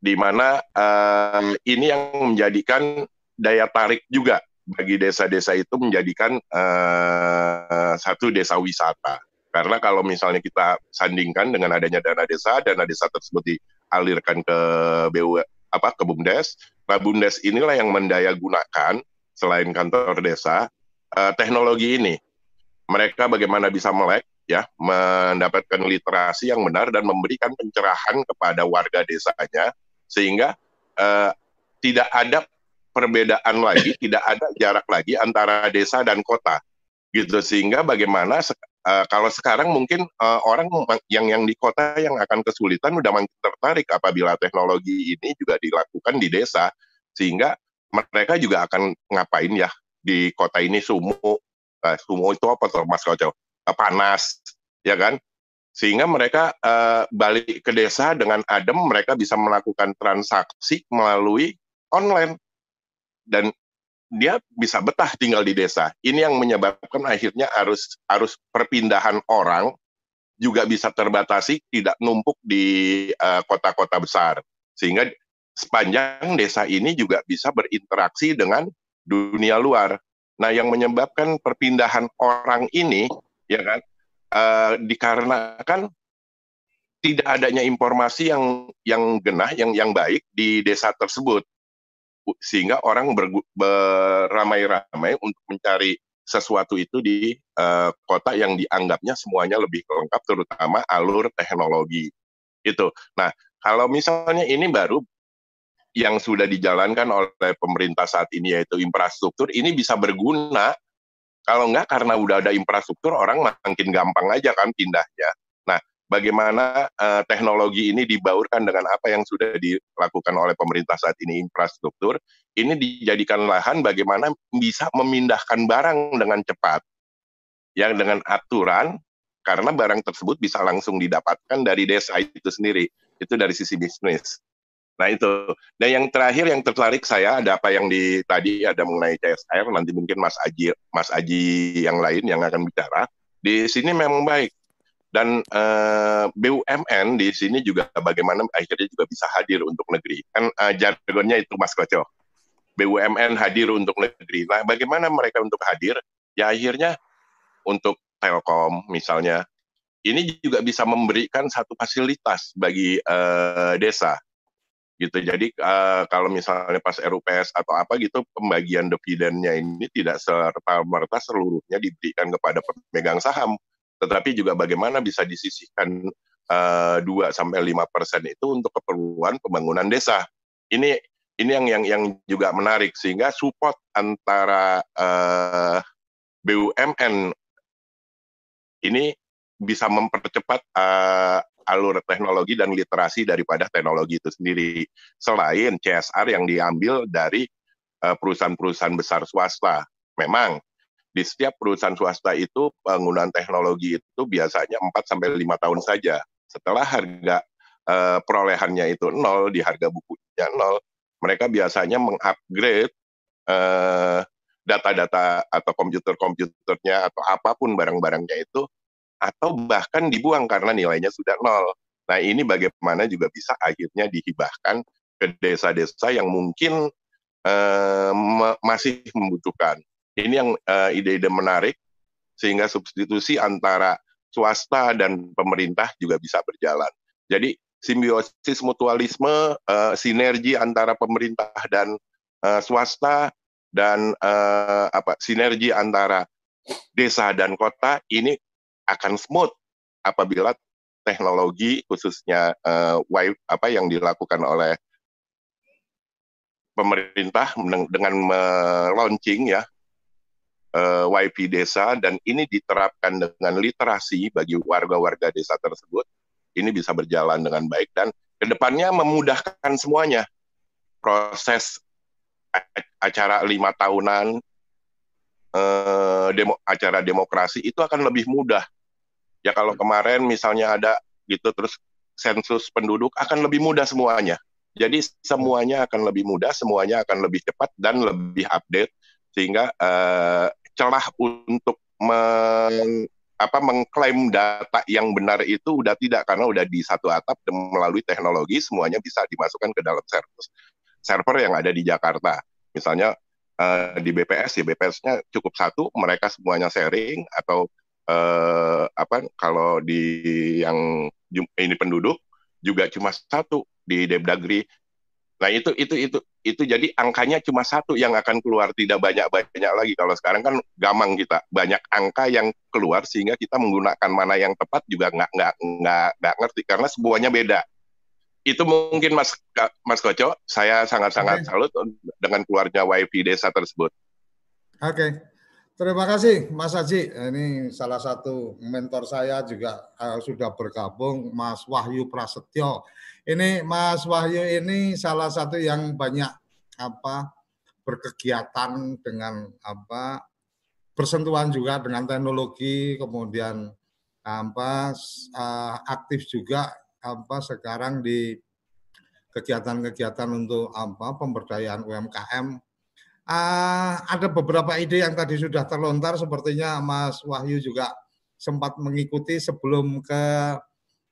di mana uh, ini yang menjadikan daya tarik juga bagi desa-desa itu menjadikan uh, satu desa wisata. Karena kalau misalnya kita sandingkan dengan adanya dana desa, dana desa tersebut dialirkan ke BU apa ke BUMDes. Nah, BUMDes inilah yang mendaya gunakan selain kantor desa uh, teknologi ini. Mereka bagaimana bisa melek ya, mendapatkan literasi yang benar dan memberikan pencerahan kepada warga desanya sehingga uh, tidak ada perbedaan lagi, tidak ada jarak lagi antara desa dan kota. Gitu sehingga bagaimana uh, kalau sekarang mungkin uh, orang yang yang di kota yang akan kesulitan udah makin tertarik apabila teknologi ini juga dilakukan di desa. Sehingga mereka juga akan ngapain ya di kota ini sumur uh, itu apa tuh Mas Koco? Uh, panas ya kan sehingga mereka uh, balik ke desa dengan adem mereka bisa melakukan transaksi melalui online dan dia bisa betah tinggal di desa. Ini yang menyebabkan akhirnya arus arus perpindahan orang juga bisa terbatasi, tidak numpuk di eh, kota-kota uh, besar. Sehingga sepanjang desa ini juga bisa berinteraksi dengan dunia luar. Nah, yang menyebabkan perpindahan orang ini, ya kan, uh, dikarenakan tidak adanya informasi yang yang genah, yang yang baik di desa tersebut sehingga orang beramai-ramai untuk mencari sesuatu itu di uh, kota yang dianggapnya semuanya lebih lengkap terutama alur teknologi itu. Nah, kalau misalnya ini baru yang sudah dijalankan oleh pemerintah saat ini yaitu infrastruktur ini bisa berguna kalau enggak karena udah ada infrastruktur orang makin gampang aja kan pindahnya. Bagaimana uh, teknologi ini dibaurkan dengan apa yang sudah dilakukan oleh pemerintah saat ini? Infrastruktur. Ini dijadikan lahan bagaimana bisa memindahkan barang dengan cepat. Yang dengan aturan karena barang tersebut bisa langsung didapatkan dari desa itu sendiri. Itu dari sisi bisnis nah itu. Dan yang terakhir yang tertarik saya ada apa yang di tadi ada mengenai CSR nanti mungkin Mas Aji Mas Aji yang lain yang akan bicara. Di sini memang baik. Dan eh, BUMN di sini juga bagaimana akhirnya juga bisa hadir untuk negeri. Kan uh, jargonnya itu Mas Koco. BUMN hadir untuk negeri. Nah bagaimana mereka untuk hadir? Ya akhirnya untuk Telkom misalnya ini juga bisa memberikan satu fasilitas bagi uh, desa gitu jadi uh, kalau misalnya pas RUPS atau apa gitu pembagian dividennya ini tidak serta merta seluruhnya diberikan kepada pemegang saham tetapi juga bagaimana bisa disisihkan uh, sampai lima persen itu untuk keperluan pembangunan desa. Ini ini yang yang yang juga menarik sehingga support antara uh, eh, BUMN ini bisa mempercepat uh, alur teknologi dan literasi daripada teknologi itu sendiri. Selain CSR yang diambil dari perusahaan-perusahaan besar swasta. Memang di setiap perusahaan swasta itu penggunaan teknologi itu biasanya 4 sampai 5 tahun saja. Setelah harga uh, perolehannya itu nol, di harga bukunya nol, mereka biasanya mengupgrade uh, data-data atau komputer-komputernya atau apa pun barang-barangnya itu atau bahkan dibuang karena nilainya sudah nol. Nah ini bagaimana juga bisa akhirnya dihibahkan ke desa-desa yang mungkin uh, masih membutuhkan. Ini yang uh, ide-ide menarik sehingga substitusi antara swasta dan pemerintah juga bisa berjalan. Jadi simbiosis mutualisme, uh, sinergi antara pemerintah dan uh, swasta dan uh, apa sinergi antara desa dan kota ini akan smooth apabila teknologi khususnya uh, apa yang dilakukan oleh pemerintah dengan launching ya uh, eh, YP desa dan ini diterapkan dengan literasi bagi warga-warga desa tersebut ini bisa berjalan dengan baik dan ke depannya memudahkan semuanya. Proses acara lima tahunan uh, demo, acara demokrasi itu akan lebih mudah Ya kalau kemarin misalnya ada gitu terus sensus penduduk akan lebih mudah semuanya. Jadi semuanya akan lebih mudah, semuanya akan lebih cepat dan lebih update sehingga uh, celah untuk meng, apa mengklaim data yang benar itu udah tidak karena udah di satu atap dan melalui teknologi semuanya bisa dimasukkan ke dalam server server yang ada di Jakarta. Misalnya uh, di BPS ya BPS-nya cukup satu, mereka semuanya sharing atau eh, apa kalau di yang ini penduduk juga cuma satu di Depdagri. Nah itu itu itu itu jadi angkanya cuma satu yang akan keluar tidak banyak banyak lagi kalau sekarang kan gamang kita banyak angka yang keluar sehingga kita menggunakan mana yang tepat juga nggak nggak nggak nggak ngerti karena semuanya beda itu mungkin Mas Mas Koco saya sangat sangat okay. salut dengan keluarnya WiFi desa tersebut. Oke. Okay. Terima kasih Mas Haji. Ini salah satu mentor saya juga sudah bergabung Mas Wahyu Prasetyo. Ini Mas Wahyu ini salah satu yang banyak apa berkegiatan dengan apa bersentuhan juga dengan teknologi kemudian apa uh, aktif juga apa sekarang di kegiatan-kegiatan untuk apa pemberdayaan UMKM uh, ada beberapa ide yang tadi sudah terlontar. Sepertinya Mas Wahyu juga sempat mengikuti sebelum ke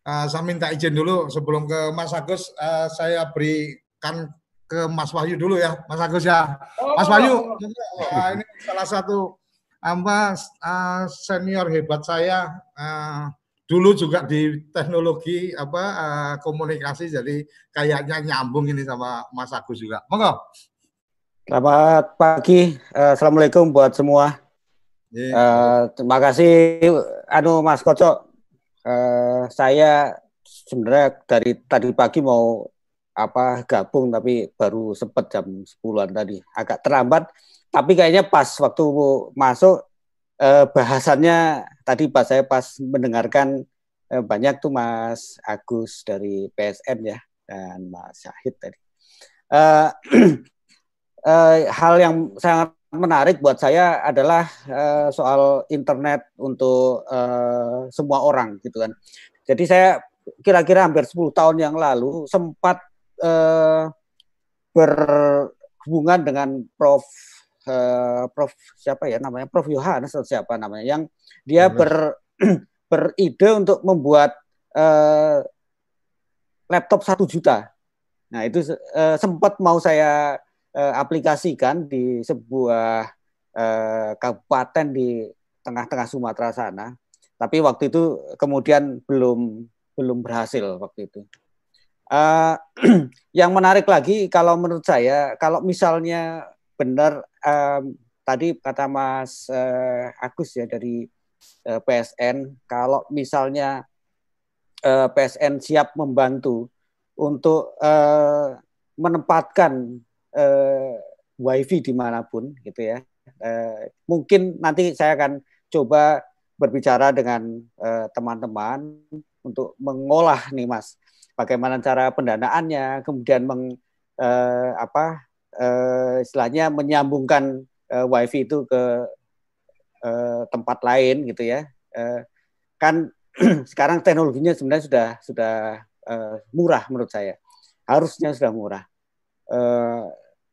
uh, saya minta izin dulu. Sebelum ke Mas Agus uh, saya berikan ke Mas Wahyu dulu ya. Mas Agus ya. Mas Wahyu. uh, ini salah satu apa uh, senior hebat saya. Uh, dulu juga di teknologi apa uh, komunikasi. Jadi kayaknya nyambung ini sama Mas Agus juga. Monggo Selamat pagi, uh, assalamualaikum buat semua. Yeah. Uh, terima kasih, anu Mas Kocok. Uh, saya sebenarnya dari tadi pagi mau apa gabung tapi baru sempat jam 10-an tadi agak terlambat tapi kayaknya pas waktu masuk eh, bahasannya tadi pas saya pas mendengarkan eh, banyak tuh Mas Agus dari PSN ya dan Mas Syahid tadi eh, eh, hal yang sangat menarik buat saya adalah eh, soal internet untuk eh, semua orang gitu kan. Jadi saya kira-kira hampir 10 tahun yang lalu sempat eh, berhubungan dengan Prof eh, Prof siapa ya namanya Prof Yohanes atau siapa namanya yang dia ber beride untuk membuat eh, laptop satu juta. Nah itu eh, sempat mau saya uh, aplikasikan di sebuah uh, kabupaten di tengah-tengah Sumatera sana. Tapi waktu itu kemudian belum belum berhasil waktu itu. Uh, yang menarik lagi kalau menurut saya kalau misalnya benar tadi kata Mas Agus ya dari PSN kalau misalnya PSN siap membantu untuk menempatkan uh, wifi di mana pun gitu ya. Uh, mungkin nanti saya akan coba berbicara dengan eh, teman-teman uh, untuk mengolah nih mas, bagaimana cara pendanaannya, kemudian meng uh, apa uh, istilahnya menyambungkan uh, wifi itu ke uh, tempat lain gitu ya. Uh, kan sekarang teknologinya sebenarnya sudah sudah uh, murah menurut saya, harusnya sudah murah. Uh,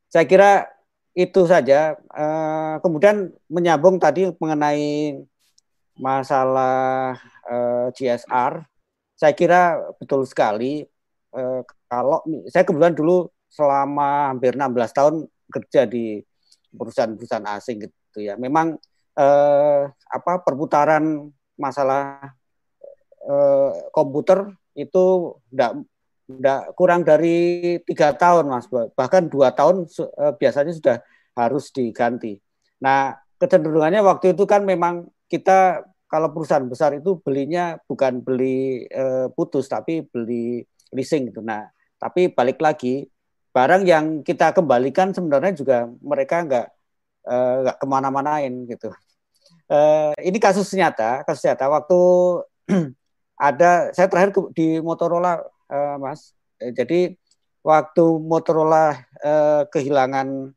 saya kira itu saja. Uh, kemudian menyambung tadi mengenai masalah uh, eh, GSR. saya kira betul sekali eh, kalau saya kebetulan dulu selama hampir 16 tahun kerja di perusahaan-perusahaan asing gitu ya. Memang eh, apa perputaran masalah eh, komputer itu tidak tidak kurang dari tiga tahun mas bahkan dua tahun eh, biasanya sudah harus diganti. Nah kecenderungannya waktu itu kan memang kita kalau perusahaan besar itu belinya bukan beli uh, putus tapi beli leasing gitu. Nah, tapi balik lagi barang yang kita kembalikan sebenarnya juga mereka nggak uh, nggak ke mana-manain gitu. Uh, ini kasus nyata, kasus nyata. Waktu ada saya terakhir di Motorola, uh, Mas. Jadi waktu Motorola uh, kehilangan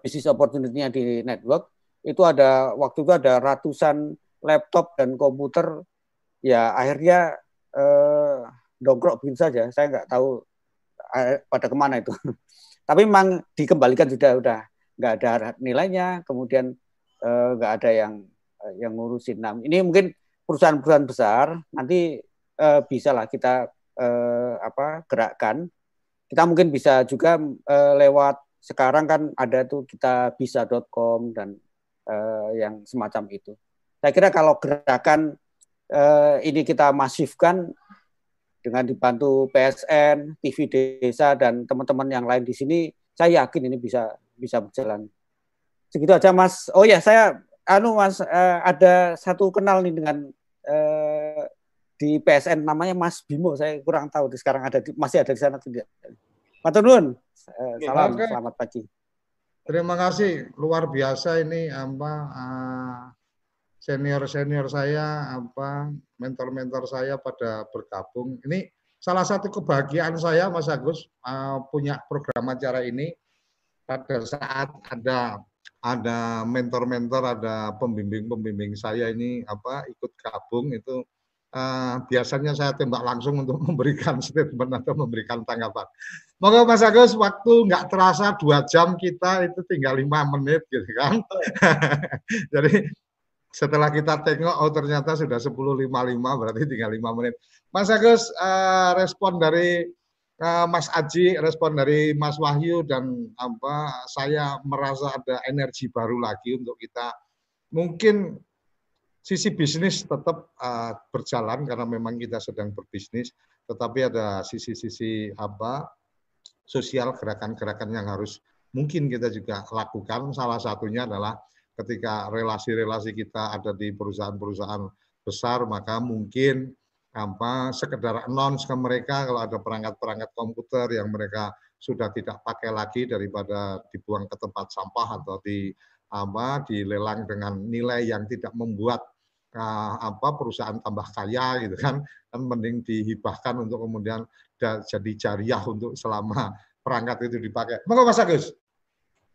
bisnis opportunity-nya di network, itu ada waktu itu ada ratusan laptop dan komputer ya akhirnya eh, dongkrok begini saja. Saya nggak tahu eh, pada ke mana itu. Tapi memang dikembalikan sudah udah nggak ada nilainya, kemudian eh, nggak ada yang eh, yang ngurusin. Nah, ini mungkin perusahaan-perusahaan besar nanti eh, bisa lah kita eh, apa gerakkan. Kita mungkin bisa juga eh, lewat sekarang kan ada tuh kita bisa.com dan eh, yang semacam itu. Saya kira kalau gerakan eh, ini kita masifkan dengan dibantu PSN, TV Desa dan teman-teman yang lain di sini, saya yakin ini bisa bisa berjalan. Segitu aja Mas. Oh ya, saya anu Mas eh, ada satu kenal nih dengan eh, di PSN namanya Mas Bimo. Saya kurang tahu sekarang ada di, masih ada di sana tidak. Matur nuwun. Eh, salam, Oke. selamat pagi. Terima kasih, luar biasa ini apa uh, senior-senior saya, apa mentor-mentor saya pada bergabung. Ini salah satu kebahagiaan saya, Mas Agus, uh, punya program acara ini pada saat ada ada mentor-mentor, ada pembimbing-pembimbing saya ini apa ikut gabung itu uh, biasanya saya tembak langsung untuk memberikan statement atau memberikan tanggapan. Moga Mas Agus, waktu nggak terasa dua jam kita itu tinggal lima menit gitu kan. Jadi setelah kita tengok oh ternyata sudah 10.55 berarti tinggal 5 menit. Mas Agus uh, respon dari uh, Mas Aji, respon dari Mas Wahyu dan apa saya merasa ada energi baru lagi untuk kita mungkin sisi bisnis tetap uh, berjalan karena memang kita sedang berbisnis, tetapi ada sisi-sisi apa sosial gerakan-gerakan yang harus mungkin kita juga lakukan. Salah satunya adalah ketika relasi-relasi kita ada di perusahaan-perusahaan besar maka mungkin apa sekedar announce ke mereka kalau ada perangkat-perangkat komputer yang mereka sudah tidak pakai lagi daripada dibuang ke tempat sampah atau di apa dilelang dengan nilai yang tidak membuat apa perusahaan tambah kaya gitu kan kan mending dihibahkan untuk kemudian jadi jariah untuk selama perangkat itu dipakai. Monggo Mas Agus.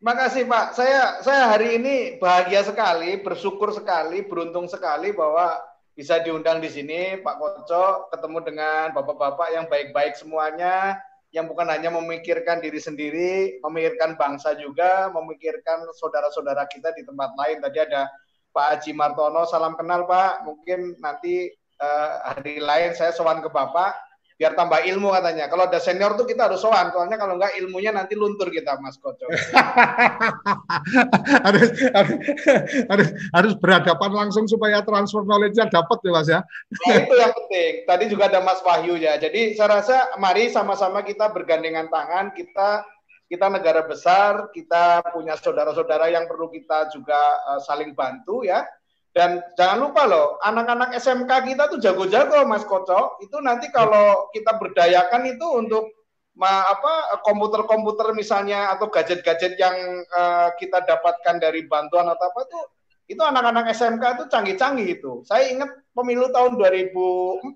Makasih Pak. Saya saya hari ini bahagia sekali, bersyukur sekali, beruntung sekali bahwa bisa diundang di sini Pak Koco, ketemu dengan bapak-bapak yang baik-baik semuanya, yang bukan hanya memikirkan diri sendiri, memikirkan bangsa juga, memikirkan saudara-saudara kita di tempat lain. Tadi ada Pak Haji Martono, salam kenal Pak. Mungkin nanti uh, hari lain saya sowan ke Bapak biar tambah ilmu katanya. Kalau ada senior tuh kita harus sowan, soalnya kalau enggak ilmunya nanti luntur kita, Mas Koco. harus, harus, harus, harus berhadapan langsung supaya transfer knowledge-nya dapat ya, Mas ya. Nah, itu yang penting. Tadi juga ada Mas Wahyu ya. Jadi saya rasa mari sama-sama kita bergandengan tangan, kita kita negara besar, kita punya saudara-saudara yang perlu kita juga uh, saling bantu ya dan jangan lupa loh, anak-anak SMK kita tuh jago-jago Mas Koco. Itu nanti kalau kita berdayakan itu untuk apa komputer-komputer misalnya atau gadget-gadget yang uh, kita dapatkan dari bantuan atau apa tuh itu anak-anak SMK itu canggih-canggih itu. Saya ingat pemilu tahun 2004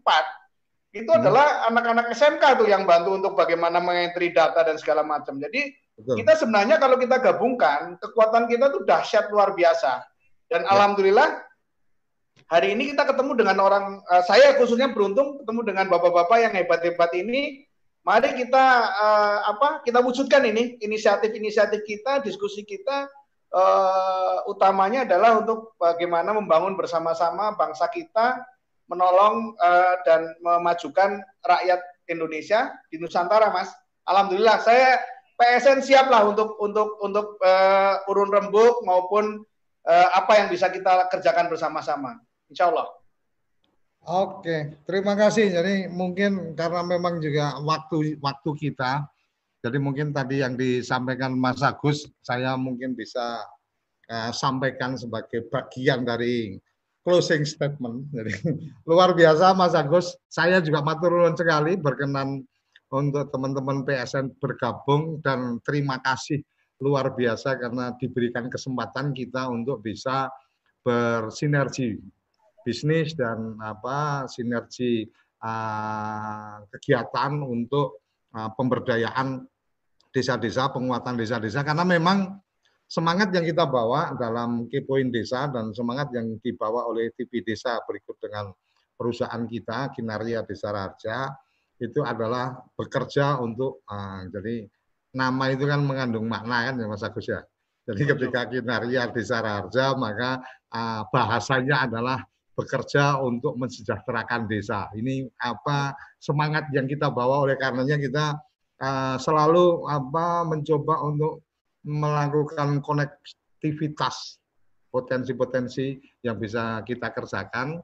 itu hmm. adalah anak-anak SMK tuh yang bantu untuk bagaimana mengentry data dan segala macam. Jadi Betul. kita sebenarnya kalau kita gabungkan kekuatan kita tuh dahsyat luar biasa. Dan ya. alhamdulillah hari ini kita ketemu dengan orang uh, saya khususnya beruntung ketemu dengan bapak-bapak yang hebat-hebat ini. Mari kita uh, apa? Kita wujudkan ini inisiatif-inisiatif kita, diskusi kita uh, utamanya adalah untuk bagaimana membangun bersama-sama bangsa kita menolong uh, dan memajukan rakyat Indonesia di Nusantara, Mas. Alhamdulillah saya PSN siap lah untuk untuk untuk uh, urun rembuk maupun uh, apa yang bisa kita kerjakan bersama-sama. Insya Allah. Oke, terima kasih. Jadi mungkin karena memang juga waktu waktu kita, jadi mungkin tadi yang disampaikan Mas Agus, saya mungkin bisa uh, sampaikan sebagai bagian dari closing statement. Jadi luar biasa Mas Agus, saya juga matur nuwun sekali berkenan untuk teman-teman PSN bergabung dan terima kasih luar biasa karena diberikan kesempatan kita untuk bisa bersinergi bisnis dan apa sinergi uh, kegiatan untuk uh, pemberdayaan desa-desa, penguatan desa-desa karena memang semangat yang kita bawa dalam Kepoin Desa dan semangat yang dibawa oleh TV Desa berikut dengan perusahaan kita Kinaria Desa Raja itu adalah bekerja untuk uh, jadi nama itu kan mengandung makna kan ya Mas Agus ya. Jadi ketika Kinaria Desa Raja maka uh, bahasanya adalah bekerja untuk mensejahterakan desa. Ini apa semangat yang kita bawa oleh karenanya kita uh, selalu apa mencoba untuk melakukan konektivitas potensi-potensi yang bisa kita kerjakan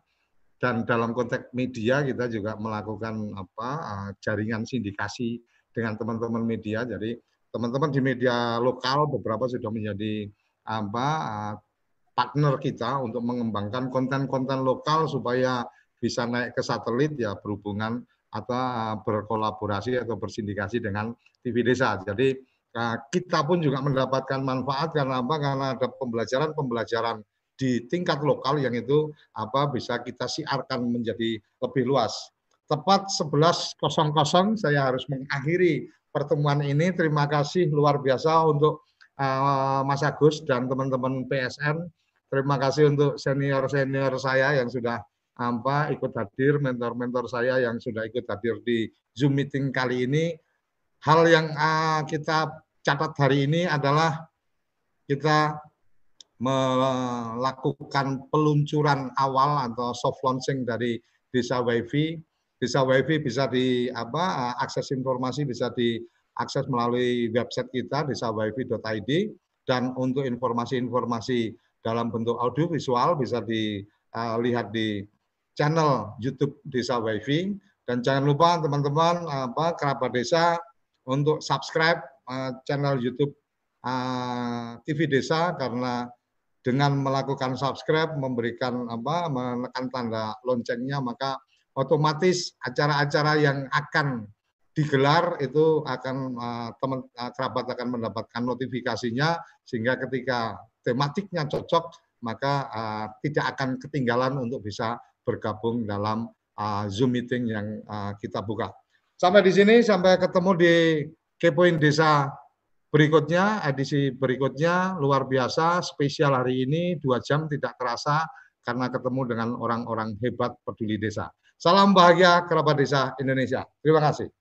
dan dalam konteks media kita juga melakukan apa uh, jaringan sindikasi dengan teman-teman media. Jadi teman-teman di media lokal beberapa sudah menjadi apa uh, partner kita untuk mengembangkan konten-konten lokal supaya bisa naik ke satelit ya berhubungan atau uh, berkolaborasi atau bersindikasi dengan TV desa. Jadi uh, kita pun juga mendapatkan manfaat karena apa? Karena ada pembelajaran-pembelajaran di tingkat lokal yang itu apa bisa kita siarkan menjadi lebih luas. Tepat 11.00 saya harus mengakhiri pertemuan ini. Terima kasih luar biasa untuk uh, Mas Agus dan teman-teman PSN Terima kasih untuk senior-senior saya yang sudah apa ikut hadir, mentor-mentor saya yang sudah ikut hadir di Zoom meeting kali ini. Hal yang uh, kita catat hari ini adalah kita melakukan peluncuran awal atau soft launching dari Desa WiFi. Desa WiFi bisa di apa akses informasi bisa diakses melalui website kita desawifi.id dan untuk informasi-informasi dalam bentuk audio visual bisa dilihat uh, di channel YouTube Desa WiFi dan jangan lupa teman-teman apa kerabat desa untuk subscribe uh, channel YouTube uh, TV Desa karena dengan melakukan subscribe memberikan apa menekan tanda loncengnya maka otomatis acara-acara yang akan digelar itu akan uh, teman uh, kerabat akan mendapatkan notifikasinya sehingga ketika tematiknya cocok, maka uh, tidak akan ketinggalan untuk bisa bergabung dalam uh, Zoom meeting yang uh, kita buka. Sampai di sini, sampai ketemu di Kepoin Desa berikutnya, edisi berikutnya, luar biasa, spesial hari ini, dua jam tidak terasa, karena ketemu dengan orang-orang hebat peduli desa. Salam bahagia kerabat desa Indonesia. Terima kasih.